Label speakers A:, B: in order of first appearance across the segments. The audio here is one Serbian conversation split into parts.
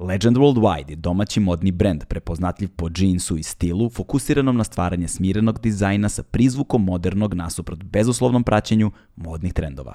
A: Legend Worldwide je domaći modni brend prepoznatljiv po džinsu i stilu, fokusiranom na stvaranje smirenog dizajna sa prizvukom modernog nasuprot bezuslovnom praćenju modnih trendova.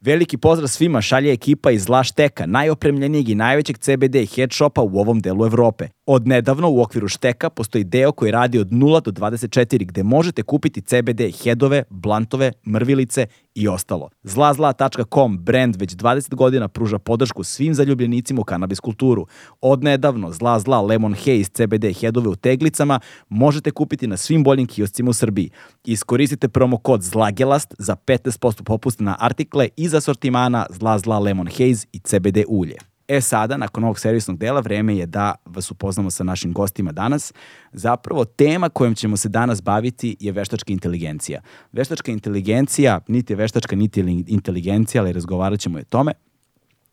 A: Veliki pozdrav svima šalje ekipa iz Lašteka, najopremljenijeg i najvećeg CBD head shopa u ovom delu Evrope. Od nedavno u okviru Šteka postoji deo koji radi od 0 do 24 gde možete kupiti CBD headove, blantove, mrvilice i ostalo. Zlazla.com brand već 20 godina pruža podršku svim zaljubljenicima u kanabis kulturu. Od nedavno Zla Zla Lemon Haze CBD headove u teglicama možete kupiti na svim boljim kioscima u Srbiji. Iskoristite promo kod ZLAGELAST za 15% popusta na artikle iz asortimana Zla Zla Lemon Haze i CBD ulje. E sada, nakon ovog servisnog dela, vreme je da vas upoznamo sa našim gostima danas. Zapravo, tema kojom ćemo se danas baviti je veštačka inteligencija. Veštačka inteligencija, niti je veštačka, niti je inteligencija, ali razgovarat ćemo o tome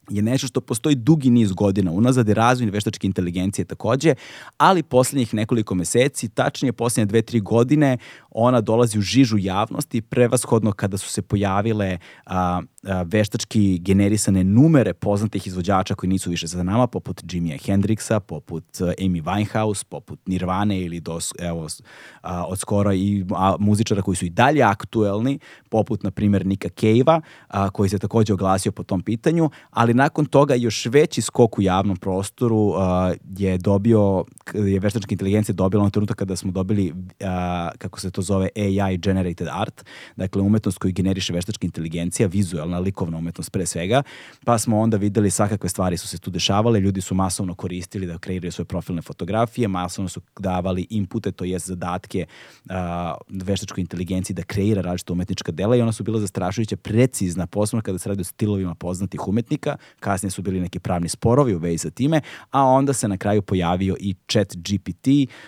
A: je nešto što postoji dugi niz godina unazad i razvoj veštačke inteligencije takođe, ali poslednjih nekoliko meseci, tačnije poslednje dve, tri godine, ona dolazi u žižu javnosti, prevashodno kada su se pojavile a, veštački generisane numere poznatih izvođača koji nisu više za nama, poput Jimmya Hendrixa, poput Amy Winehouse, poput Nirvane ili do, evo, od skoro i a, muzičara koji su i dalje aktuelni, poput, na primjer, Nika Cave-a, koji se takođe oglasio po tom pitanju, ali nakon toga još veći skok u javnom prostoru a, je dobio, je veštačka inteligencija dobila na trenutak kada smo dobili, a, kako se to zove, AI generated art, dakle umetnost koju generiše veštačka inteligencija, vizualna vizualna likovna umetnost pre svega, pa smo onda videli svakakve stvari su se tu dešavale, ljudi su masovno koristili da kreiraju svoje profilne fotografije, masovno su davali inpute, to jest zadatke uh, veštačkoj inteligenciji da kreira različite umetnička dela i ona su bila zastrašujuće precizna, posebno kada se radi o stilovima poznatih umetnika, kasnije su bili neki pravni sporovi u vezi sa time, a onda se na kraju pojavio i chat GPT,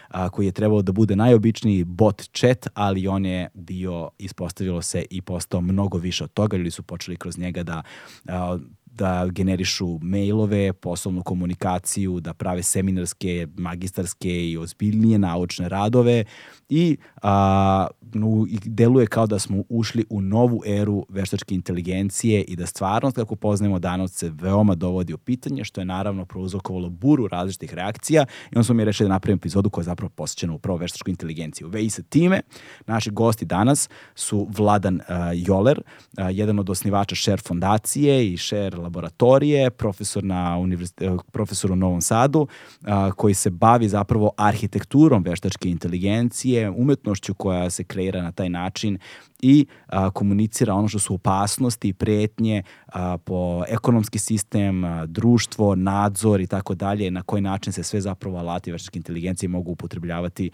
A: a, koji je trebao da bude najobičniji bot chat, ali on je bio, ispostavilo se i postao mnogo više od toga, ljudi su počeli kroz njega da da generišu mailove, poslovnu komunikaciju, da prave seminarske, magistarske i ozbiljnije naučne radove i a, no, deluje kao da smo ušli u novu eru veštačke inteligencije i da stvarnost kako poznajemo danas se veoma dovodi u pitanje, što je naravno prouzrokovalo buru različitih reakcija i onda smo mi rešili da napravimo epizodu koja je zapravo posvećena upravo veštačkoj inteligenciji. U vezi sa time, naši gosti danas su Vladan uh, Joler, uh, jedan od osnivača Share fondacije i Share laboratorije, profesor, na uh, profesor u Novom Sadu, uh, koji se bavi zapravo arhitekturom veštačke inteligencije, umetnošću koja se kreira na taj način i a, komunicira ono što su opasnosti, pretnje a, po ekonomski sistem, a, društvo, nadzor i tako dalje, na koji način se sve zapravo alati veštačke inteligencije mogu upotrebljavati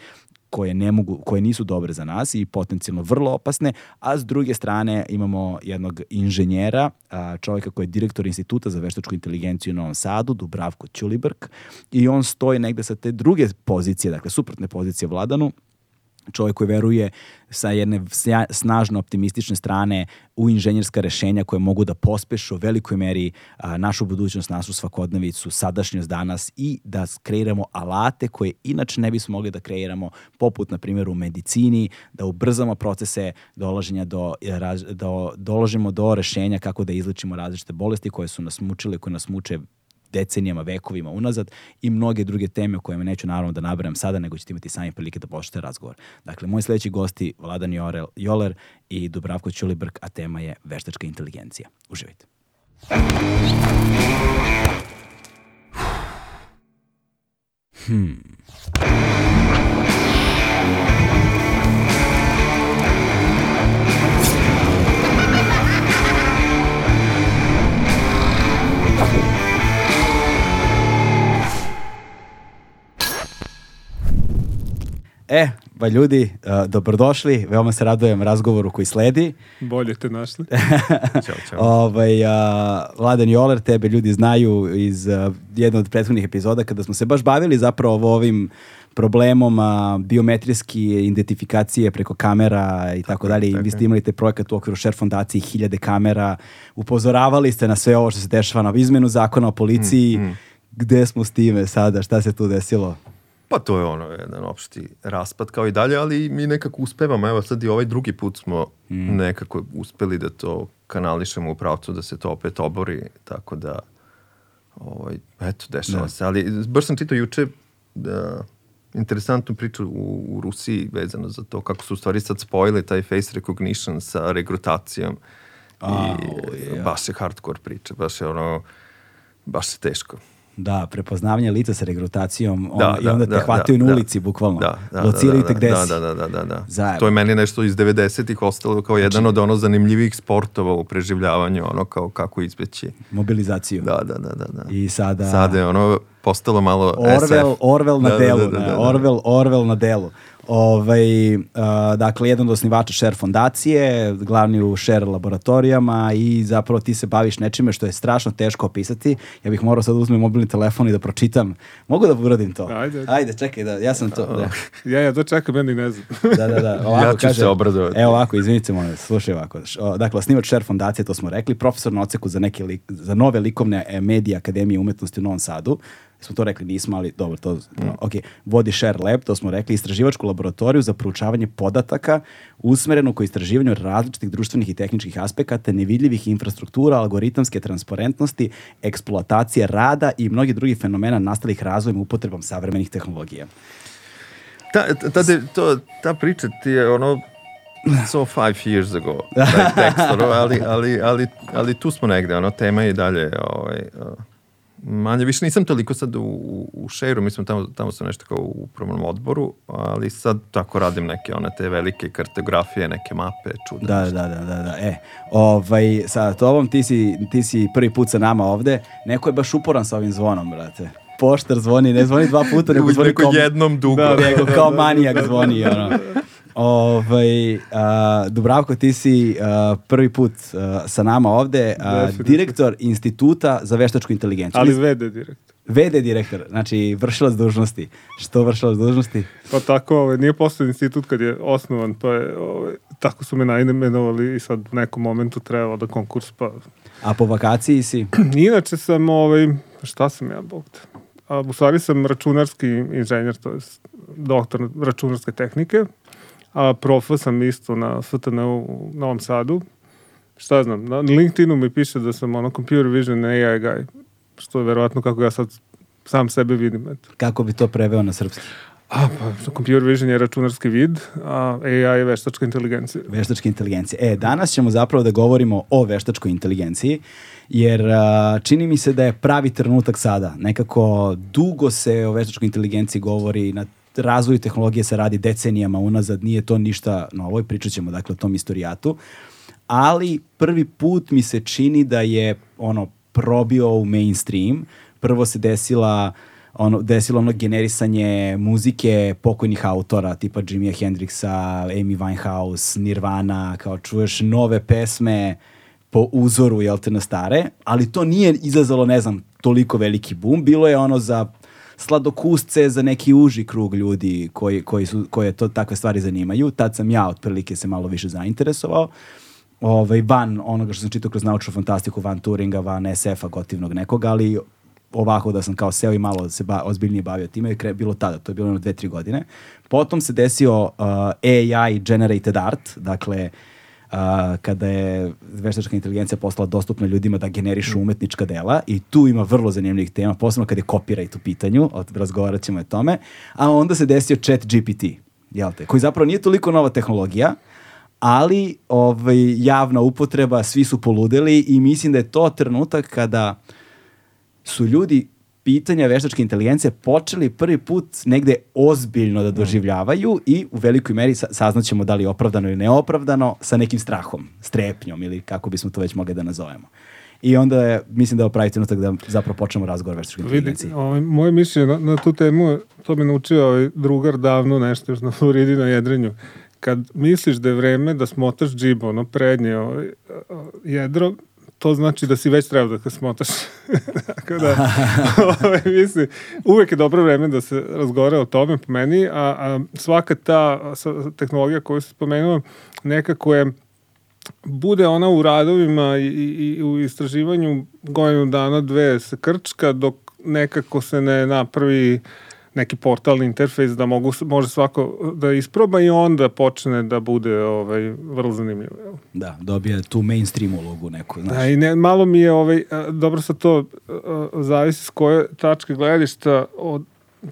A: koje, ne mogu, koje nisu dobre za nas i potencijalno vrlo opasne, a s druge strane imamo jednog inženjera, čovjeka koji je direktor instituta za veštačku inteligenciju u Novom Sadu, Dubravko Ćulibrk, i on stoji negde sa te druge pozicije, dakle suprotne pozicije vladanu, čovjek koji veruje sa jedne snažno optimistične strane u inženjerska rešenja koje mogu da pospešu u velikoj meri a, našu budućnost, našu svakodnevicu, sadašnjost danas i da kreiramo alate koje inače ne bismo mogli da kreiramo, poput, na primjer, u medicini, da ubrzamo procese dolaženja do, do, dolažemo do rešenja kako da izlečimo različite bolesti koje su nas mučile, koje nas muče decenijama, vekovima unazad i mnoge druge teme koje me neću naravno da nabrajam sada, nego ćete imati sami prilike da počnete razgovor. Dakle, moji sledeći gosti Vladan Jorel, Joler i Dubravko Ćulibrk, a tema je veštačka inteligencija. Uživajte. Hmm. E, pa ljudi, uh, dobrodošli, veoma se radujem razgovoru koji sledi.
B: Bolje te našli.
A: čao, čao. Ovaj, uh, Vladan Joler, tebe ljudi znaju iz uh, jedne od prethodnih epizoda kada smo se baš bavili zapravo ovim problemom a, biometrijske identifikacije preko kamera i tako dalje. I vi ste imali te projekat u okviru Share fondacije, hiljade kamera. Upozoravali ste na sve ovo što se dešava na izmenu zakona o policiji.
B: Mm, mm.
A: Gde smo s time sada? Šta se tu desilo?
B: Pa to je ono, jedan opšti raspad kao i dalje, ali mi nekako uspevamo. Evo sad i ovaj drugi put smo
A: Mm.
B: nekako uspeli da to kanališemo u pravcu da se to opet obori, tako da ovaj, eto, dešava
A: Da.
B: se. Ali baš sam čitao juče da, interesantnu priču u, u Rusiji vezano za to kako su u stvari sad spojili taj face recognition sa regrutacijom.
A: Au,
B: I
A: ja.
B: baš je hardcore priča, baš je ono, baš je teško.
A: Da, prepoznavanje lica sa regrutacijom
B: Da,
A: ono, i
B: da,
A: onda te
B: da,
A: hvataju
B: da,
A: na
B: da.
A: ulici, bukvalno.
B: Da, da,
A: Lociraju
B: da,
A: te
B: da,
A: gde
B: da,
A: si.
B: Da, da, da, da, da.
A: Zajebano.
B: To je meni nešto iz 90-ih ostalo kao jedan od ono zanimljivih sportova u preživljavanju, ono kao kako izbeći.
A: Mobilizaciju.
B: Da, da, da, da. da.
A: I sada...
B: Sada je ono postalo malo
A: Orwell,
B: SF.
A: Orwell na
B: Da, da,
A: delu,
B: da, da, da.
A: Orwell, Orwell na delu. Ovaj, uh, dakle, jedan od osnivača Share fondacije, glavni u Share laboratorijama i zapravo ti se baviš nečime što je strašno teško opisati. Ja bih morao sad uzmem mobilni telefon i da pročitam. Mogu da uradim to?
C: Ajde.
A: Ajde, čekaj, da, ja sam to. Da,
C: Ja, ja to čekam, ja ni ne znam.
A: da, da. da. Ovako,
B: Ja ću se obradovati.
A: Evo ovako, izvinite, molim slušaj ovako. O, Dakle, osnivač Share fondacije, to smo rekli, profesor na oceku za, neke lik, za nove likovne e, medije Akademije umetnosti u Novom Sadu. Smo to rekli, nismo, ali dobro, to, no, ok. Vodi Share Lab, to smo rekli, istraživačku laboratoriju za proučavanje podataka usmerenu ko istraživanju različitih društvenih i tehničkih aspekata, nevidljivih infrastruktura, algoritamske transparentnosti, eksploatacije rada i mnogih drugih fenomena nastalih razvojem upotrebom savremenih tehnologija.
B: Ta, ta, ta, to, ta priča ti je ono so five years ago, taj tekst, ali, ali, ali, ali tu smo negde, ono, tema je i dalje, ovaj, uh, manje, više nisam toliko sad u, u, u šeru, mi smo tamo, tamo sam nešto kao u upravnom odboru, ali sad tako radim neke one te velike kartografije, neke mape, čudne.
A: Da, da, da, da, da. E, ovaj, sa tobom ti si, ti si prvi put sa nama ovde. Neko je baš uporan sa ovim zvonom, brate. Poštar zvoni, ne zvoni dva puta, nego zvoni
B: neko
A: kao,
B: jednom dugo.
A: da, nego kao manijak zvoni, ono. Ovaj, a, Dubravko, ti si a, prvi put a, sa nama ovde, direktor Instituta za veštačku inteligenciju.
C: Ali vede direkt.
A: VD direktor, znači vršilac dužnosti. Što vršilac dužnosti?
C: Pa tako, ovaj, nije postao institut kad je osnovan, pa je, ovaj, tako su me naimenovali i sad u nekom momentu trebalo da konkurs, pa...
A: A po vakaciji si?
C: Inače sam, ovaj, šta sam ja, bog te? A, u stvari sam računarski inženjer, to je doktor računarske tehnike, a profa sam isto na FTN u Novom Sadu. Šta znam, na LinkedInu mi piše da sam ono computer vision AI guy, što je verovatno kako ja sad sam sebe vidim. Eto.
A: Kako bi to preveo na srpski?
C: A, pa, computer vision je računarski vid, a AI je veštačka inteligencija.
A: Veštačke inteligencije. E, danas ćemo zapravo da govorimo o veštačkoj inteligenciji, jer a, čini mi se da je pravi trenutak sada. Nekako dugo se o veštačkoj inteligenciji govori, na razvoju tehnologije se radi decenijama unazad, nije to ništa novo i pričat ćemo dakle o tom istorijatu. Ali prvi put mi se čini da je ono probio u mainstream. Prvo se desila ono, desilo ono generisanje muzike pokojnih autora, tipa Jimmya Hendrixa, Amy Winehouse, Nirvana, kao čuješ nove pesme po uzoru, jel te, na stare, ali to nije izazvalo, ne znam, toliko veliki boom, bilo je ono za sladokusce, za neki uži krug ljudi koji, koji su, koje to takve stvari zanimaju. Tad sam ja otprilike se malo više zainteresovao ovaj, van onoga što sam čitao kroz naučnu fantastiku, van Turinga, van SF-a gotivnog nekoga, ali ovako da sam kao seo i malo se ba, ozbiljnije bavio time, je bilo tada, to je bilo ono dve, tri godine. Potom se desio uh, AI generated art, dakle, uh, kada je veštačka inteligencija postala dostupna ljudima da generišu umetnička dela i tu ima vrlo zanimljivih tema, posebno kad je copyright u pitanju, od, razgovarat ćemo o tome, a onda se desio chat GPT, jel te, koji zapravo nije toliko nova tehnologija, ali ovaj, javna upotreba, svi su poludeli i mislim da je to trenutak kada su ljudi pitanja veštačke inteligencije počeli prvi put negde ozbiljno da doživljavaju i u velikoj meri sa- saznaćemo da li je opravdano ili neopravdano sa nekim strahom, strepnjom ili kako bismo to već mogli da nazovemo. I onda je, mislim da je pravi trenutak da zapravo počnemo razgovor o veštačkoj
C: Vidi, ovaj, moje mišljenje na, na tu temu, to me naučio ovaj drugar davno nešto još na Floridi na jedrenju. Kad misliš da je vreme da smotaš džibu, ono prednje ovaj, jedro, to znači da si već trebao da smotaš. Tako da, ovaj, mislim, uvek je dobro vreme da se razgovara o tome po meni, a, a svaka ta tehnologija koju se spomenuo nekako je bude ona u radovima i, i, i u istraživanju godinu dana, dve se krčka, dok nekako se ne napravi neki portalni interfejs da mogu, može svako da isproba i onda počne da bude ovaj, vrlo zanimljivo.
A: Da, dobije tu mainstream ulogu neku. Znaš.
C: Da, i ne, malo mi je, ovaj, dobro sa to zavisi s koje tačke gledišta od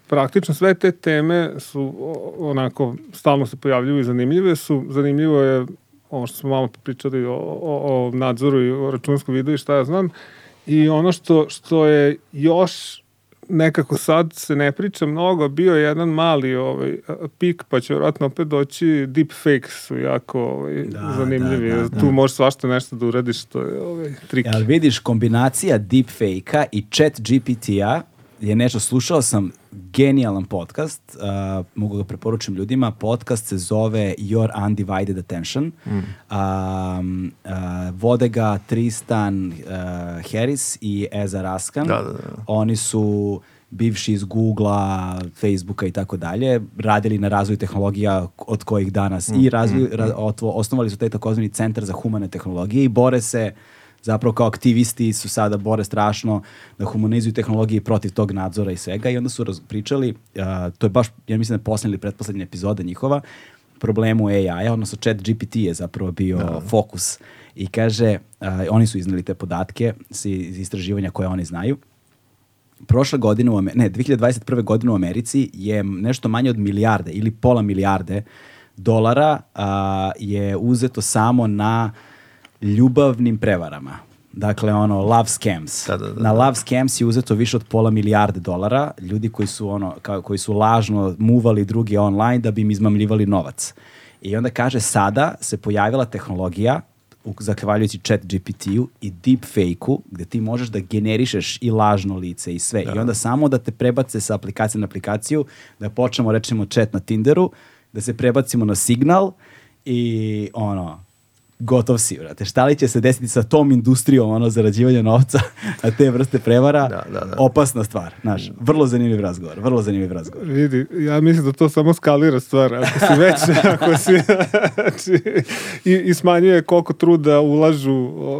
C: praktično sve te teme su onako stalno se pojavljuju i zanimljive su. Zanimljivo je ovo što smo malo pričali o, o, o nadzoru i o računskom vidu i šta ja znam. I ono što, što je još nekako sad se ne priča mnogo, bio je jedan mali ovaj, pik, pa će vjerojatno opet doći, deepfake su jako ovaj, da, zanimljivi. Da, da, da. Tu možeš svašta nešto da uradiš, to je ovaj, trik.
A: Jel vidiš, kombinacija deepfake-a i chat GPT-a je nešto, slušao sam genijalan podcast, uh, mogu ga preporučim ljudima, podcast se zove Your Undivided Attention, mm. um, uh, vode ga Tristan uh, Harris i Eza Raskan, da, da, da. oni su bivši iz Google-a, Facebooka i tako dalje, radili na razvoju tehnologija od kojih danas mm, i razvoj, mm, ra, mm. osnovali su taj takozvani centar za humane tehnologije i bore se zapravo kao aktivisti su sada bore strašno da humanizuju tehnologije protiv tog nadzora i svega i onda su pričali, uh, to je baš, ja mislim da je poslednja ili pretposlednja epizoda njihova, problemu AI-a, odnosno chat GPT je zapravo bio da. fokus i kaže, uh, oni su iznali te podatke iz istraživanja koje oni znaju, prošle godine, u, ne, 2021. godine u Americi je nešto manje od milijarde ili pola milijarde dolara a, je uzeto samo na ljubavnim prevarama. Dakle, ono, love scams. Da, da, da, na love scams je uzeto više od pola milijarde dolara. Ljudi koji su, ono, kao, koji su lažno muvali drugi online da bi im izmamljivali novac. I onda kaže, sada se pojavila tehnologija zahvaljujući chat GPT-u i deepfake-u, gde ti možeš da generišeš i lažno lice i sve. Da. I onda samo da te prebace sa aplikacije na aplikaciju, da počnemo, rečemo, chat na Tinderu, da se prebacimo na signal i ono, gotov si, vrate. Šta li će se desiti sa tom industrijom, ono, zarađivanja novca, a te vrste prevara, da, da, da. opasna stvar, znaš. Vrlo zanimljiv razgovor, vrlo zanimljiv razgovor.
C: Vidi, ja mislim da to samo skalira stvar. Ako si već, ako si, znači, i, i smanjuje koliko truda ulažu,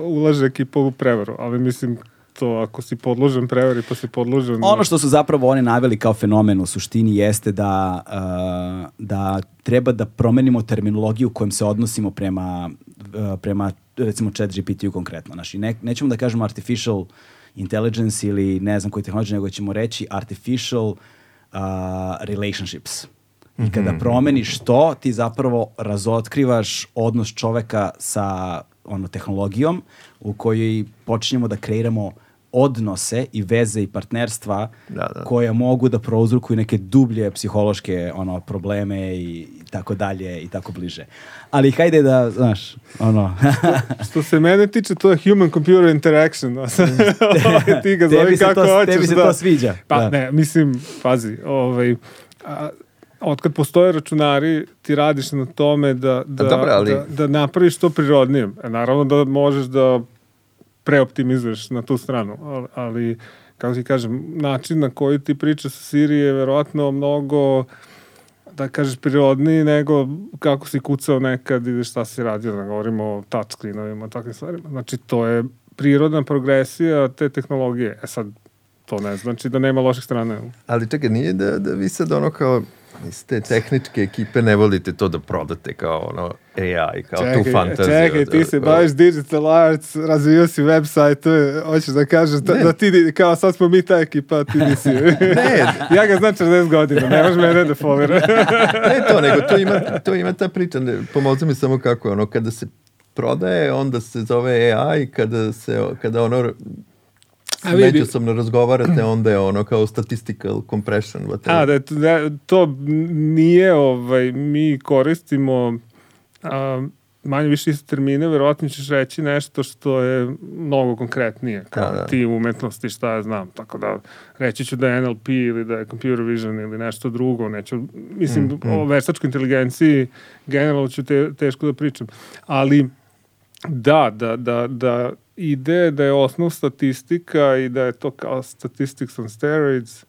C: ulaže ekipa u prevaru, ali mislim, to ako si podložen prevari pa si podložen...
A: Ono što su zapravo oni naveli kao fenomen u suštini jeste da, uh, da treba da promenimo terminologiju kojom se odnosimo prema, uh, prema recimo chat GPT-u konkretno. Znači, ne, nećemo da kažemo artificial intelligence ili ne znam koji tehnologija, nego ćemo reći artificial uh, relationships. I kada mhm. promeniš to, ti zapravo razotkrivaš odnos čoveka sa ono, tehnologijom u kojoj počinjemo da kreiramo odnose i veze i partnerstva da, da. koje mogu da prouzrukuju neke dublje psihološke ono probleme i, i tako dalje i tako bliže. Ali hajde da, znaš, ono...
C: što, što se mene tiče, to je human computer interaction. ti ga zove kako to, hoćeš.
A: Tebi se da. to sviđa.
C: Pa da. ne, mislim, pazi, ovaj, a, otkad postoje računari, ti radiš na tome da, da, Dobre, ali... da, da napraviš to prirodnijem. E, naravno da možeš da preoptimizuješ na tu stranu, ali, ali kako ti kažem, način na koji ti priča sa Siri je verovatno mnogo da kažeš prirodniji nego kako si kucao nekad i šta si radio, da govorimo o touchscreenovima, takvim stvarima. Znači, to je prirodna progresija te tehnologije. E sad, to ne znači da nema loših strane.
B: Ali čekaj, nije da, da vi sad ono kao iz te tehničke ekipe ne volite to da prodate kao ono AI, kao čekaj, tu fantaziju.
C: Čekaj, ti se baviš digital arts, razvio si website, hoćeš da kažeš da, da ti, kao sad smo mi ta ekipa, ti nisi. ne. ja ga znam 40 godina, ne možeš mene da folira.
B: ne to, nego to ima, to ima ta priča, ne, pomozi mi samo kako ono, kada se prodaje, onda se zove AI, kada se, kada ono A vidi. međusobno razgovarate, onda je ono kao statistical compression.
C: A, da, da, to nije, ovaj, mi koristimo a, manje više iste termine, verovatno ćeš reći nešto što je mnogo konkretnije, kao da, da. ti umetnosti, šta ja znam, tako da reći ću da je NLP ili da je computer vision ili nešto drugo, neću, mislim, mm, mm. o veštačkoj inteligenciji generalno ću te, teško da pričam, ali da, da, da, da ide da je osnov statistika i da je to kao statistics on steroids.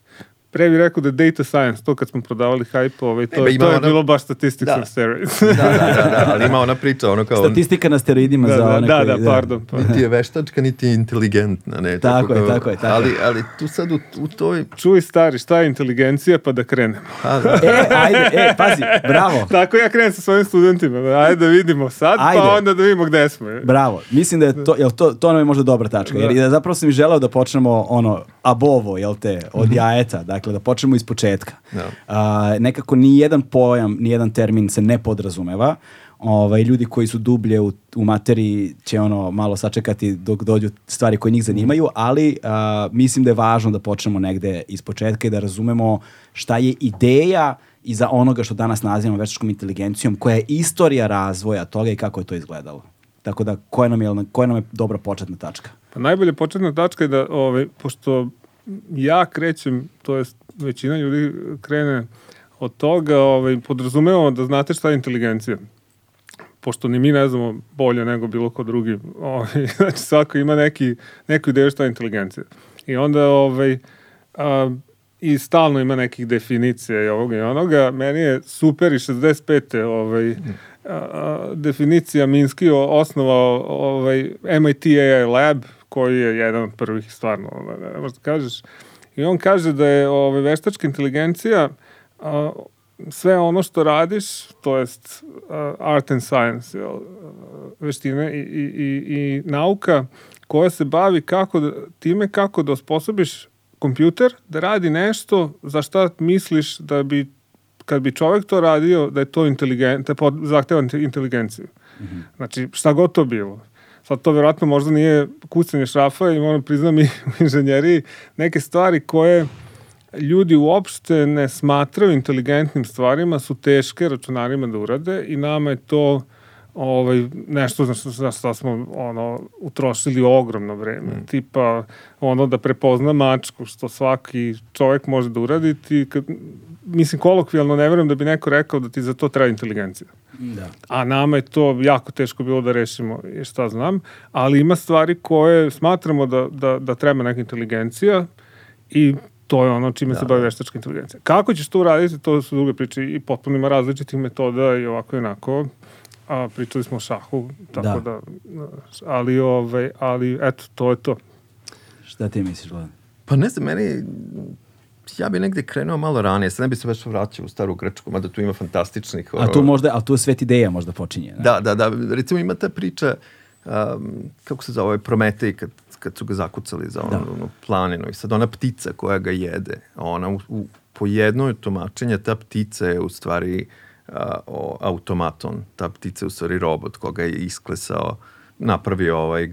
C: Pre bih rekao da je data science, to kad smo prodavali hype, ovaj, to,
B: ba, ima
C: to je
B: ona-
C: bilo baš statistics
B: Da.
C: on steroids.
B: Da, da, da, ali ima ona priča, ono kao...
A: Statistika na steroidima
C: da,
A: za
C: da,
A: one
C: da,
A: koji...
C: da, pardon. pardon.
B: Niti je veštačka, niti je inteligentna. Ne,
A: Tako je,
B: kao-
A: tako je, tako je.
B: ali, ali tu sad u, u toj...
C: Čuj stari, šta je inteligencija, pa da krenemo.
B: A, da,
A: E, ajde, e, pazi, bravo.
C: Tako ja krenem sa svojim studentima. Ajde da vidimo sad,
A: Ajde.
C: pa onda da vidimo gde smo.
A: Bravo. Mislim da je to, jel to, to nam je možda dobra tačka. Jer
C: Da.
A: da zapravo sam i želeo da počnemo ono, abovo, jel te, od
C: Mhm.
A: jajeta. Dakle, da počnemo iz početka.
B: Da.
A: A, nekako ni jedan pojam, ni jedan termin se ne podrazumeva. Ovaj, ljudi koji su dublje u, u materiji će ono malo sačekati dok dođu stvari koje njih zanimaju, ali a, mislim da je važno da počnemo negde iz početka i da razumemo šta je ideja iza onoga što danas nazivamo veštačkom inteligencijom, koja je istorija razvoja toga i kako je to izgledalo. Tako da, koja nam je, koja nam je dobra početna tačka?
C: Pa najbolja početna tačka je da, ovaj, pošto ja krećem, to jest većina ljudi krene od toga, ovaj, podrazumevamo da znate šta je inteligencija. Pošto ni mi ne znamo bolje nego bilo ko drugi. Ovaj, znači svako ima neki, neku ideju šta je inteligencija. I onda ovaj, a, i stalno ima nekih definicija i ovoga i onoga. Meni je super i 65. Ovaj, a, definicija Minski osnovao ovaj, MIT AI Lab, koji je jedan od prvih stvarno, ne možeš da kažeš. I on kaže da je ovaj, veštačka inteligencija a, sve ono što radiš, to jest a, art and science, jel, veštine i, i, i, i nauka koja se bavi kako da, time kako da osposobiš kompjuter da radi nešto za šta misliš da bi kad bi čovek to radio, da je to inteligent, da zahteva inte- inteligenciju. Znači, šta god to bilo. Sad to verovatno možda nije kucanje šrafa i moram priznam i u inženjeriji neke stvari koje ljudi uopšte ne smatraju inteligentnim stvarima su teške računarima da urade i nama je to ovaj, nešto za što, što smo ono, utrošili ogromno vreme. Tipa ono da prepozna mačku, što svaki čovjek može da uradi. Ti, kad, mislim, kolokvijalno ne verujem da bi neko rekao da ti za to treba inteligencija.
A: Da.
C: A nama je to jako teško bilo da rešimo, šta znam, ali ima stvari koje smatramo da, da, da treba neka inteligencija i to je ono čime se bavi veštačka inteligencija. Kako ćeš to uraditi, to su druge priče i potpuno ima različitih metoda i ovako i onako. A, pričali smo o šahu, tako
A: Da.
C: da, ali, ovaj, ali eto, to je to.
A: Šta ti misliš, Vladan?
B: Pa ne znam, meni ja bi negde krenuo malo ranije, sad ne bi se baš vraćao u staru Grčku, mada tu ima fantastičnih...
A: A tu možda, a tu svet ideja možda počinje.
B: Da, da, da. Recimo ima ta priča, um, kako se zove, ovaj Prometej, kad, kad su ga zakucali za onu,
A: Da.
B: onu planinu i sad ona ptica koja ga jede, ona u, u, po jednoj tumačenje ta ptica je u stvari a, o, automaton, ta ptica je u stvari robot koga je isklesao napravio ovaj,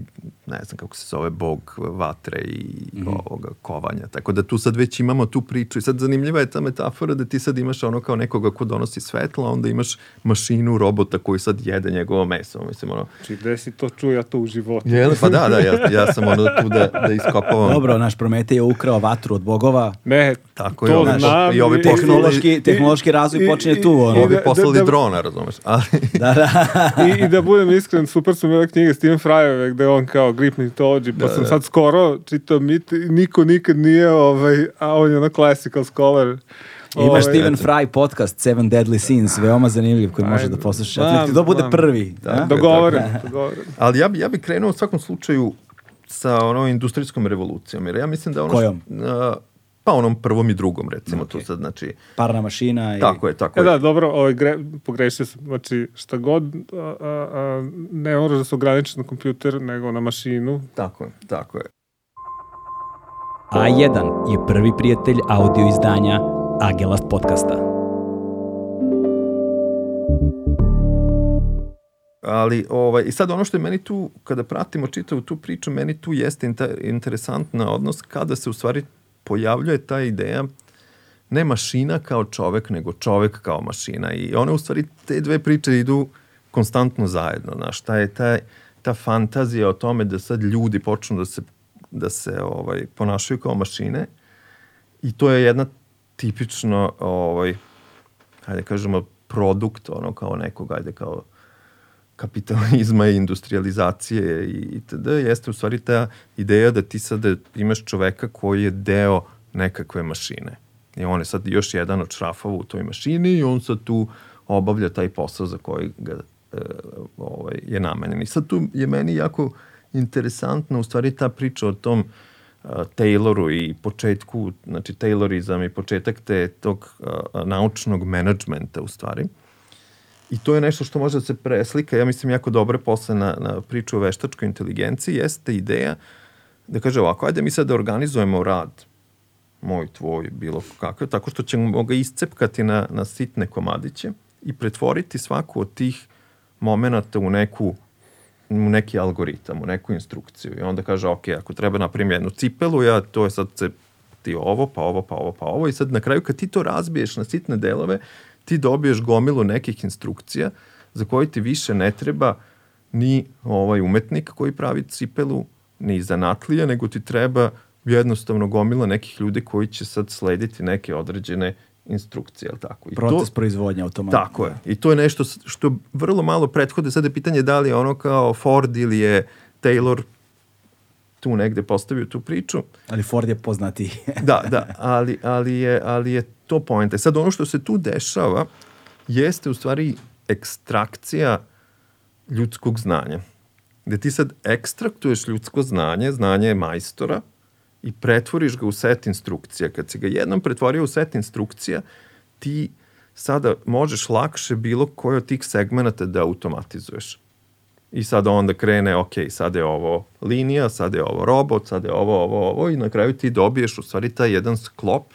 B: ne znam kako se zove, bog vatre i
A: Mhm.
B: ovoga kovanja. Tako da tu sad već imamo tu priču i sad zanimljiva je ta metafora da ti sad imaš ono kao nekoga ko donosi svetlo, a onda imaš mašinu robota koji sad jede njegovo meso. Mislim, ono,
C: Znači, gde si to čuo, ja to u životu.
B: Jel, pa da, da, ja, ja sam ono tu da, da iskopavam.
A: Dobro, naš Prometej je ukrao vatru od bogova.
C: Ne,
B: Tako je,
C: to
B: ono,
C: znam.
B: i ovi
C: i-
B: poslali-
A: Tehnološki, tehnološki razvoj
C: i-
A: počinje
C: i-
A: tu. Ono.
C: i-
B: Ovi
C: da-
B: poslali
C: da-
B: drona, razumeš? Ali,
A: Da, da.
C: I, I da budem iskren, super su bile knjige Steven Fryove, gde on kao grip mythology, pa
B: Da,
C: sam
B: da.
C: sad skoro čitao mit, niko nikad nije, ovaj, a on je ono classical scholar.
A: Ima
C: Ovaj,
A: Stephen Fry podcast Seven Deadly Sins, veoma zanimljiv koji možeš da poslušaš.
C: Znam,
A: Nek ti to bude
C: znam.
A: prvi.
B: Da?
C: Dogovoren, dogovoren.
B: ali ja, bi, ja bi krenuo u svakom slučaju sa onom industrijskom revolucijom, jer ja mislim da ono...
A: Kojom?
B: Što, uh, pa onom prvom i drugom, recimo, tu
A: Ok.
B: sad, znači...
A: Parna mašina. I...
B: Tako je, tako
C: E
B: je.
C: da, dobro, ovaj, gre, pogrešio sam. Znači, šta god, a, a, a, ne moraš da se ograničiš na kompjuter, nego na mašinu.
B: Tako je, tako je.
A: A1 je prvi prijatelj audio izdanja Agelast podcasta.
B: Ali, ovaj, i sad ono što je meni tu, kada pratimo čitavu tu priču, meni tu jeste inter, interesantna odnos kada se u stvari pojavljuje ta ideja ne mašina kao čovek, nego čovek kao mašina. I one u stvari, te dve priče idu konstantno zajedno. Znaš, ta je ta, ta fantazija o tome da sad ljudi počnu da se, da se ovaj, ponašaju kao mašine i to je jedna tipično ovaj, hajde kažemo, produkt ono kao nekog, ajde kao kapitalizma i industrializacije i itd. jeste u stvari ta ideja da ti sada imaš čoveka koji je deo nekakve mašine. I on je sad još jedan od šrafova u toj mašini i on sad tu obavlja taj posao za koji ga e, ovaj, je namenjen. I sad tu je meni jako interesantna u stvari ta priča o tom uh, Tayloru i početku, znači Taylorizam i početak te tog uh, naučnog menadžmenta u stvari. I to je nešto što može da se preslika, ja mislim, jako dobro posle na, na priču o veštačkoj inteligenciji, jeste ideja da kaže ovako, ajde mi sad da organizujemo rad moj, tvoj, bilo kakav, tako što ćemo ga iscepkati na, na sitne komadiće i pretvoriti svaku od tih momenta u neku u neki algoritam, u neku instrukciju. I onda kaže, ok, ako treba napravim jednu cipelu, ja to je sad se ti ovo, pa ovo, pa ovo, pa ovo. I sad na kraju kad ti to razbiješ na sitne delove, ti dobiješ gomilu nekih instrukcija za koje ti više ne treba ni ovaj umetnik koji pravi cipelu, ni zanatlija, nego ti treba jednostavno gomila nekih ljudi koji će sad slediti neke određene instrukcije, ali tako?
A: I Proces to, proizvodnja automata.
B: Tako je. I to je nešto što vrlo malo prethode. Sada je pitanje da li je ono kao Ford ili je Taylor tu negde postavio tu priču.
A: Ali Ford je poznati.
B: da, da, ali, ali, je, ali je to pojenta. Sad ono što se tu dešava jeste u stvari ekstrakcija ljudskog znanja. Gde ti sad ekstraktuješ ljudsko znanje, znanje majstora, i pretvoriš ga u set instrukcija. Kad si ga jednom pretvorio u set instrukcija, ti sada možeš lakše bilo koji od tih segmenta da automatizuješ. I sada onda krene, ok, sada je ovo linija, sada je ovo robot, sada je ovo, ovo, ovo i na kraju ti dobiješ u stvari taj jedan sklop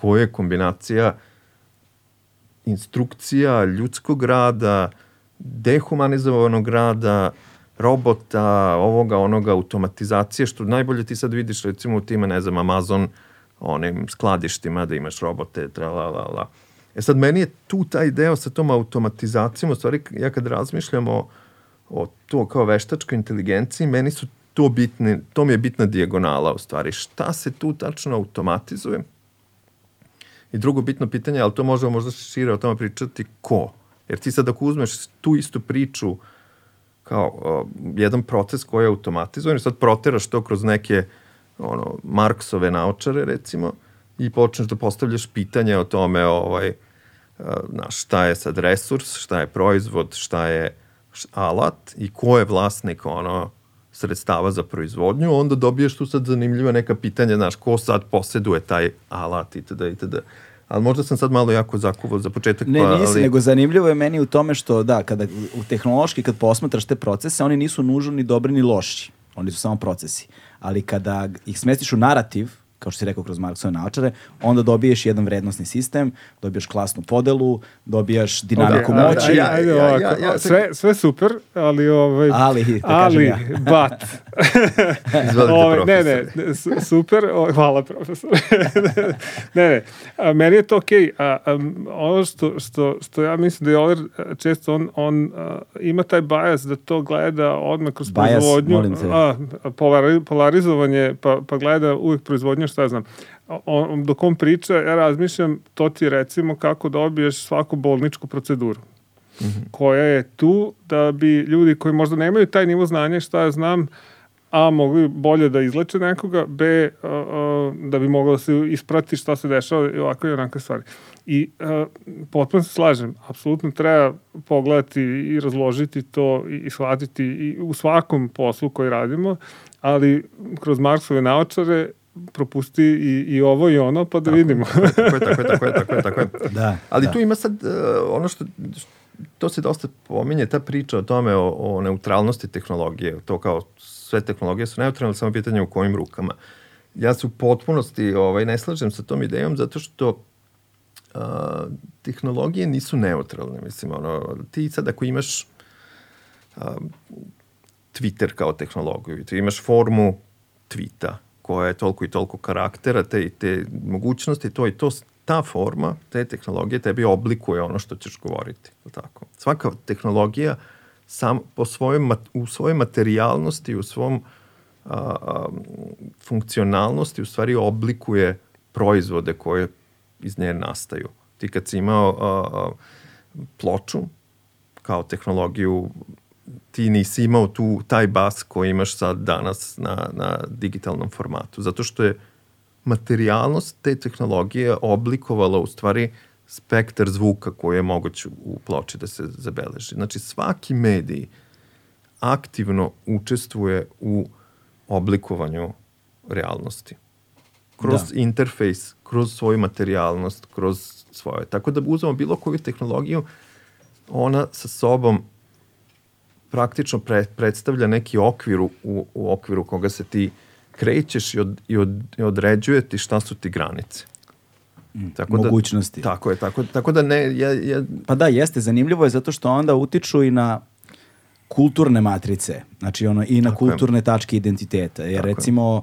B: koji je kombinacija instrukcija, ljudskog rada, dehumanizovanog rada, robota, ovoga, onoga, automatizacije, što najbolje ti sad vidiš recimo u tima, ne znam, Amazon, onim skladištima da imaš robote, tra la la la. E sad, meni je tu taj deo sa tom automatizacijom, u stvari, ja kad razmišljam o, o to kao veštačkoj inteligenciji, meni su to bitne, to mi je bitna dijagonala u stvari. Šta se tu tačno automatizuje? I drugo bitno pitanje, ali to možemo možda šire o tome pričati, ko? Jer ti sad ako uzmeš tu istu priču kao uh, jedan proces koji je automatizovan i sad proteraš to kroz neke ono, Marksove naučare recimo i počneš da postavljaš pitanje o tome ovaj, uh, na, šta je sad resurs, šta je proizvod, šta je alat i ko je vlasnik ono, sredstava za proizvodnju, onda dobiješ tu sad zanimljiva neka pitanja, znaš, ko sad poseduje taj alat itd. itd ali možda sam sad malo jako zakuvao za početak.
A: Ne, pa, nisi, ali... nego zanimljivo je meni u tome što, da, kada u tehnološki, kad posmatraš te procese, oni nisu nužno ni dobri ni loši. Oni su samo procesi. Ali kada ih smestiš u narativ, kao što si rekao kroz Marksove naočare, onda dobiješ jedan vrednostni sistem, dobiješ klasnu podelu, dobijaš dinamiku okay, moći.
C: Ja, ja, ja, ja, ja, sve, sve super, ali ovaj
A: ali, da
C: ali ja. but.
B: Izvolite, ovaj,
C: ne, ne, super, o, hvala profesor. ne, ne, a, meni je to okej. Okay. A, a, ono što, što, što ja mislim da je Oliver često on, on a, ima taj bias da to gleda odmah kroz bias, proizvodnju. A, polari, polarizovanje, pa, pa gleda uvijek proizvodnju šta znam, on, dok on priča, ja razmišljam, to ti recimo kako dobiješ svaku bolničku proceduru. Mm -hmm. koja je tu da bi ljudi koji možda nemaju taj nivo znanja šta ja znam, A, mogli bolje da izleče nekoga, B, a, a, da bi moglo da se isprati šta se dešava i ovakve i onakve stvari. I a, potpuno se slažem, apsolutno treba pogledati i razložiti to i, i shvatiti i u svakom poslu koji radimo, ali kroz Marksove naočare propusti i, i ovo i ono, pa da tako, vidimo.
B: tako je, tako je, tako je, tako je. Tako je.
A: Da,
B: Ali
A: da.
B: tu ima sad uh, ono što, to se dosta pominje, ta priča o tome, o, o neutralnosti tehnologije, to kao sve tehnologije su neutralne, samo pitanje u kojim rukama. Ja se u potpunosti ovaj, ne slažem sa tom idejom zato što uh, tehnologije nisu neutralne. Mislim, ono, ti sad ako imaš uh, Twitter kao tehnologiju, ti imaš formu tweeta, koja je toliko i toliko karaktera, te i te mogućnosti, to i to, ta forma, te tehnologije tebi oblikuje ono što ćeš govoriti. Tako. Svaka tehnologija sam, po svojoj, u svojoj materijalnosti, u svom a, a, funkcionalnosti u stvari oblikuje proizvode koje iz nje nastaju. Ti kad si imao a, a, ploču, kao tehnologiju ti nisi imao tu, taj bas koji imaš sad danas na, na digitalnom formatu. Zato što je materijalnost te tehnologije oblikovala u stvari spektar zvuka koji je moguć u ploči da se zabeleži. Znači svaki medij aktivno učestvuje u oblikovanju realnosti. Kroz da. interfejs, kroz svoju materijalnost, kroz svoje. Tako da uzmemo bilo koju tehnologiju, ona sa sobom praktično pre, predstavlja neki okvir u, u okviru koga se ti krećeš i, od, i, od, i određuje ti šta su ti granice.
A: Mm, tako da- mogućnosti.
B: Tako je, tako, tako da ne... Ja, ja...
A: Pa da, jeste, zanimljivo je zato što onda utiču i na kulturne matrice, znači ono i na tako kulturne je. tačke identiteta. Jer tako recimo,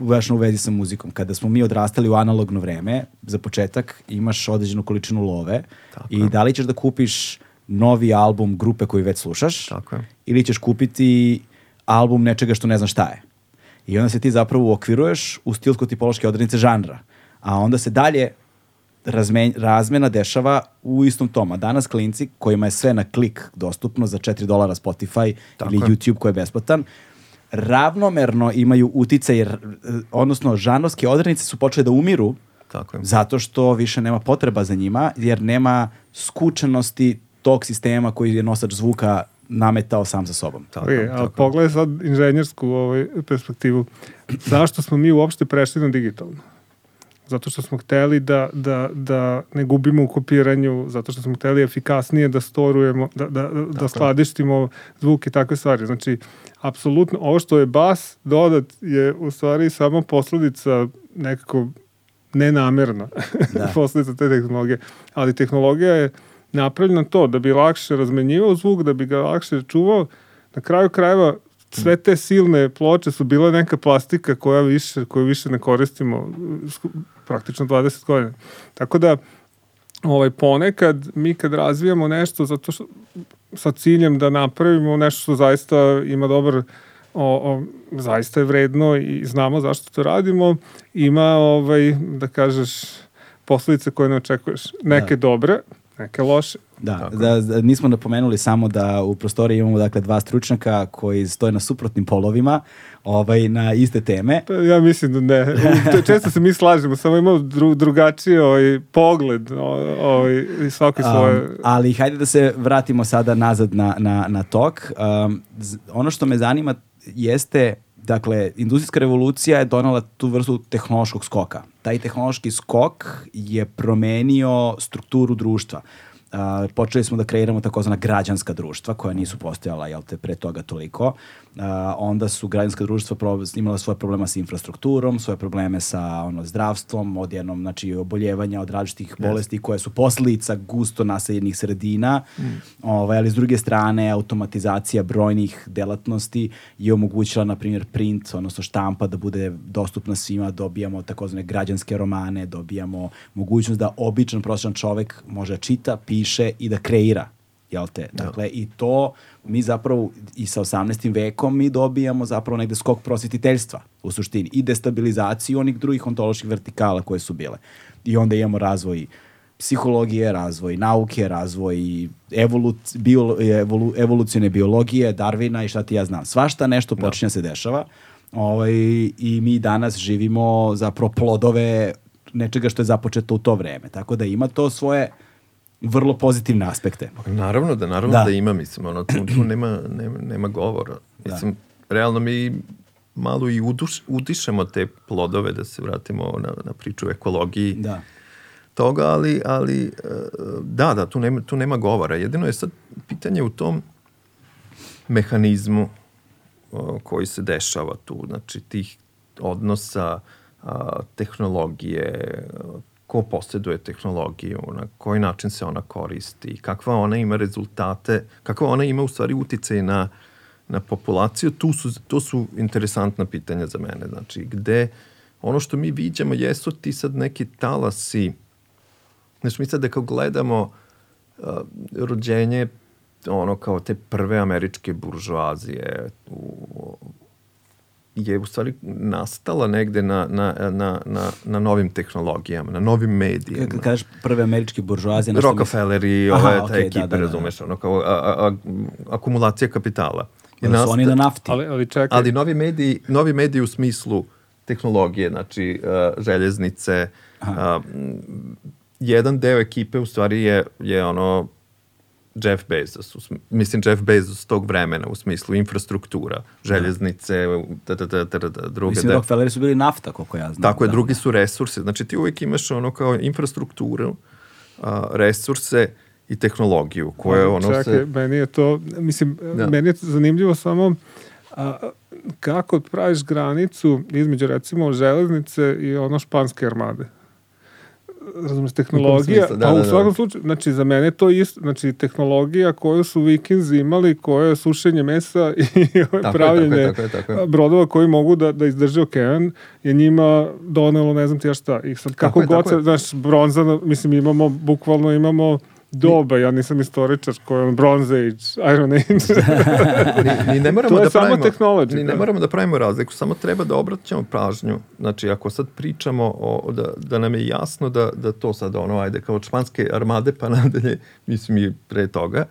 A: baš u vezi sa muzikom, kada smo mi odrastali u analogno vreme, za početak imaš određenu količinu love tako i je. da li ćeš da kupiš novi album grupe koju već slušaš
B: Tako je.
A: ili ćeš kupiti album nečega što ne znaš šta je. I onda se ti zapravo uokviruješ u stilsko-tipološke odrednice žanra. A onda se dalje razmen, razmena dešava u istom tom. A danas klinci kojima je sve na klik dostupno za 4 dolara Spotify Tako ili je. YouTube koji je besplatan, ravnomerno imaju uticaj, odnosno žanovske odrednice su počele da umiru
B: Tako je.
A: zato što više nema potreba za njima, jer nema skučenosti tog sistema koji je nosač zvuka nametao sam sa sobom.
C: Tako, okay, a pogledaj sad inženjersku ovaj, perspektivu. Zašto smo mi uopšte prešli na digitalno? Zato što smo hteli da, da, da ne gubimo u kopiranju, zato što smo hteli efikasnije da storujemo, da, da, da skladištimo zvuk i takve stvari. Znači, apsolutno, ovo što je bas dodat je u stvari samo posledica nekako nenamerna da. posledica te tehnologije. Ali tehnologija je napravljeno to, da bi lakše razmenjivao zvuk, da bi ga lakše čuvao. Na kraju krajeva sve te silne ploče su bila neka plastika koja više, koju više ne koristimo praktično 20 godina. Tako da ovaj, ponekad mi kad razvijamo nešto zato što, sa ciljem da napravimo nešto što zaista ima dobar o, o, zaista je vredno i znamo zašto to radimo, ima ovaj, da kažeš posledice koje ne očekuješ. Neke da. dobre, neke loše.
A: Da, da, da, nismo napomenuli samo da u prostoriji imamo dakle dva stručnjaka koji stoje na suprotnim polovima ovaj, na iste teme.
C: Pa, ja mislim da ne. Često se mi slažemo, samo imamo dru, drugačiji ovaj, pogled ovaj, svaki svoje. Um,
A: ali hajde da se vratimo sada nazad na, na, na tok. Um, ono što me zanima jeste Dakle, industrijska revolucija je donala tu vrstu tehnološkog skoka. Taj tehnološki skok je promenio strukturu društva. Uh, počeli smo da kreiramo takozvana građanska društva koja nisu postojala jel te pre toga toliko onda su građanska društva imala svoje problema sa infrastrukturom, svoje probleme sa ono, zdravstvom, odjednom znači, oboljevanja od različitih yes. bolesti koje su posledica gusto naseljenih sredina, mm. ovaj, ali s druge strane automatizacija brojnih delatnosti je omogućila, na primjer, print, odnosno štampa da bude dostupna svima, dobijamo takozvane građanske romane, dobijamo mogućnost da običan prosječan čovek može da čita, piše i da kreira jel te? Da. Dakle, i to mi zapravo i sa 18. vekom mi dobijamo zapravo negde skok prosvetiteljstva u suštini i destabilizaciju onih drugih ontoloških vertikala koje su bile. I onda imamo razvoj psihologije, razvoj nauke, razvoj evoluc, bio, evolu, evolucijne biologije, Darvina i šta ti ja znam. Svašta nešto da. počinje da. se dešava ovaj, i mi danas živimo zapravo plodove nečega što je započeto u to vreme. Tako da ima to svoje vrlo pozitivne aspekte.
B: Naravno da, naravno da, da ima, mislim, ono, tu, tu nema, nema, nema govora. Da. Mislim, da. realno mi malo i uduš, udišemo te plodove, da se vratimo na, na priču o ekologiji
A: da.
B: toga, ali, ali e, da, da, tu nema, tu nema govora. Jedino je sad pitanje u tom mehanizmu koji se dešava tu, znači tih odnosa, a, tehnologije, ko posjeduje tehnologiju, na koji način se ona koristi, kakva ona ima rezultate, kakva ona ima u stvari uticaj na, na populaciju, tu su, to su interesantna pitanja za mene. Znači, gde ono što mi viđamo jesu ti sad neki talasi, znači mi sad da kao gledamo uh, rođenje ono kao te prve američke buržoazije u je u stvari nastala negde na, na, na, na, na novim tehnologijama, na novim medijima.
A: Kad kažeš prve američke buržuazije...
B: Rockefeller i
A: Aha,
B: ove
A: okej,
B: te
A: da,
B: ekipe,
A: da, da, da.
B: razumeš, ono kao a, a, a, akumulacija kapitala. Je
A: Da su oni na nafti.
C: Ali, ali čekaj,
B: ali novi mediji, novi mediji u smislu tehnologije, znači uh, željeznice, uh, jedan deo ekipe u stvari je, je ono Jeff Bezos, mislim Jeff Bezos tog vremena u smislu infrastruktura, željeznice, da, da, da, da, da, druge.
A: Mislim,
B: da-
A: Rockefelleri su bili nafta, koliko ja znam.
B: tako je,
A: da.
B: drugi su resursi. Znači ti uvijek imaš ono kao infrastrukturu, a, resurse i tehnologiju koje
C: Ali
B: ono
C: čekaj,
B: se...
C: meni je to, mislim,
B: Da.
C: meni je zanimljivo samo a, kako praviš granicu između recimo železnice i ono španske armade. Razumeš, tehnologija,
B: smislu? Da, da,
C: u
B: da.
C: svakom slučaju, znači za mene to isto, znači tehnologija koju su vikinzi imali, koja je sušenje mesa i
B: Tako je,
C: pravljenje
B: tako je, tako je, tako je.
C: brodova koji mogu da, da izdrže okean, je njima donelo ne znam ti ja šta. I sad kako god se, znaš, bronza, mislim imamo, bukvalno imamo doba, ja nisam istoričar, koji je on Bronze Age, Iron Age.
B: Ni, ni ne moramo
C: To je
B: da
C: samo
B: pravimo, ni ne moramo da pravimo razliku, samo treba da obraćamo pažnju. Znači, ako sad pričamo o, da, da nam je jasno da, da to sad ono, ajde, kao španske armade pa nadalje, mislim i pre toga,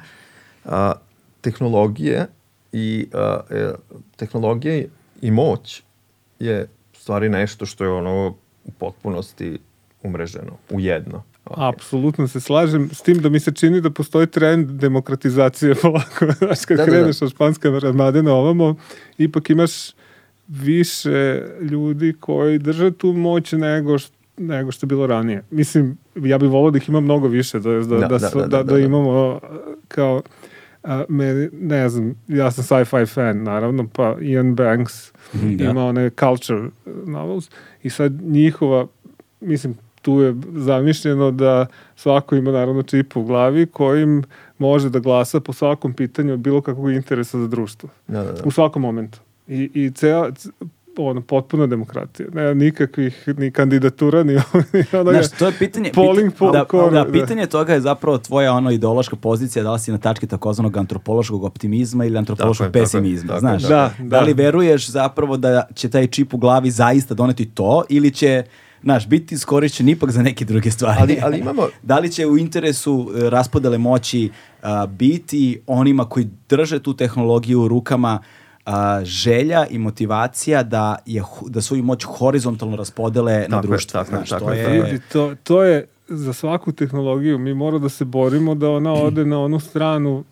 B: a, tehnologije i a, e, tehnologije i moć je stvari nešto što je ono u potpunosti umreženo u jedno.
C: Apsolutno se slažem s tim da mi se čini da postoji trend demokratizacije polako. Znaš, kad
B: Da, da, da.
C: kreneš od španske armade na ovamo, ipak imaš više ljudi koji drže tu moć nego što nego što je bilo ranije. Mislim, ja bih volao da ih ima mnogo više, da, da, da,
B: Da,
C: da,
B: da,
C: su-
B: da,
C: da,
B: da,
C: da
B: da.
C: imamo kao a, meni, ne znam, ja sam sci-fi fan, naravno, pa Ian Banks
A: Mhm, da.
C: ima one culture novels i sad njihova, mislim, tu je zamišljeno da svako ima naravno čip u glavi kojim može da glasa po svakom pitanju od bilo kakvog interesa za društvo.
B: Da, da, da.
C: U svakom momentu. I, i cea, c- ono, potpuna demokratija. Nema nikakvih ni kandidatura, ni, ni onoga.
A: Znaš, to je pitanje,
C: Polling
A: pita- da,
C: popcorn,
A: da,
C: da.
A: pitanje toga je zapravo tvoja ono ideološka pozicija, da li si na tački takozvanog antropološkog optimizma ili antropološkog
B: Tako
A: pesimizma,
B: tako
A: znaš?
B: tako
C: je.
A: Da,
C: Da,
A: li
C: da.
A: veruješ zapravo da će taj čip u glavi zaista doneti to ili će Znaš, biti iskorišćen ipak za neke druge stvari.
B: Ali- ali imamo-
A: da li će u interesu e, raspodele moći a, biti onima koji drže tu tehnologiju u rukama a, želja i motivacija da, je, da svoju moć horizontalno raspodele na
B: Tako je,
A: društvo.
B: tako
A: znaš,
B: tako
A: to
B: je,
C: Vidi, to, to je za svaku tehnologiju. Mi moramo da se borimo da ona ode na onu stranu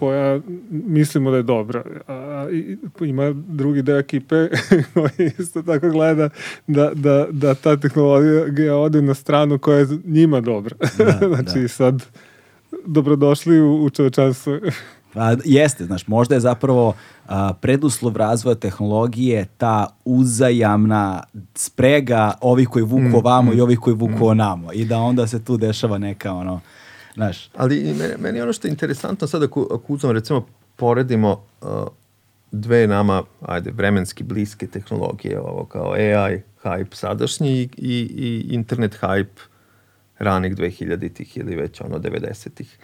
C: koja mislimo da je dobra. A, i, ima drugi deo ekipe koji isto tako gleda da, da, da ta tehnologija ode na stranu koja je njima dobra. znači
A: da.
C: sad dobrodošli u, u čovečanstvo.
A: Pa, jeste, znaš, možda je zapravo a, preduslov razvoja tehnologije ta uzajamna sprega ovih koji vuku
B: Mm,
A: ovamo i ovih koji vuku onamo i da onda se tu dešava neka ono, znaš,
B: Ali meni, meni ono što je interesantno sad ako, ako uzmemo recimo poredimo uh, dve nama, ajde, vremenski bliske tehnologije, ovo kao AI hype sadašnji i, i, i internet hype ranih 2000-ih ili već ono 90-ih,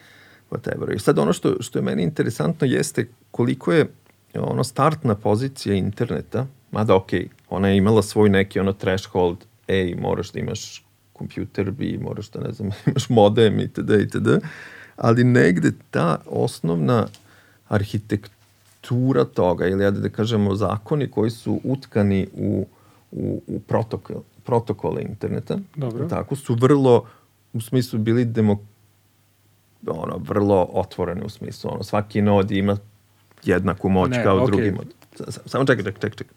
B: whatever. I sad ono što, što je meni interesantno jeste koliko je ono startna pozicija interneta, mada okej, ona je imala svoj neki ono threshold, ej, moraš da imaš kompjuter, bi moraš da, ne znam, imaš modem itd. itd. Ali negde ta osnovna arhitektura toga, ili ajde da kažemo zakoni koji su utkani u, u, u protokol, protokole interneta,
C: Dobro.
B: tako su vrlo, u smislu bili demo, ono, vrlo otvoreni u smislu, ono, svaki nod ima jednaku moć
C: Ne,
B: kao
C: okej.
B: drugi mod. Samo čekaj, čekaj, čekaj, čekaj.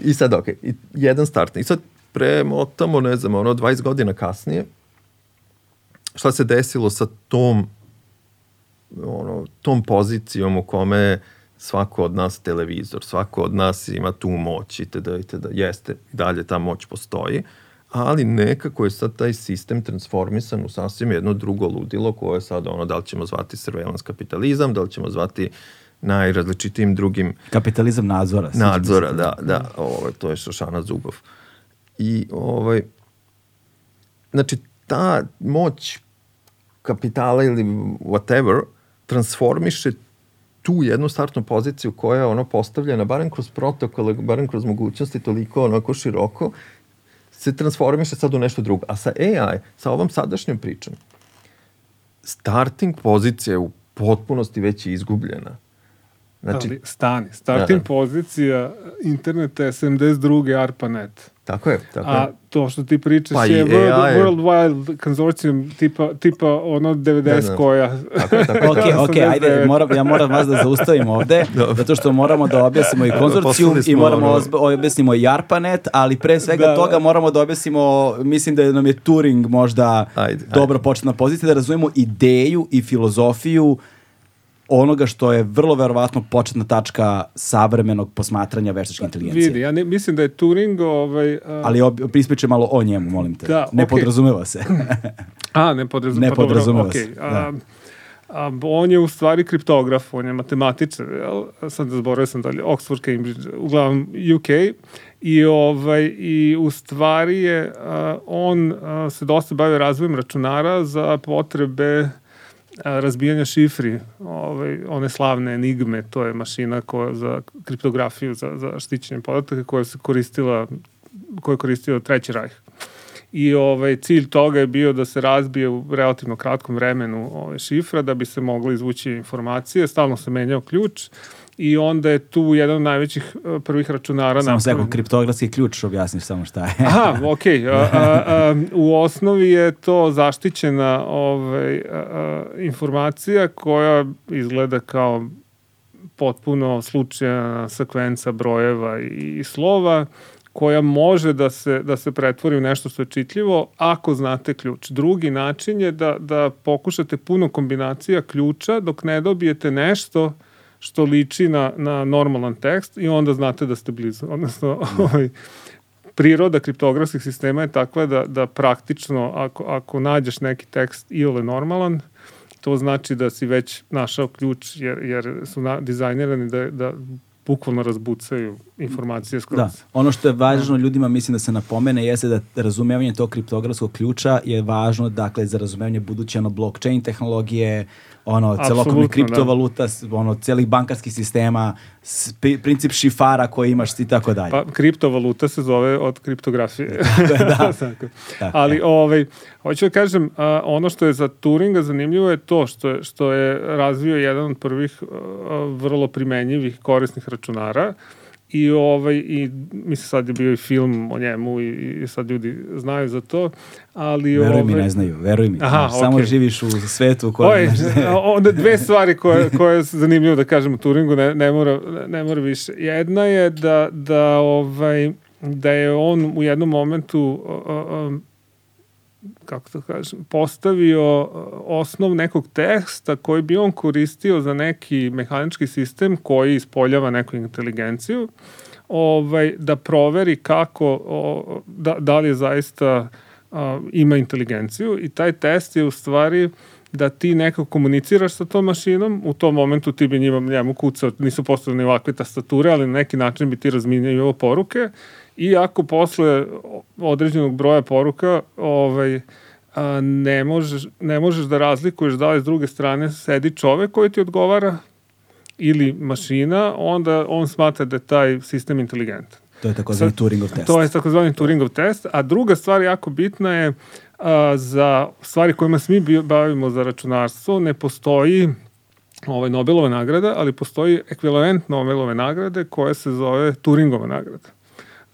B: I sad, ok, i jedan startni. I sad premotamo, ne znam, ono, 20 godina kasnije, šta se desilo sa tom ono, tom pozicijom u kome svako od nas televizor, svako od nas ima tu moć itd. Jeste, i dalje ta moć postoji, ali nekako je sad taj sistem transformisan u sasvim jedno drugo ludilo koje je sad ono, da li ćemo zvati surveillance kapitalizam, da li ćemo zvati najrazličitijim drugim
A: kapitalizam nadzora.
B: nadzora, da, da, ovaj, to je Šošana Zubov. I ovaj, znači, ta moć kapitala ili whatever transformiše tu jednu startnu poziciju koja je ono postavljena, barem kroz protokole, barem kroz mogućnosti toliko onako široko, se transformiše sad u nešto drugo. A sa AI, sa ovom sadašnjom pričom, starting pozicija je u potpunosti već izgubljena.
C: Znači, Ali stani, starting da, da. pozicija interneta je 72. ARPANET.
B: Tako je, tako
C: A
B: je.
C: to što ti pričaš pa je World, AI... World Wide Consortium tipa, tipa ono 90 da, da. koja.
A: Tako je, tako je. ok, ok, ajde, moram, ja moram vas da zaustavim ovde, zato što moramo da objasnimo i konzorcijum i moramo ono... objasnimo i ARPANET, ali pre svega da, toga moramo da objasnimo, mislim da nam je Turing možda ajde, dobro ajde. početna pozicija, da razumemo ideju i filozofiju onoga što je vrlo verovatno početna tačka savremenog posmatranja veštačke inteligencije.
C: Vidi, ja ne, mislim da je Turing... Ovaj, uh...
A: Ali ispričaj malo o njemu, molim te. Da, ne okay. podrazumeva se.
C: a, ne podrazumeva,
A: ne pa podrazumeva dobro, se. Okay. Da.
C: A, on je u stvari kriptograf, on je matematičar, jel? sad zaboravio sam dalje, Oxford, Cambridge, uglavnom UK, i, ovaj, i u stvari je, a, on a, se dosta bavio razvojem računara za potrebe razbijanja šifri, ovaj, one slavne enigme, to je mašina koja za kriptografiju, za, za štićenje podataka koja se koristila, koja je koristio Treći rajh. I ovaj, cilj toga je bio da se razbije u relativno kratkom vremenu ovaj, šifra da bi se moglo izvući informacije. Stalno se menjao ključ i onda je tu jedan od najvećih e, prvih računara.
A: Samo sekund, kriptografski ključ objasniš samo šta je.
C: Aha. Okay. A, a, a, u osnovi je to zaštićena ovaj, informacija koja izgleda kao potpuno slučajna sekvenca brojeva i, i slova koja može da se, da se pretvori u nešto što je čitljivo ako znate ključ. Drugi način je da, da pokušate puno kombinacija ključa dok ne dobijete nešto što liči na, na normalan tekst i onda znate da ste blizu. Odnosno, ovaj, priroda kriptografskih sistema je takva da, da praktično ako, ako nađeš neki tekst i ole normalan, to znači da si već našao ključ jer, jer su na, dizajnirani da, da bukvalno razbucaju informacije skroz.
A: Da, ono što je važno ljudima, mislim da se napomene, jeste da razumevanje tog kriptografskog ključa je važno, dakle, za razumevanje buduće ono blockchain tehnologije, ono, celokupne da. kriptovaluta, da. ono, celih bankarskih sistema, princip šifara koji imaš i tako dalje.
C: Pa, kriptovaluta se zove od kriptografije. da, da. da. Ali, ovaj, hoću da kažem, a, ono što je za Turinga zanimljivo je to što je, što je razvio jedan od prvih a, vrlo primenjivih korisnih računara, I, ovaj, i mislim sad je bio i film o njemu i, i sad ljudi znaju za to, ali...
A: Veruj ovaj, mi, ne znaju, veruj mi. Aha, okay. Samo živiš u svetu u kojem...
C: onda dve stvari koje, koje je zanimljivo da kažem u Turingu, ne, ne, mora, ne mora više. Jedna je da, da, ovaj, da je on u jednom momentu kako to kažem, postavio uh, osnov nekog teksta koji bi on koristio za neki mehanički sistem koji ispoljava neku inteligenciju, ovaj, da proveri kako, o, da, da li je zaista a, ima inteligenciju. I taj test je u stvari da ti nekako komuniciraš sa tom mašinom, u tom momentu ti bi njima, njemu kucao, nisu postavljene ovakve tastature, ali na neki način bi ti razminjao poruke i ako posle određenog broja poruka ovaj, a, ne, možeš, ne možeš da razlikuješ da li s druge strane sedi čovek koji ti odgovara ili mašina, onda on smatra da je taj sistem inteligentan.
A: To je takozvani Turingov test.
C: To je takozvani Turingov test. A druga stvar jako bitna je a, za stvari kojima se mi bavimo za računarstvo, ne postoji ovaj, Nobelova nagrada, ali postoji ekvivalent Nobelove nagrade koja se zove Turingova nagrada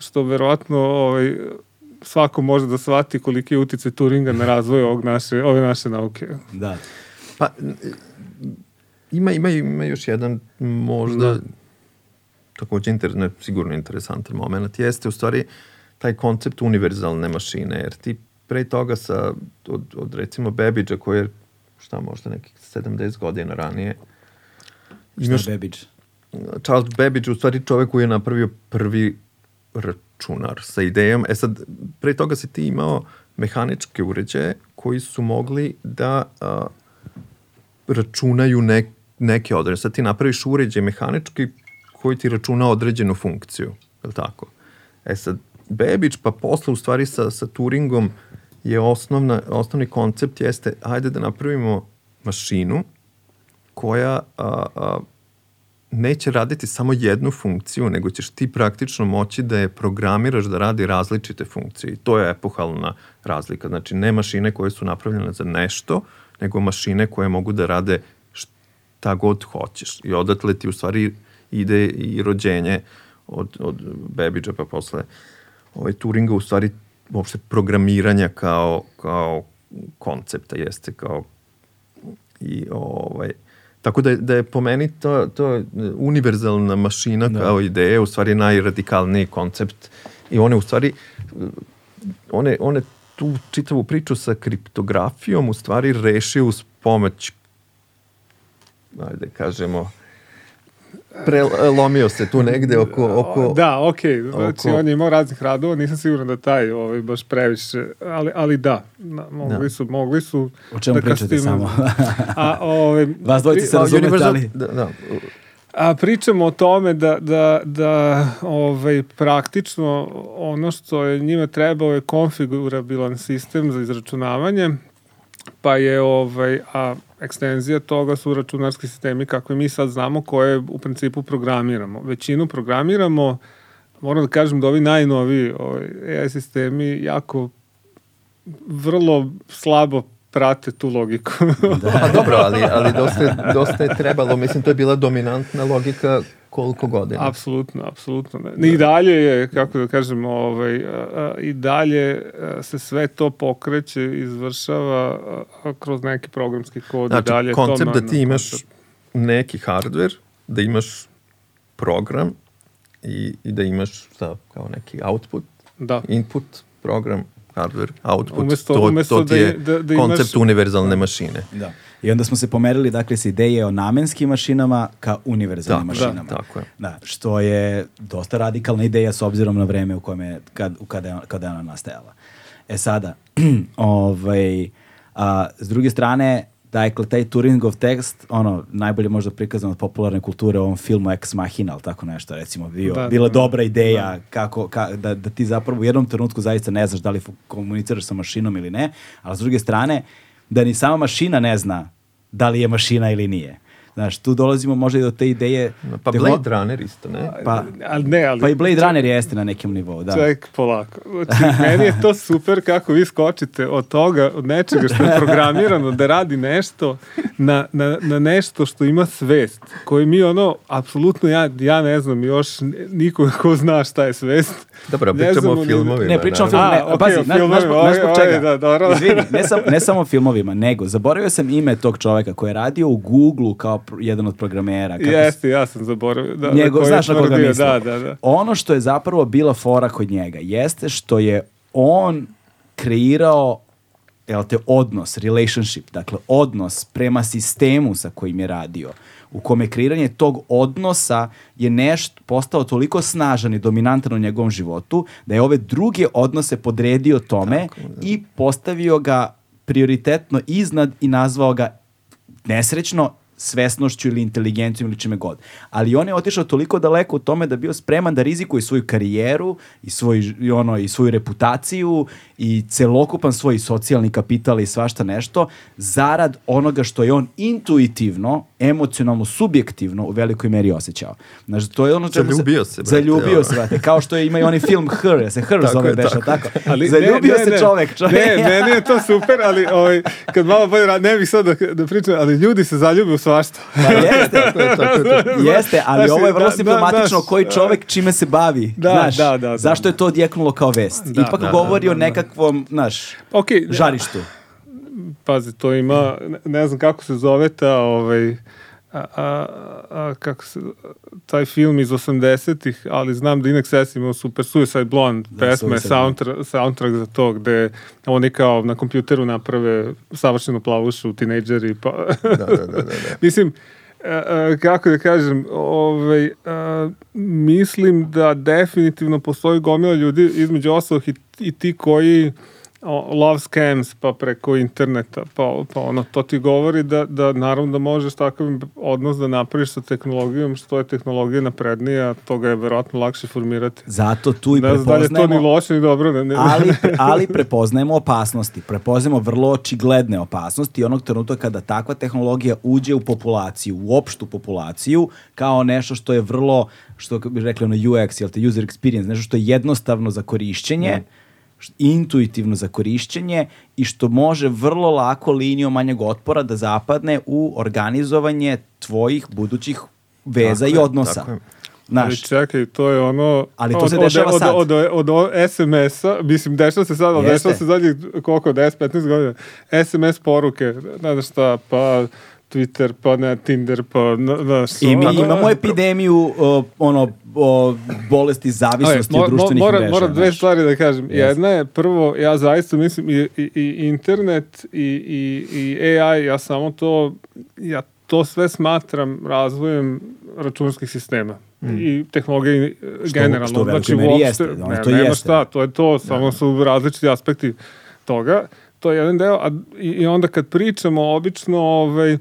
C: što verovatno ovaj, svako može da shvati koliki je utice Turinga na razvoj ovog naše, ove naše nauke.
A: Da.
B: Pa, ima, ima, ima još jedan možda da. takođe inter, ne, sigurno interesantan moment, jeste u stvari taj koncept univerzalne mašine, jer ti pre toga sa, od, od recimo Babbage-a koji je šta možda nekih 70 godina ranije
A: Šta je Babbage?
B: Charles Babbage u stvari čovek koji je napravio prvi računar sa idejom. E sad, pre toga si ti imao mehaničke uređaje koji su mogli da a, računaju ne, neke određene. Sad ti napraviš uređaj mehanički koji ti računa određenu funkciju. Je li tako? E sad, Bebić pa posle u stvari sa, sa Turingom je osnovna, osnovni koncept jeste ajde da napravimo mašinu koja a, a, neće raditi samo jednu funkciju, nego ćeš ti praktično moći da je programiraš da radi različite funkcije i to je epohalna razlika. Znači, ne mašine koje su napravljene za nešto, nego mašine koje mogu da rade šta god hoćeš. I odatle ti u stvari ide i rođenje od, od Babbage pa posle ovaj, Turinga u stvari uopšte programiranja kao, kao koncepta jeste kao i ovaj tako da, da je po meni to, to univerzalna mašina da. kao ideja u stvari najradikalniji koncept i one u stvari one, one tu čitavu priču sa kriptografijom u stvari reši uz pomoć ajde kažemo prelomio se tu negde oko... oko
C: da, okej, okay. znači oko... on je imao raznih radova, nisam siguran da taj ovaj, baš previše, ali, ali da, mogli da. su, mogli su...
A: O čemu da pričate samo?
C: a, ovaj,
A: Vas dvojice se razumete, ali... Da, da.
C: A pričamo o tome da, da, da ovaj, praktično ono što je njima trebao je konfigurabilan sistem za izračunavanje, pa je ovaj, a ekstenzija toga su računarski sistemi kakve mi sad znamo koje u principu programiramo. Većinu programiramo, moram da kažem da ovi najnoviji ovaj, AI sistemi jako vrlo slabo prate tu logiku.
B: da, pa dobro, ali, ali dosta, dosta je trebalo, mislim, to je bila dominantna logika koliko godina.
C: Apsolutno, apsolutno. Ne. I dalje je, kako da kažem, ovaj, i dalje se sve to pokreće, izvršava kroz neki programski kod.
B: Znači,
C: i dalje
B: koncept to da ti imaš koncept. neki hardware, da imaš program i, i da imaš šta, kao neki output,
C: da.
B: input, program, hardware, output, umesto, to, umesto to ti je da, da, da koncept imaš... univerzalne mašine.
A: Da. I onda smo se pomerili, dakle, s ideje o namenskim mašinama ka univerzalnim da, mašinama.
B: Da, tako je.
A: Da, što je dosta radikalna ideja s obzirom na vreme u kojem je, kad, kada, je, kada je ona nastajala. E sada, ovaj, a, s druge strane, Dakle, taj Turingov tekst, ono, najbolje možda prikazan od popularne kulture u ovom filmu Ex Machina, ali tako nešto, recimo, bio, da, bila da, dobra ideja da. kako, ka, da, da ti zapravo u jednom trenutku zaista ne znaš da li komuniciraš sa mašinom ili ne, ali s druge strane, da ni sama mašina ne zna da li je mašina ili nije. Znaš, tu dolazimo možda i do te ideje...
B: Pa Blade Runner isto, ne?
C: Pa, ali ne, ali...
A: Pa i Blade Runner jeste na nekom nivou, da.
C: Ček, polako. Znači, meni je to super kako vi skočite od toga, od nečega što je programirano da radi nešto na, na, na nešto što ima svest, koji mi ono, apsolutno ja, ja ne znam još niko ko zna šta je svest.
B: Dobro, pričamo o filmovima.
A: Ne, pričamo o filmovima. Okay, pazi, znaš, znaš, znaš čega? Da, dobro. Izvini, ne, sam, ne samo o filmovima, nego, zaboravio sam ime tog čoveka koji je radio u Google kao jedan od programera.
C: Kako Jeste, ja sam zaboravio. Da,
A: njego,
C: da,
A: znaš na koga mislim.
C: Da, da, da.
A: Ono što je zapravo bila fora kod njega jeste što je on kreirao jel te, odnos, relationship, dakle odnos prema sistemu sa kojim je radio, u kome kreiranje tog odnosa je nešto postao toliko snažan i dominantan u njegovom životu, da je ove druge odnose podredio tome Tako, da. i postavio ga prioritetno iznad i nazvao ga nesrećno svesnošću ili inteligencijom ili čime god. Ali on je otišao toliko daleko u tome da bio spreman da rizikuje svoju karijeru i, svoj, i, ono, i svoju reputaciju i celokupan svoj socijalni kapital i svašta nešto zarad onoga što je on intuitivno, emocionalno, subjektivno u velikoj meri osjećao. Znači, to je ono čemu
B: Zaljubio se,
A: brate. Zaljubio se, brate. Kao što je, ima i onaj film Her, se Her zove beša, tako. tako. Ali, Zaljubio ne, ne, se čovek. čovek.
C: Ne, meni je to super, ali ovaj, kad malo bolje, ne bih sad da, da pričam, ali ljudi se zaljube u svašta.
A: Pa jeste, jeste, ali ovo je vrlo da, simptomatično da, koji čovek čime se bavi.
C: Da,
A: znaš,
C: da, da, da,
A: zašto je to odjeknulo kao vest? Da, Ipak
C: da,
A: govori da, o nekakvom, znaš, okay, žarištu.
C: Pazi, to ima, ne znam kako se zove ta, ovaj, a, a, a, kako se, taj film iz 80-ih, ali znam da Inex imao Super Suicide Blonde, da, pesma je soundtrack, soundtrack za to, gde oni kao na kompjuteru naprave savršenu plavušu, tinejdžeri, pa... da, da, da, da. da. Mislim, a, a, kako da kažem, ovaj, a, mislim da definitivno postoji gomila ljudi, između ostalih i, i ti koji o, love scams, pa preko interneta, pa, pa ono, to ti govori da, da naravno da možeš takav odnos da napraviš sa tehnologijom, što je tehnologija naprednija, toga je verovatno lakše formirati.
A: Zato tu i
C: Ne znam da je to ni
A: prepoznajemo...
C: loše ni dobro. Ne, ne,
A: ali, ali prepoznajemo opasnosti. Prepoznajemo vrlo očigledne opasnosti i onog trenutka kada takva tehnologija uđe u populaciju, u opštu populaciju, kao nešto što je vrlo, što bi rekli ono UX, jel te user experience, nešto što je jednostavno za korišćenje, š- intuitivno za korišćenje i što može vrlo lako linijom manjeg otpora da zapadne u organizovanje tvojih budućih veza
B: Tako
A: i
B: je,
A: odnosa.
B: tako je.
C: Ali
A: Znaš,
C: čekaj, to je ono...
A: Ali to
C: od-
A: se dešava
C: od,
A: sad.
C: Od, od, od, SMS-a, mislim, dešava se sad, ali dešava se zadnjih, koliko, 10-15 godina. SMS poruke, ne znaš šta, pa Twitter, pa ne, Tinder, pa, na, znaš...
A: I mi
C: ono-
A: imamo epidemiju o, ono, o bolesti zavisnosti
C: Aj,
A: od društvenih
C: mora,
A: mreža.
C: Moram dve stvari da kažem.
A: Jeste.
C: Jedna je, prvo, ja zaista mislim i, i, i internet i, i, i AI, ja samo to, ja to sve smatram razvojem računskih sistema i tehnologije e, generalno.
A: što
C: znači, uopšte,
A: jeste, ono,
C: ne,
A: to
C: nema
A: jeste.
C: šta, to je to, samo su različiti aspekti toga. To je jedan deo, a, i, i onda kad pričamo, obično, ovaj,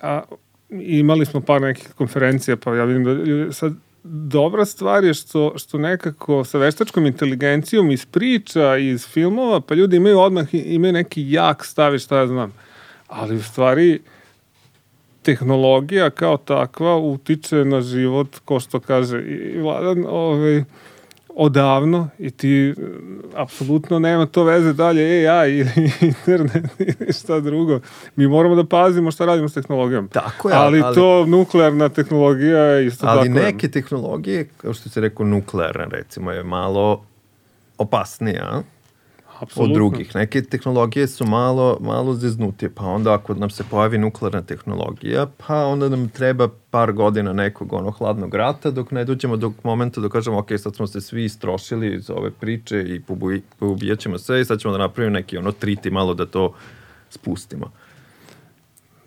C: a, imali smo par nekih konferencija, pa ja vidim da ljudi- sad dobra stvar je što, što nekako sa veštačkom inteligencijom iz priča, iz filmova, pa ljudi imaju odmah, imaju neki jak stav i šta ja znam. Ali u stvari tehnologija kao takva utiče na život, ko što kaže i Vladan, ovaj, odavno i ti e, apsolutno nema to veze dalje AI ili internet ili šta drugo. Mi moramo da pazimo šta radimo s tehnologijom.
B: Tako je,
C: ali,
B: ali-
C: to nuklearna tehnologija je isto
B: Ali
C: tako.
B: neke tehnologije, kao što se rekao nuklearna recimo, je malo opasnija od
C: Apsolutno.
B: drugih. Neke tehnologije su malo, malo zeznutije, pa onda ako nam se pojavi nuklearna tehnologija, pa onda nam treba par godina nekog ono hladnog rata dok ne dođemo do momenta da kažemo ok, sad smo se svi istrošili iz ove priče i pobuj- poubijat ćemo sve i sad ćemo da napravimo neki ono triti malo da to spustimo.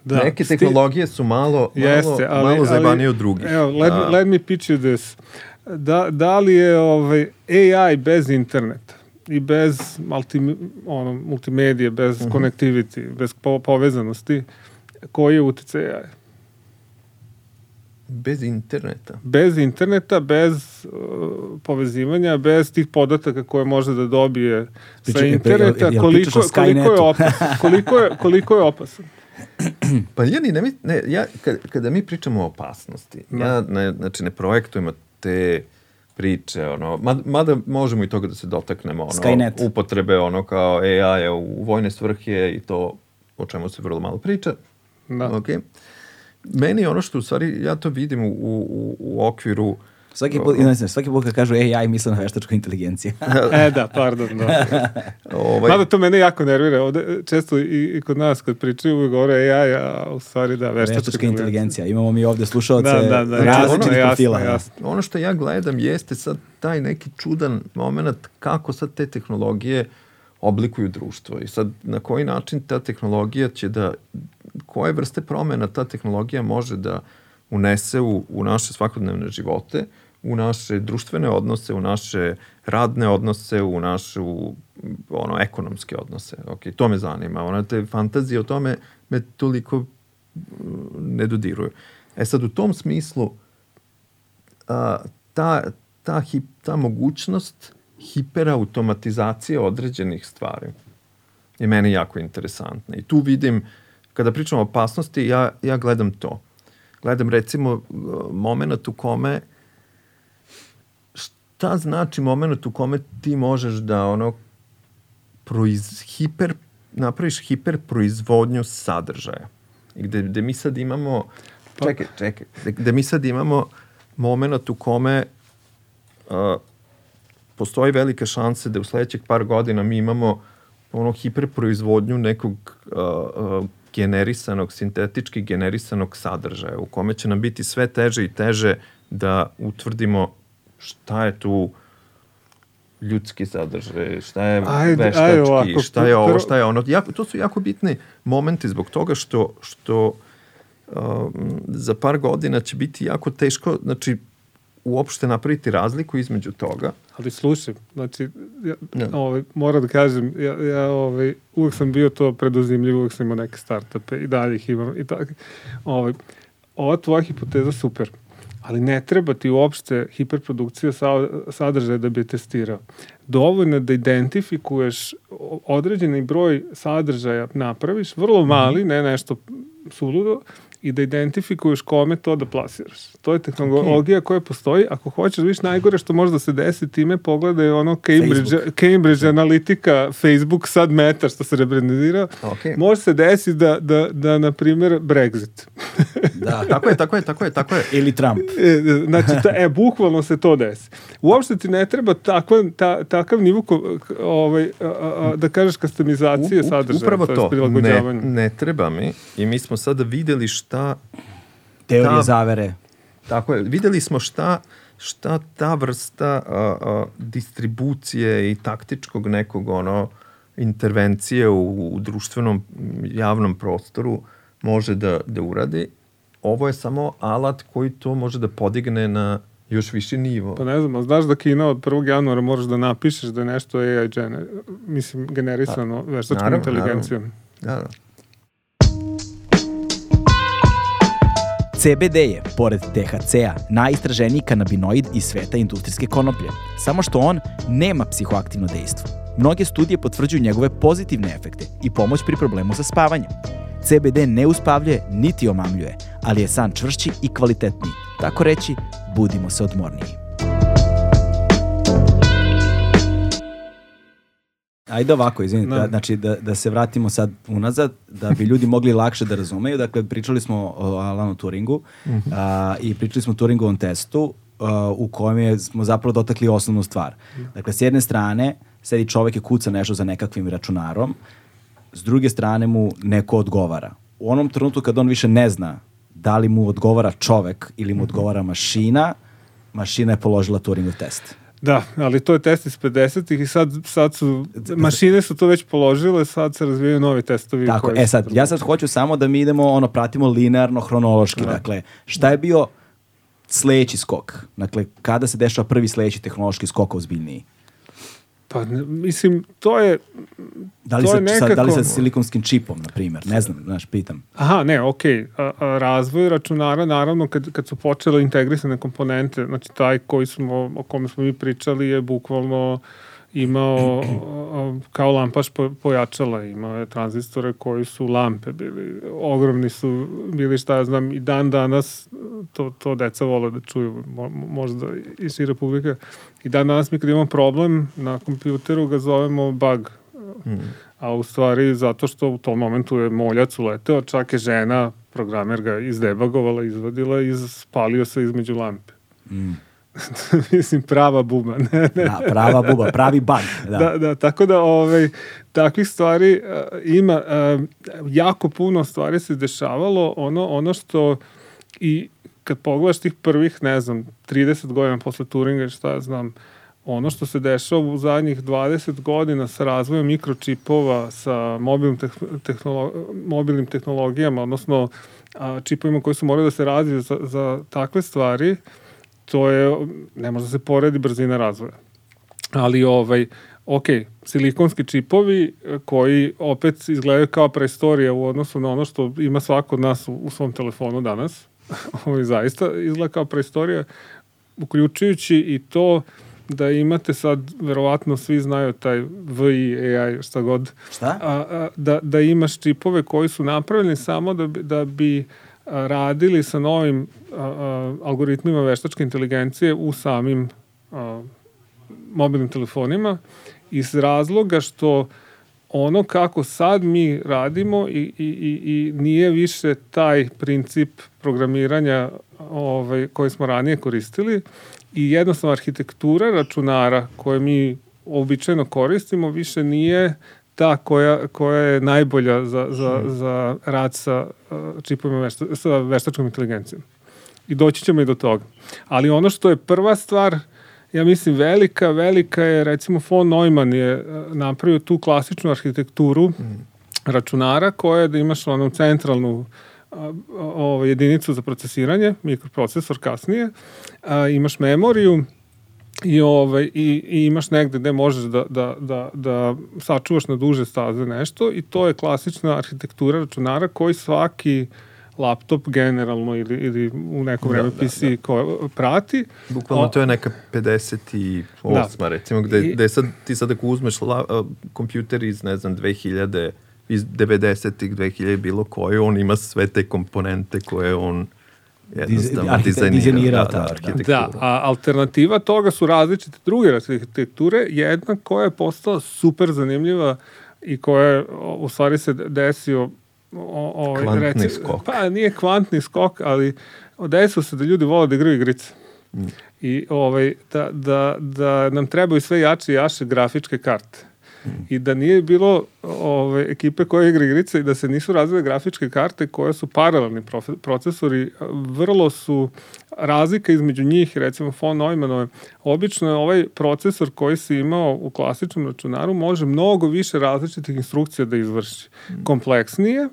C: Da.
B: Neke
C: Sti-
B: tehnologije su malo, malo,
C: Jeste, ali,
B: malo zajebanije
C: ali,
B: od drugih.
C: Evo, let,
B: A,
C: me, let me pitch you this. Da, da li je ovaj, AI bez interneta i bez multi, ono, multimedije, bez
B: Mhm.
C: connectivity, bez po, povezanosti, koji je utjecaj AI?
B: Bez interneta.
C: Bez interneta, bez uh, povezivanja, bez tih podataka koje može da dobije sa
A: Priča- jel-
C: interneta,
A: jel- jel
C: koliko, koliko je opasan? Koliko je, koliko je opasan?
B: Pa ja ni ne, ne ja, kad, kada mi pričamo o opasnosti, ja ne, znači ne projektujemo te priče, ono, mad- mada možemo i toga da se dotaknemo, ono,
A: Skynet.
B: upotrebe, ono, kao AI-a u vojne svrhe i to o čemu se vrlo malo priča.
C: Da.
B: Ok. Meni je ono što u stvari, ja to vidim u, u, u okviru
A: Svaki put, ne znam, svaki put kad kažu AI, misle na veštačku inteligenciju.
C: E, da, pardon. Da.
B: ovaj,
C: Mada to mene jako nervira. Ovde, često i, i kod nas kad pričaju uvijek govore AI, a u stvari da, veštačka,
A: Veštačka inteligencija. Imamo mi ovde slušalce
C: Da, da, da,
A: različitih
C: jasno,
A: profila.
C: jasno, jasno.
B: ono što ja gledam jeste sad taj neki čudan moment kako sad te tehnologije oblikuju društvo i sad na koji način ta tehnologija će da, koje vrste promena ta tehnologija može da unese u, u naše svakodnevne živote, u naše društvene odnose, u naše radne odnose, u našu ono, ekonomske odnose. Ok, to me zanima. Ona te fantazije o tome me toliko mm, ne dodiruju. E sad, u tom smislu, a, ta, ta, hip, ta mogućnost hiperautomatizacije određenih stvari je meni jako interesantna. I tu vidim, kada pričamo o opasnosti, ja, ja gledam to. Gledam recimo moment u kome šta znači moment u kome ti možeš da ono proiz, hiper, napraviš hiper proizvodnju sadržaja. I gde, gde mi sad imamo čekaj, čekaj, gde, gde mi sad imamo moment u kome uh, postoji velika šanse da u sledećih par godina mi imamo ono hiperproizvodnju nekog uh, uh, generisanog, sintetički generisanog sadržaja u kome će nam biti sve teže i teže da utvrdimo šta je tu ljudski sadržaj, šta je
C: Ajde,
B: veštački,
C: ajde ovako,
B: šta je ovo, šta je ono. Jako, to su jako bitni momenti zbog toga što, što um, za par godina će biti jako teško, znači uopšte napraviti razliku između toga.
C: Ali slušaj, znači, ja,
B: Da.
C: ovaj, moram da kažem, ja, ja ovaj, uvek sam bio to preduzimljiv, uvek sam imao neke startupe i dalje ih imam i tako. Ovaj, ova tvoja hipoteza super, ali ne treba ti uopšte hiperprodukcija sa, sadržaja da bi je testirao. Dovoljno da identifikuješ određeni broj sadržaja napraviš, vrlo mali, ne nešto suludo, i da identifikuješ kome to da plasiraš. To je tehnologija koja postoji. Ako hoćeš da vidiš najgore što može da se desi, time pogledaj ono Cambridge,
A: Facebook.
C: Cambridge analitika, Facebook sad meta što se rebrandira.
B: Ok.
C: Može se desiti da, da, da, na primjer, Brexit.
A: Da.
B: Tako je, tako je, tako je, tako je.
A: Ili Trump.
C: E, Znači, ta, e, bukvalno se to desi. Uopšte ti ne treba takva, ta, takav nivo, ko- ovaj, a, a, da kažeš, kastamizacije
B: u-
C: sadržaja,
B: Upravo
C: to, je
B: to. Ne,
C: prilagođavanje.
B: ne treba mi i mi smo sada videli šta
A: Teorije
B: Da.
A: zavere.
B: Tako je, videli smo šta, šta ta vrsta a, a, distribucije i taktičkog nekog ono intervencije u, u društvenom javnom prostoru može da, da uradi. Ovo je samo alat koji to može da podigne na još viši nivo.
C: Pa ne znam, ali znaš da Kina od 1. januara moraš da napišeš da je nešto AI gener, mislim, generisano veštačkom
B: naravno,
C: inteligencijom.
B: Da, da.
A: CBD je, pored THC-a, najistraženiji kanabinoid iz sveta industrijske konoplje. Samo što on nema psihoaktivno dejstvo. Mnoge studije potvrđuju njegove pozitivne efekte i pomoć pri problemu sa spavanjem. CBD ne uspavljuje niti omamljuje, ali je san čvršći i kvalitetniji. Tako reći, budimo se odmorniji. Ajde ovako, izvinite,
C: Da.
A: da. znači da, da se vratimo sad unazad, da bi ljudi mogli lakše da razumeju. Dakle, pričali smo o Alanu Turingu a, i pričali smo o Turingovom testu a, u kojem je, smo zapravo dotakli osnovnu stvar. Dakle, s jedne strane sedi čovek i kuca nešto za nekakvim računarom, s druge strane mu neko odgovara. U onom trenutku kad on više ne zna da li mu odgovara čovek ili mu odgovara mašina, mašina je položila Turingov test.
C: Da, ali to je test iz 50-ih i sad, sad su, mašine su to već položile, sad se razvijaju novi testovi.
A: Tako, e sad, ja sad hoću samo da mi idemo, ono, pratimo linearno, hronološki, dakle, šta je bio sledeći skok? Dakle, kada se dešava prvi sledeći tehnološki skok ozbiljniji?
C: Pa, mislim, to je,
A: Da li,
C: To
A: sa,
C: je
A: sa, da li sa
C: nekako-
A: silikonskim čipom, na primjer? Ne znam, znaš, pitam.
C: Aha, ne, okej. A, razvoj računara, naravno, kad, kad su počele integrisane komponente, znači taj koji smo, o kome smo mi pričali je bukvalno imao kao lampaš po, pojačala, imao je tranzistore koji su lampe bili, ogromni su bili, šta ja znam, i dan danas to, to deca vole da čuju, mo, možda i šira publika. I dan danas mi kad imamo problem na kompjuteru ga zovemo bug, a u stvari zato što u tom momentu je moljac uleteo, čak je žena, programer ga izdebagovala, izvadila i spalio se između lampe.
A: Mm.
C: Mislim, prava buba. Ne, ne.
A: Da, prava buba, pravi bug. Da.
C: Da, da, tako da ovaj, takvih stvari uh, ima, uh, jako puno stvari se dešavalo, ono, ono što i kad pogledaš tih prvih, ne znam, 30 godina posle Turinga, šta ja znam, ono što se dešava u zadnjih 20 godina sa razvojem mikročipova, sa mobilnim, teh- tehnolo mobilnim tehnologijama, odnosno a, čipovima koji su morali da se razviju za, za takve stvari, to je, ne može da se poredi brzina razvoja. Ali ovaj, ok, silikonski čipovi e, koji opet izgledaju kao preistorija u odnosu na ono što ima svako od nas u, u svom telefonu danas. Ovo zaista izgleda kao preistorija, uključujući i to da imate sad, verovatno svi znaju taj VI, AI, šta god,
A: Šta?
C: a, a, da, da imaš čipove koji su napravljeni samo da bi, da bi a, radili sa novim algoritmima veštačke inteligencije u samim mobilnim telefonima iz razloga što ono kako sad mi radimo i, i, i, i nije više taj princip programiranja ovaj, koji smo ranije koristili i jednostavno arhitektura računara koje mi običajno koristimo više nije ta koja, koja je najbolja za, za, za rad sa uh, čipovima vešta, sa veštačkom inteligencijom. I doći ćemo i do toga. Ali ono što je prva stvar, ja mislim velika, velika je recimo von Neumann je uh, napravio tu klasičnu arhitekturu računara koja je da imaš onu centralnu a, o, jedinicu za procesiranje, mikroprocesor kasnije, a, imaš memoriju, i, ovaj, i, i imaš negde gde možeš da, da, da, da sačuvaš na duže staze nešto i to je klasična arhitektura računara koji svaki laptop generalno ili, ili u neko da, vreme da, PC da, da. ko prati.
B: Bukvalno o, to je neka 58. Da. recimo, gde, I, gde sad, ti sad ako uzmeš la, uh, kompjuter iz, ne znam, 2000 iz 90-ih, 2000 bilo koje, on ima sve te komponente koje on jednostavno dizajnira, dizajnira da, da, arhitekturu.
C: Da, a alternativa toga su različite druge arhitekture, jedna koja je postala super zanimljiva i koja je, u stvari se desio
B: o, o, kvantni reci, skok.
C: Pa nije kvantni skok, ali desilo se da ljudi vole da igraju igrice. Mm. I ovaj, da, da, da nam trebaju sve jače i jače grafičke karte i da nije bilo ove, ekipe koje igra igrice i da se nisu razvile grafičke karte koje su paralelni procesori, vrlo su razlika između njih, recimo von Neumannove, obično je ovaj procesor koji si imao u klasičnom računaru može mnogo više različitih instrukcija da izvrši. Kompleksnije,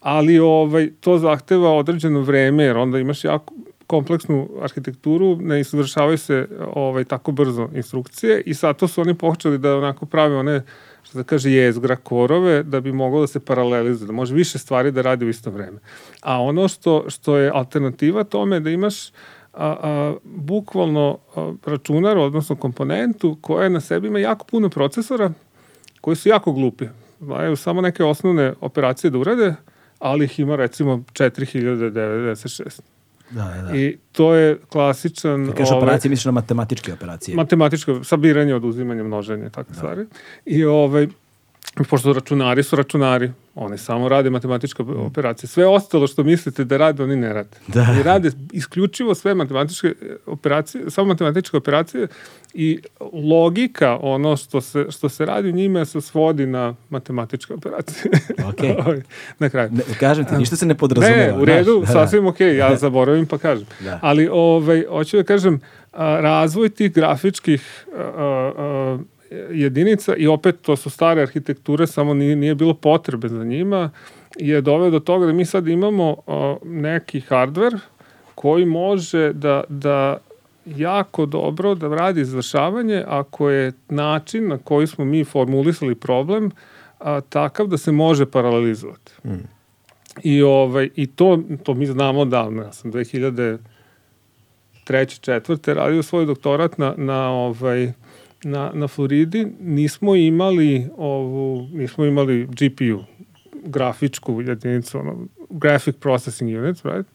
C: ali ovaj, to zahteva određeno vreme, jer onda imaš jako, kompleksnu arhitekturu, ne izvršavaju se ovaj, tako brzo instrukcije i sad to su oni počeli da onako prave one što da kaže jezgra korove da bi moglo da se paralelizuje, da može više stvari da radi u isto vreme. A ono što, što je alternativa tome je da imaš a, a, bukvalno a, računar, odnosno komponentu koja na sebi ima jako puno procesora koji su jako glupi. Znaju samo neke osnovne operacije da urade, ali ih ima recimo 4096.
A: Da, da, da.
C: I to je klasičan...
A: Kad kažeš ove, operacije, misliš na matematičke operacije?
C: Matematičko, sabiranje, oduzimanje, množenje, takve da. stvari. I ovaj, pošto računari su računari, oni samo rade matematičke operacije. Sve ostalo što mislite da rade, oni ne rade. Da. Oni rade isključivo sve matematičke operacije, samo matematičke operacije i logika, ono što se, što se radi u njima se svodi na matematičke operacije.
A: Okay.
C: Ovaj, na kraju.
A: Ne, kažem ti, ništa se ne podrazumeva.
C: Ne, u redu, da, sasvim ok, ja zaboravim pa kažem. Da. Ali, ovaj, hoću da kažem, razvoj tih grafičkih a, a, jedinica i opet to su stare arhitekture, samo nije, nije bilo potrebe za njima, je doveo do toga da mi sad imamo uh, neki hardware koji može da, da jako dobro da radi izvršavanje ako je način na koji smo mi formulisali problem a, takav da se može paralelizovati. Mm. I, ovaj, I to, to mi znamo davno. Ja sam 2003. četvrte radio svoj doktorat na, na ovaj, na, na Floridi nismo imali ovu, nismo imali GPU, grafičku jedinicu, ono, Graphic Processing Unit, right?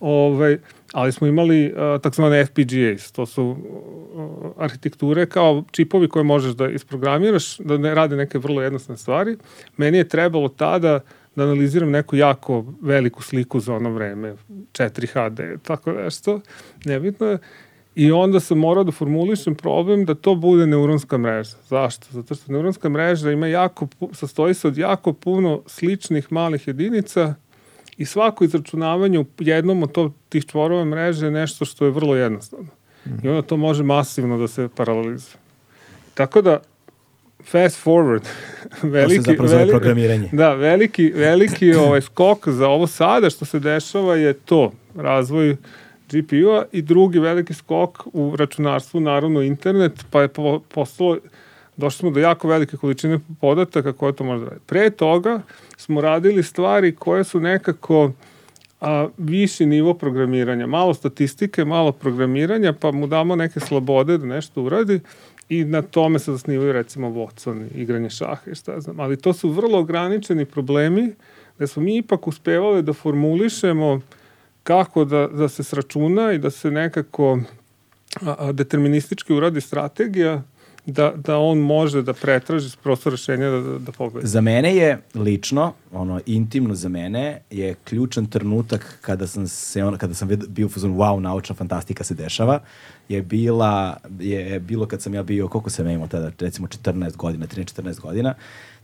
C: Ovaj, ali smo imali uh, takozvane FPGAs, to su uh, arhitekture kao čipovi koje možeš da isprogramiraš, da ne rade neke vrlo jednostavne stvari. Meni je trebalo tada da analiziram neku jako veliku sliku za ono vreme, 4 HD, tako nešto, nebitno je. I onda sam morao da formulišem problem da to bude neuronska mreža. Zašto? Zato što neuronska mreža ima jako, sastoji se od jako puno sličnih malih jedinica i svako izračunavanje u jednom od to, tih čvorova mreže je nešto što je vrlo jednostavno. I onda to može masivno da se paralelizuje. Tako da, fast forward, veliki, to se
A: zapravo zove programiranje.
C: Da, veliki, veliki ovaj skok za ovo sada što se dešava je to, razvoj GPU-a i drugi veliki skok u računarstvu, naravno internet, pa je po, postalo, došli smo do jako velike količine podataka koje to može da radi. Pre toga smo radili stvari koje su nekako a, viši nivo programiranja, malo statistike, malo programiranja, pa mu damo neke slobode da nešto uradi i na tome se zasnivaju recimo Watson, igranje šaha i šta znam. Ali to su vrlo ograničeni problemi da smo mi ipak uspevali da formulišemo kako da, da se sračuna i da se nekako a, deterministički uradi strategija da, da on može da pretraži prosto rešenja da, da, da pogleda.
A: Za mene je lično, ono, intimno za mene, je ključan trenutak kada sam, se, ono, kada sam bio u fazonu, wow, naučna fantastika se dešava, je bila, je bilo kad sam ja bio, koliko sam ja imao tada, recimo 14 godina, 13-14 godina,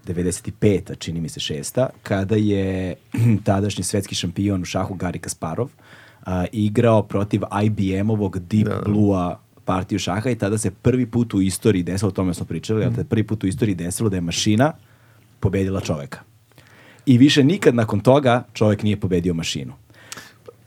A: 95. čini mi se šesta, kada je tadašnji svetski šampion u šahu Gari Kasparov uh, igrao protiv IBM-ovog Deep da. Blue-a partiju šaha i tada se prvi put u istoriji desilo, o tome smo pričali, mm. ali prvi put u istoriji desilo da je mašina pobedila čoveka. I više nikad nakon toga čovjek nije pobedio mašinu.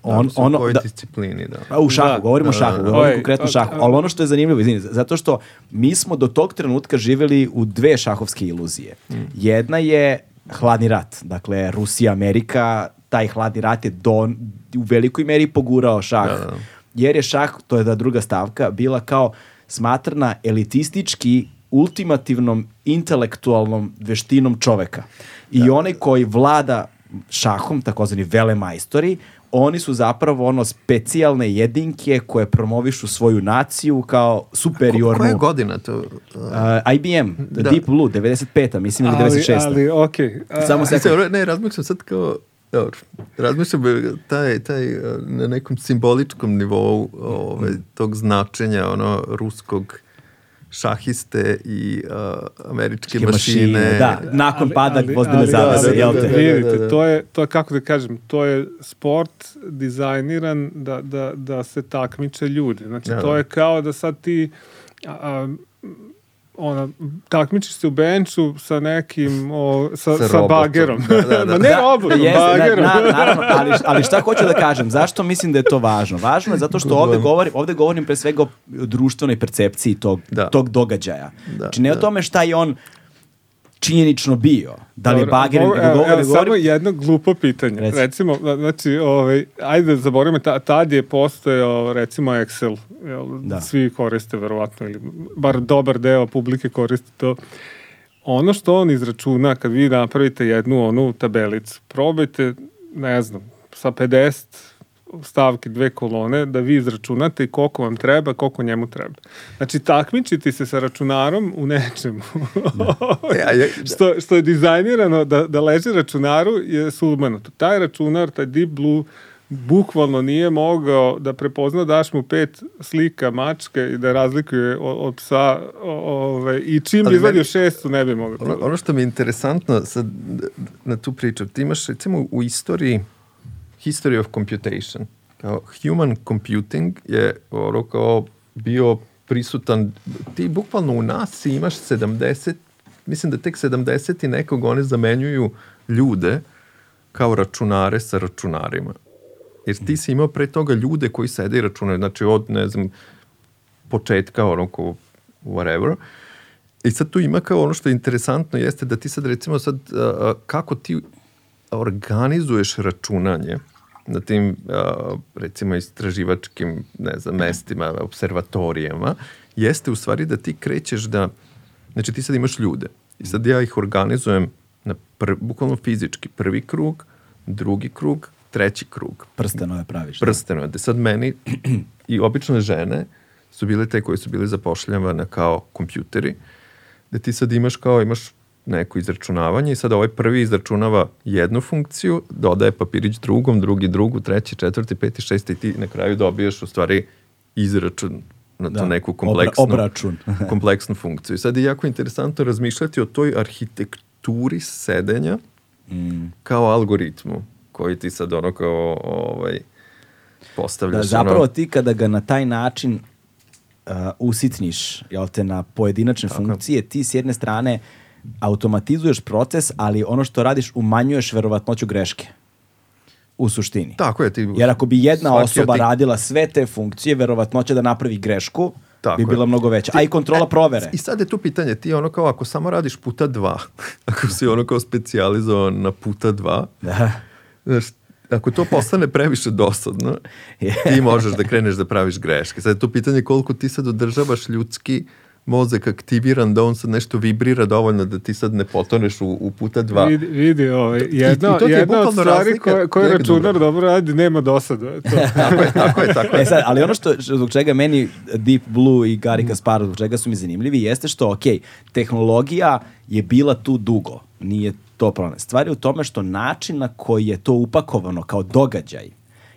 B: On,
A: On, ono,
B: u kojoj
A: da,
B: disciplini, da.
A: a, u šahu,
C: Da.
A: govorimo o
B: Da,
A: šahu,
B: da, da.
A: govorimo konkretno o šahu. Ali ono što je zanimljivo, izvini, zato što mi smo do tog trenutka živjeli u dve šahovske iluzije.
B: Mm.
A: Jedna je hladni rat, dakle Rusija, Amerika, taj hladni rat je do, u velikoj meri pogurao šah.
B: Da, da.
A: Jer je šah, to je da druga stavka, bila kao smatrana elitistički ultimativnom intelektualnom veštinom čoveka. I onaj koji vlada šahom, takozvani velemajstori, oni su zapravo ono specijalne jedinke koje promovišu svoju naciju kao superiornu.
B: Koja je godina to? Uh,
A: Uh, IBM,
B: Da.
A: Deep Blue, 95. mislim ili 96.
C: Ali, ali okej. A,
A: Samo sekund.
B: ne, razmišljam sad kao, dobro, razmišljam e, taj, taj, e, na nekom simboličkom nivou ove, tog značenja, ono, ruskog šahiste i uh, američke
A: Ke
B: mašine.
A: mašine, da. Nakon pada gvozdene
C: ali-
A: zavese,
C: ali-
A: jel te?
B: Da, da,
C: Vidite,
B: da, da.
C: to je, to je, kako da kažem, to je sport dizajniran da, da, da se takmiče ljudi. Znači,
B: Da,
C: to
B: da.
C: je kao da sad ti a, a, ona, takmičiš se u benču sa nekim, o, sa,
B: Sa
C: sa, bagerom.
B: Da, da, da.
C: Ma ne
A: Da,
C: robotom,
A: jeste, da,
C: bagerom.
A: na- naravno, ali, ali šta hoću da kažem, zašto mislim da je to važno? Važno je zato što ovde govorim, ovde govorim pre svega o društvenoj percepciji tog,
B: Da.
A: tog događaja.
B: Da,
A: znači ne o
B: da.
A: tome šta je on činjenično bio. Da li je bager,
C: evo,
A: govorim,
C: samo jedno glupo pitanje.
A: Reci.
C: Recimo, na- znači, ovaj, ajde zaboravimo, ta, tad je postojao, recimo, Excel. Jel,
A: Da.
C: Svi koriste, verovatno, ili bar dobar deo publike koristi to. Ono što on izračuna, kad vi napravite jednu onu tabelicu, probajte, ne znam, sa 50 stavki, dve kolone, da vi izračunate koliko vam treba, koliko njemu treba. Znači, takmičiti se sa računarom u nečemu.
B: E, a je-
C: što, što je dizajnirano da, da leži računaru je sumanuto. Taj računar, taj Deep Blue, bukvalno nije mogao da prepozna daš mu pet slika mačke i da razlikuje od, od psa o- ove, i čim bi izvadio šestu ne bi mogao.
B: Ono, ono što mi je interesantno sad, na tu priču, ti imaš recimo u istoriji history of computation, kao human computing je ono kao bio prisutan, ti bukvalno u nas imaš 70, mislim da tek 70 i nekog oni zamenjuju ljude kao računare sa računarima. Jer ti si imao pre toga ljude koji sede i računaju, znači od, ne znam, početka, ono ko whatever. I sad tu ima kao ono što je interesantno jeste da ti sad recimo sad a, a, kako ti organizuješ računanje na tim recimo istraživačkim ne znam, mestima, observatorijama, jeste u stvari da ti krećeš da, znači ti sad imaš ljude i sad ja ih organizujem na pr, bukvalno fizički, prvi krug, drugi krug, treći krug,
A: prstenove praviš. da.
B: prsteno. Da sad meni i obične žene su bile te koje su bile zapošljavane kao kompjuteri, da ti sad imaš kao imaš neko izračunavanje i sad ovaj prvi izračunava jednu funkciju, dodaje papirić drugom, drugi drugu, treći, četvrti, peti, šesti i ti na kraju dobiješ u stvari izračun na tu
A: Da,
B: neku
A: obra-
B: kompleksnu,
A: obračun.
B: kompleksnu funkciju. I sad je jako interesantno razmišljati o toj arhitekturi sedenja
A: Mm.
B: kao algoritmu koji ti sad ono kao ovaj, postavljaš.
A: Da, zapravo
B: ono,
A: ti kada ga na taj način uh, usitniš, jel te, na pojedinačne funkcije, ti s jedne strane automatizuješ proces, ali ono što radiš umanjuješ verovatnoću greške. U suštini.
B: Tako je. Ti,
A: Jer ako bi jedna osoba
B: tih-
A: radila sve te funkcije, verovatnoća da napravi grešku
B: Tako
A: bi
B: je.
A: bila mnogo veća. A i kontrola provere.
B: I sad je tu pitanje, ti ono kao ako samo radiš puta dva, ako si ono kao specijalizovan na puta dva,
A: Da.
B: znaš, ako to postane previše dosadno, ti možeš da kreneš da praviš greške. Sad je to pitanje koliko ti sad održavaš ljudski mozak aktiviran da on sad nešto vibrira dovoljno da ti sad ne potoneš u, u puta dva.
C: Vidi, vidi ovaj, jedna,
B: i to ti je
C: jedna od
B: bukvalno
C: stvari
B: razlika.
C: koje, koje računar
B: dobro.
C: dobro radi, nema dosada. To.
B: Tako je, tako je, tako je.
A: E sad, ali ono što, što- zbog čega meni Deep Blue i Gary Kasparov, zbog čega su mi zanimljivi, jeste što, ok, tehnologija je bila tu dugo, nije to problem. Stvar je u tome što način na koji je to upakovano kao događaj